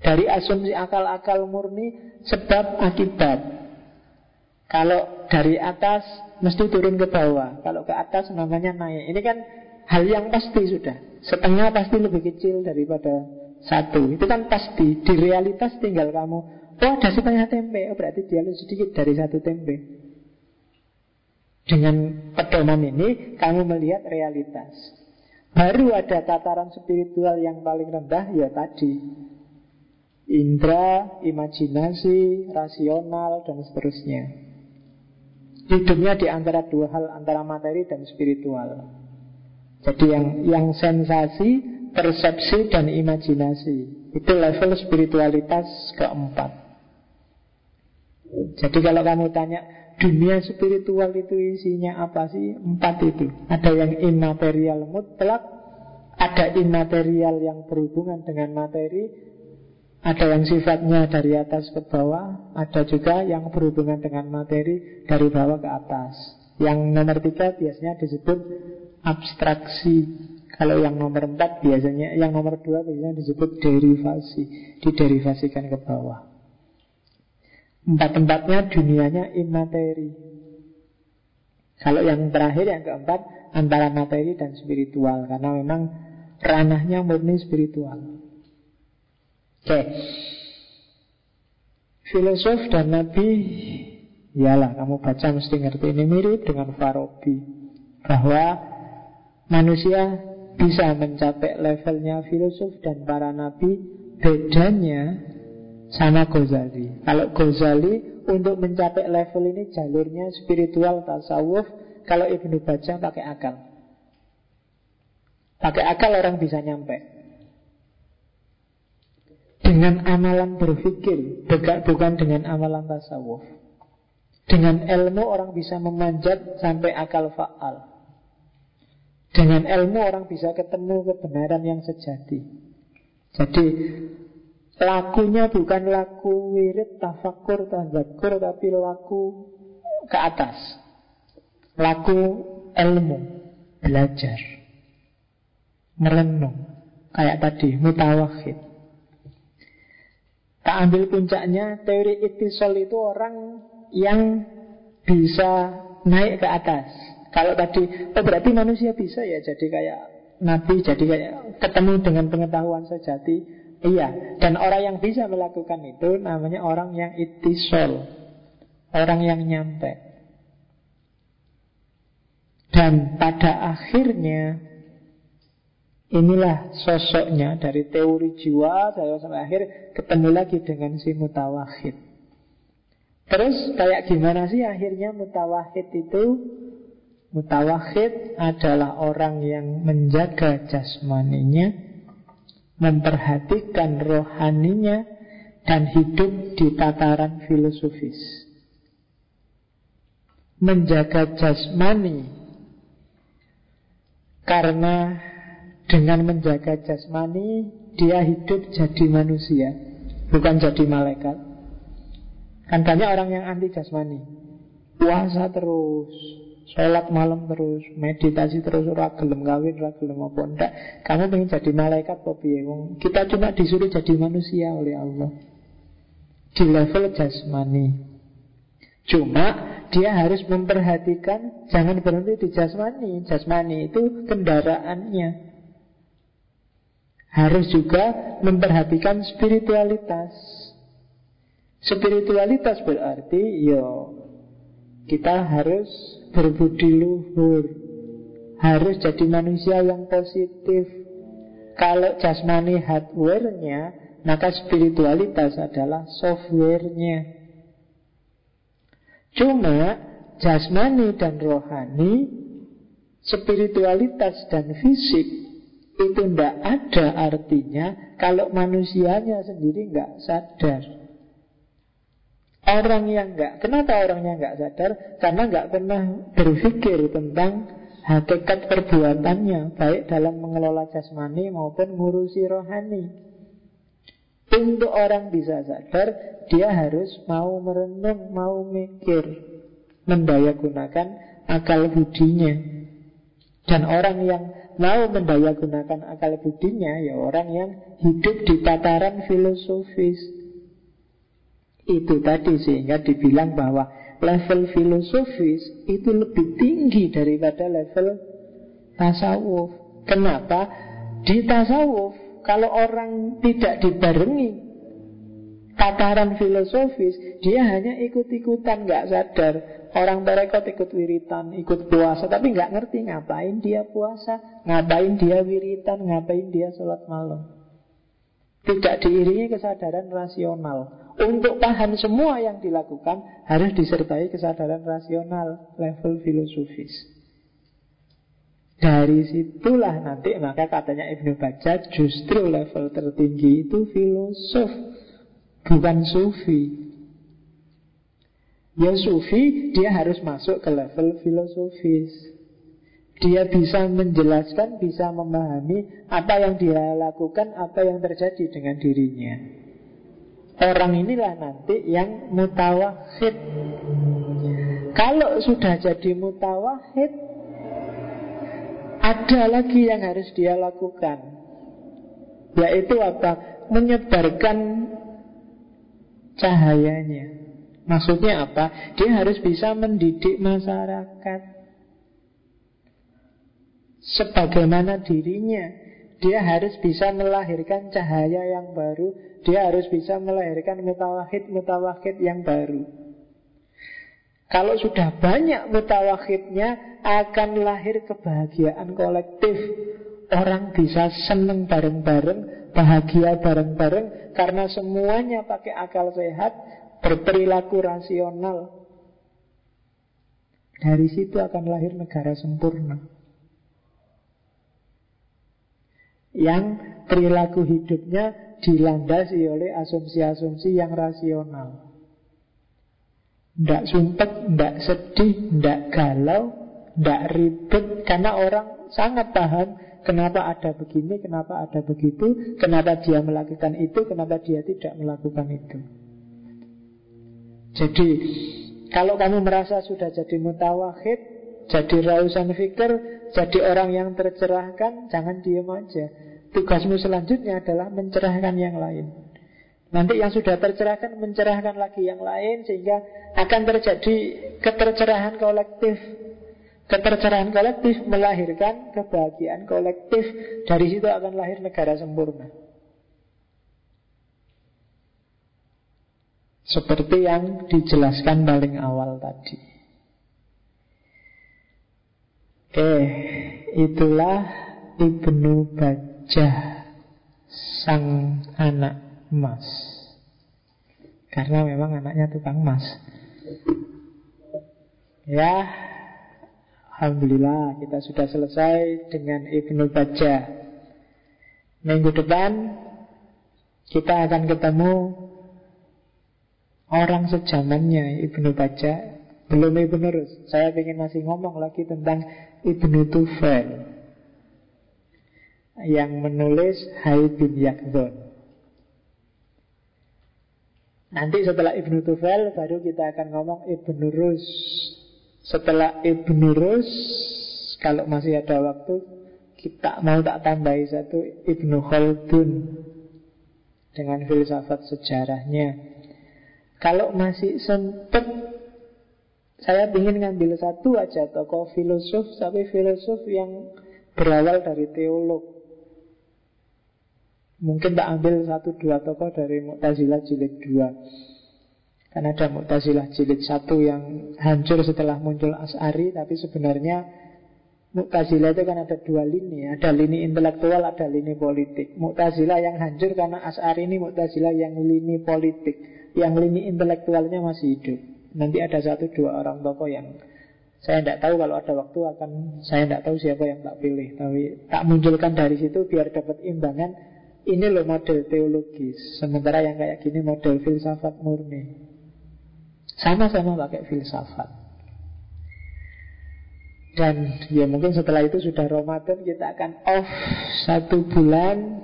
Dari asumsi akal-akal murni Sebab akibat. Kalau dari atas Mesti turun ke bawah. Kalau ke atas namanya naik. Ini kan hal yang pasti sudah. Setengah pasti lebih kecil daripada satu. Itu kan pasti Di realitas tinggal kamu Oh ada setengah tempe. Oh berarti dia lebih sedikit dari satu tempe. Dengan pedoman ini Kamu melihat realitas. Baru ada tataran spiritual yang paling rendah Ya tadi. Indra, imajinasi, rasional, dan seterusnya. Hidupnya di antara dua hal Antara materi dan spiritual. Jadi yang, yang sensasi, persepsi, dan imajinasi Itu level spiritualitas keempat jadi kalau kamu tanya dunia spiritual itu isinya apa sih? Empat itu. Ada yang imaterial mutlak, ada imaterial yang berhubungan dengan materi, ada yang sifatnya dari atas ke bawah, ada juga yang berhubungan dengan materi dari bawah ke atas. Yang nomor tiga biasanya disebut abstraksi. Kalau yang nomor empat biasanya, yang nomor dua biasanya disebut derivasi, diderivasikan ke bawah. Empat-empatnya dunianya imateri Kalau yang terakhir, yang keempat Antara materi dan spiritual Karena memang ranahnya murni spiritual Oke okay. Filosof dan Nabi Iyalah, kamu baca mesti ngerti Ini mirip dengan Farabi Bahwa manusia bisa mencapai levelnya filosof dan para nabi Bedanya sama Ghazali. Kalau Ghazali untuk mencapai level ini jalurnya spiritual tasawuf, kalau Ibnu Baca pakai akal. Pakai akal orang bisa nyampe. dengan amalan berpikir, bukan dengan amalan tasawuf. Dengan ilmu orang bisa memanjat sampai akal faal. Dengan ilmu orang bisa ketemu kebenaran yang sejati. Jadi lakunya bukan laku wirid, tafakur, tazakur, tapi laku ke atas. Laku ilmu, belajar, merenung. Kayak tadi, mutawahid. Tak ambil puncaknya, teori itisol itu orang yang bisa naik ke atas. Kalau tadi, oh berarti manusia bisa ya jadi kayak nabi, jadi kayak ketemu dengan pengetahuan sejati. Iya, dan orang yang bisa melakukan itu namanya orang yang itisol, orang yang nyampe. Dan pada akhirnya inilah sosoknya dari teori jiwa saya sampai akhir ketemu lagi dengan si mutawahid. Terus kayak gimana sih akhirnya mutawahid itu? Mutawahid adalah orang yang menjaga jasmaninya, memperhatikan rohaninya, dan hidup di tataran filosofis. Menjaga jasmani karena dengan menjaga jasmani dia hidup jadi manusia, bukan jadi malaikat. Kan banyak orang yang anti jasmani Puasa terus Sholat malam terus Meditasi terus Ora gelem kawin Ora gelem apa enggak Kamu pengen jadi malaikat apa Wong Kita cuma disuruh jadi manusia oleh Allah. Di level jasmani. Cuma dia harus memperhatikan Jangan berhenti di jasmani. Jasmani itu kendaraannya. Harus juga memperhatikan spiritualitas. Spiritualitas berarti yo kita harus berbudi luhur, harus jadi manusia yang positif. Kalau jasmani hardware-nya, maka spiritualitas adalah software-nya. Cuma jasmani dan rohani, spiritualitas dan fisik itu tidak ada artinya kalau manusianya sendiri nggak sadar. Orang yang enggak, kenapa orangnya enggak sadar? Karena enggak pernah berpikir tentang hakikat perbuatannya, baik dalam mengelola jasmani maupun ngurusi rohani. Untuk orang bisa sadar, dia harus mau merenung, mau mikir, mendaya gunakan akal budinya. Dan orang yang mau mendaya gunakan akal budinya, ya orang yang hidup di tataran filosofis, itu tadi sehingga dibilang bahwa level filosofis itu lebih tinggi daripada level tasawuf. Kenapa? Di tasawuf kalau orang tidak dibarengi tataran filosofis, dia hanya ikut-ikutan, nggak sadar. Orang berekot ikut wiritan, ikut puasa, tapi nggak ngerti ngapain dia puasa, ngapain dia wiritan, ngapain dia sholat malam. Tidak diiringi kesadaran rasional. Untuk paham semua yang dilakukan harus disertai kesadaran rasional level filosofis. Dari situlah nanti maka katanya Ibnu Bajjah justru level tertinggi itu filosof bukan sufi. Ya sufi dia harus masuk ke level filosofis. Dia bisa menjelaskan, bisa memahami apa yang dia lakukan, apa yang terjadi dengan dirinya. Orang inilah nanti yang mutawahid Kalau sudah jadi mutawahid Ada lagi yang harus dia lakukan Yaitu apa? Menyebarkan cahayanya Maksudnya apa? Dia harus bisa mendidik masyarakat Sebagaimana dirinya dia harus bisa melahirkan cahaya yang baru Dia harus bisa melahirkan mutawahid-mutawahid yang baru. Kalau sudah banyak mutawahidnya Akan lahir kebahagiaan kolektif. Orang bisa seneng bareng-bareng Bahagia bareng-bareng Karena semuanya pakai akal sehat Berperilaku rasional. Dari situ akan lahir negara sempurna. Yang perilaku hidupnya dilandasi oleh asumsi-asumsi yang rasional. Tidak sumpek, tidak sedih, tidak galau, tidak ribet Karena orang sangat paham Kenapa ada begini, kenapa ada begitu Kenapa dia melakukan itu, kenapa dia tidak melakukan itu Jadi Kalau kamu merasa sudah jadi mutawahid Jadi rausan fikir Jadi orang yang tercerahkan Jangan diam aja Tugasmu selanjutnya adalah mencerahkan yang lain Nanti yang sudah tercerahkan mencerahkan lagi yang lain sehingga akan terjadi ketercerahan kolektif. Ketercerahan kolektif melahirkan kebahagiaan kolektif. Dari situ akan lahir negara sempurna. Seperti yang dijelaskan paling awal tadi. Eh, itulah Ibnu Bajah sang anak emas Karena memang anaknya tukang emas Ya Alhamdulillah kita sudah selesai dengan Ibnu Baja Minggu depan Kita akan ketemu Orang sejamannya Ibnu Baja Belum Ibnu Rus Saya ingin masih ngomong lagi tentang Ibnu Tufel Yang menulis Hai bin Yakdon Nanti setelah Ibnu Tufel baru kita akan ngomong Ibnu Rus. Setelah Ibnu Rus, kalau masih ada waktu, kita mau tak tambahi satu Ibnu Khaldun dengan filsafat sejarahnya. Kalau masih sempat, saya ingin ngambil satu aja tokoh filosof, tapi filosof yang berawal dari teolog. Mungkin tak ambil satu dua tokoh dari Mu'tazilah jilid dua. Karena ada Mu'tazilah jilid satu yang hancur setelah muncul As'ari Tapi sebenarnya Mu'tazilah itu kan ada dua lini Ada lini intelektual, ada lini politik. Mu'tazilah yang hancur karena As'ari ini Mu'tazilah yang lini politik. Yang lini intelektualnya masih hidup. Nanti ada satu dua orang tokoh yang saya tidak tahu kalau ada waktu akan saya tidak tahu siapa yang tak pilih. Tapi tak munculkan dari situ biar dapat imbangan ini loh model teologis Sementara yang kayak gini model filsafat murni. Sama-sama pakai filsafat. Dan ya mungkin setelah itu sudah Ramadan Kita akan off satu bulan.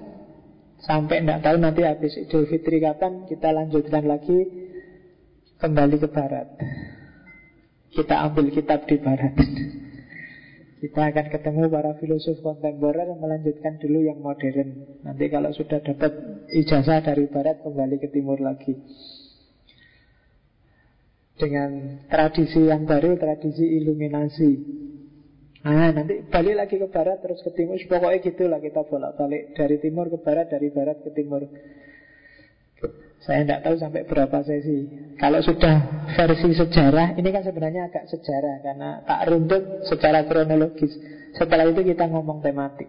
Sampai tidak tahu nanti habis Idul Fitri kapan Kita lanjutkan lagi Kembali ke Barat. Kita ambil kitab di Barat kita akan ketemu para filosof kontemporer melanjutkan dulu yang modern. Nanti kalau sudah dapat ijazah dari barat kembali ke timur lagi. Dengan tradisi yang baru, tradisi iluminasi. Nah, nanti balik lagi ke barat terus ke timur. Pokoknya gitulah kita bolak-balik dari timur ke barat, dari barat ke timur. Saya tidak tahu sampai berapa sesi. Kalau sudah versi sejarah, ini kan sebenarnya agak sejarah karena tak runtut secara kronologis. Setelah itu kita ngomong tematik.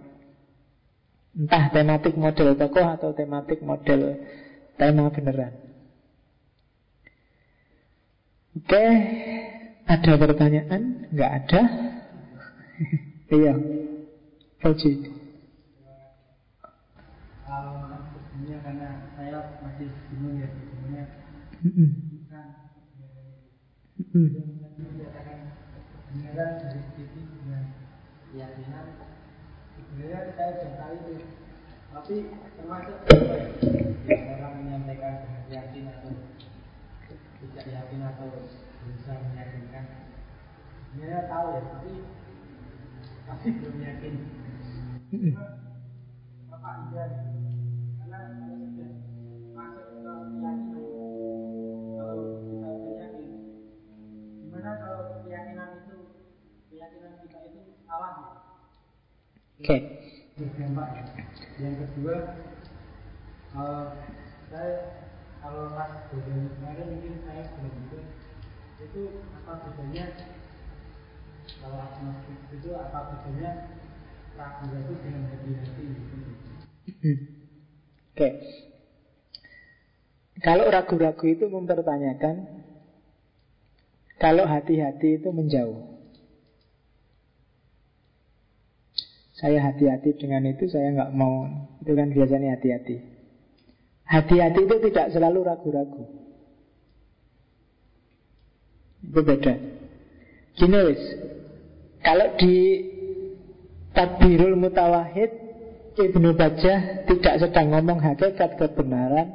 Entah tematik model tokoh atau tematik model tema beneran. Oke, ada pertanyaan? Enggak ada? iya, Fauji. dari sisi keyakinan sebenarnya saya tahu yang yakin atau tidak yakin atau meyakinkan tahu ya tapi tapi belum yakin keyakinan kita itu salah? Oke. Okay. Yang kedua, uh, saya kalau pas bedanya kemarin mungkin saya belum itu itu apa bedanya kalau agnostik itu apa bedanya ragu-ragu dengan hati-hati gitu. Oke. Okay. Kalau ragu-ragu itu mempertanyakan kalau hati-hati itu menjauh Saya hati-hati dengan itu Saya nggak mau Itu kan biasanya hati-hati Hati-hati itu tidak selalu ragu-ragu. Itu beda. Gini wis. Kalau di Tadbirul Mutawahid Ibnu Bajah tidak sedang ngomong hakikat kebenaran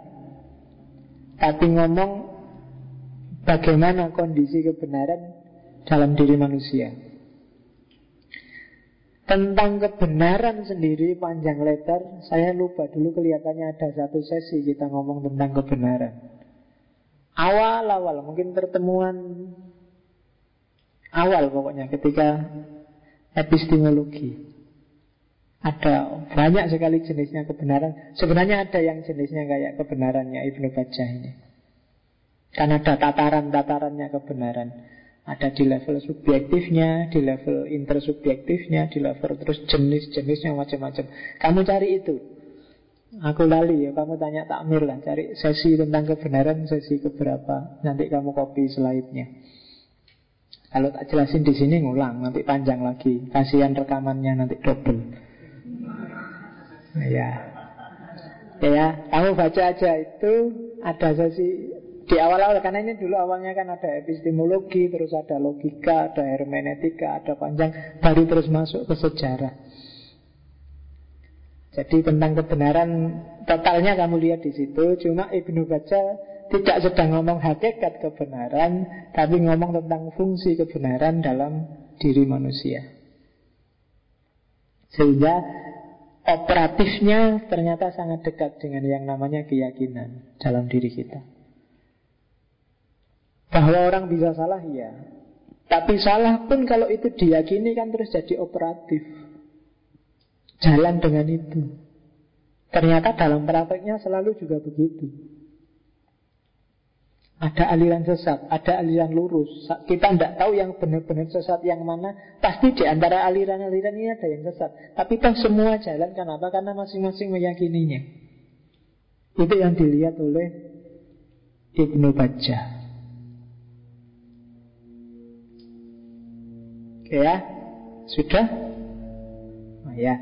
Tapi ngomong Bagaimana kondisi kebenaran Dalam diri manusia Tentang kebenaran sendiri Panjang lebar Saya lupa dulu kelihatannya ada satu sesi Kita ngomong tentang kebenaran Awal-awal Mungkin pertemuan Awal pokoknya ketika epistemologi ada banyak sekali jenisnya kebenaran. Sebenarnya ada yang jenisnya kayak kebenarannya Ibnu Bajjah ini. Kan ada tataran-tatarannya kebenaran. Ada di level subjektifnya, di level intersubjektifnya, di level terus jenis-jenisnya macam-macam. Kamu cari itu. Aku lali ya, kamu tanya takmir lah, cari sesi tentang kebenaran, sesi keberapa. Nanti kamu copy slide-nya. Kalau tak jelasin di sini ngulang, nanti panjang lagi. Kasihan rekamannya nanti double. Ya. Ya, kamu baca aja itu ada sesi di awal-awal karena ini dulu awalnya kan ada epistemologi, terus ada logika, ada hermeneutika, ada panjang, baru terus masuk ke sejarah. Jadi tentang kebenaran totalnya kamu lihat di situ. Cuma Ibnu Baca tidak sedang ngomong hakikat kebenaran, tapi ngomong tentang fungsi kebenaran dalam diri manusia. Sehingga operatifnya ternyata sangat dekat dengan yang namanya keyakinan dalam diri kita. Bahwa orang bisa salah, ya. Tapi salah pun kalau itu diyakini kan terus jadi operatif. Jalan dengan itu. Ternyata dalam prakteknya selalu juga begitu. Ada aliran sesat, ada aliran lurus. Kita tidak tahu yang benar-benar sesat yang mana. Pasti di antara aliran-aliran ini ada yang sesat. Tapi kan semua jalan kenapa? Karena masing-masing meyakininya. Itu yang dilihat oleh Ibnu Bajjah. Oke ya, sudah? Nah, ya.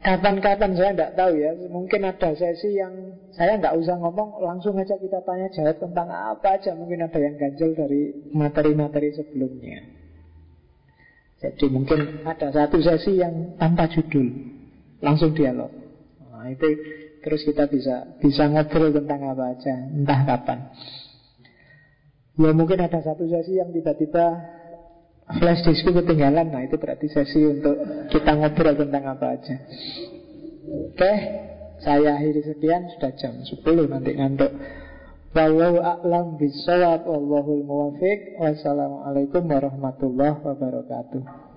Kapan-kapan saya tidak tahu ya. Mungkin ada sesi yang Saya nggak usah ngomong Langsung aja kita tanya jawab tentang apa aja. Mungkin ada yang ganjel dari materi-materi sebelumnya. Jadi mungkin ada satu sesi yang tanpa judul. Langsung dialog. Nah itu terus kita bisa Bisa ngobrol tentang apa aja Entah kapan. Ya mungkin ada satu sesi yang tiba-tiba flash diskku ketinggalan. Nah itu berarti sesi untuk kita ngobrol tentang apa aja. Oke Saya akhiri sekian. Sudah jam 10 nanti ngantuk. Wallahu a'lam bisawab Wallahul muwafiq Wassalamualaikum warahmatullahi wabarakatuh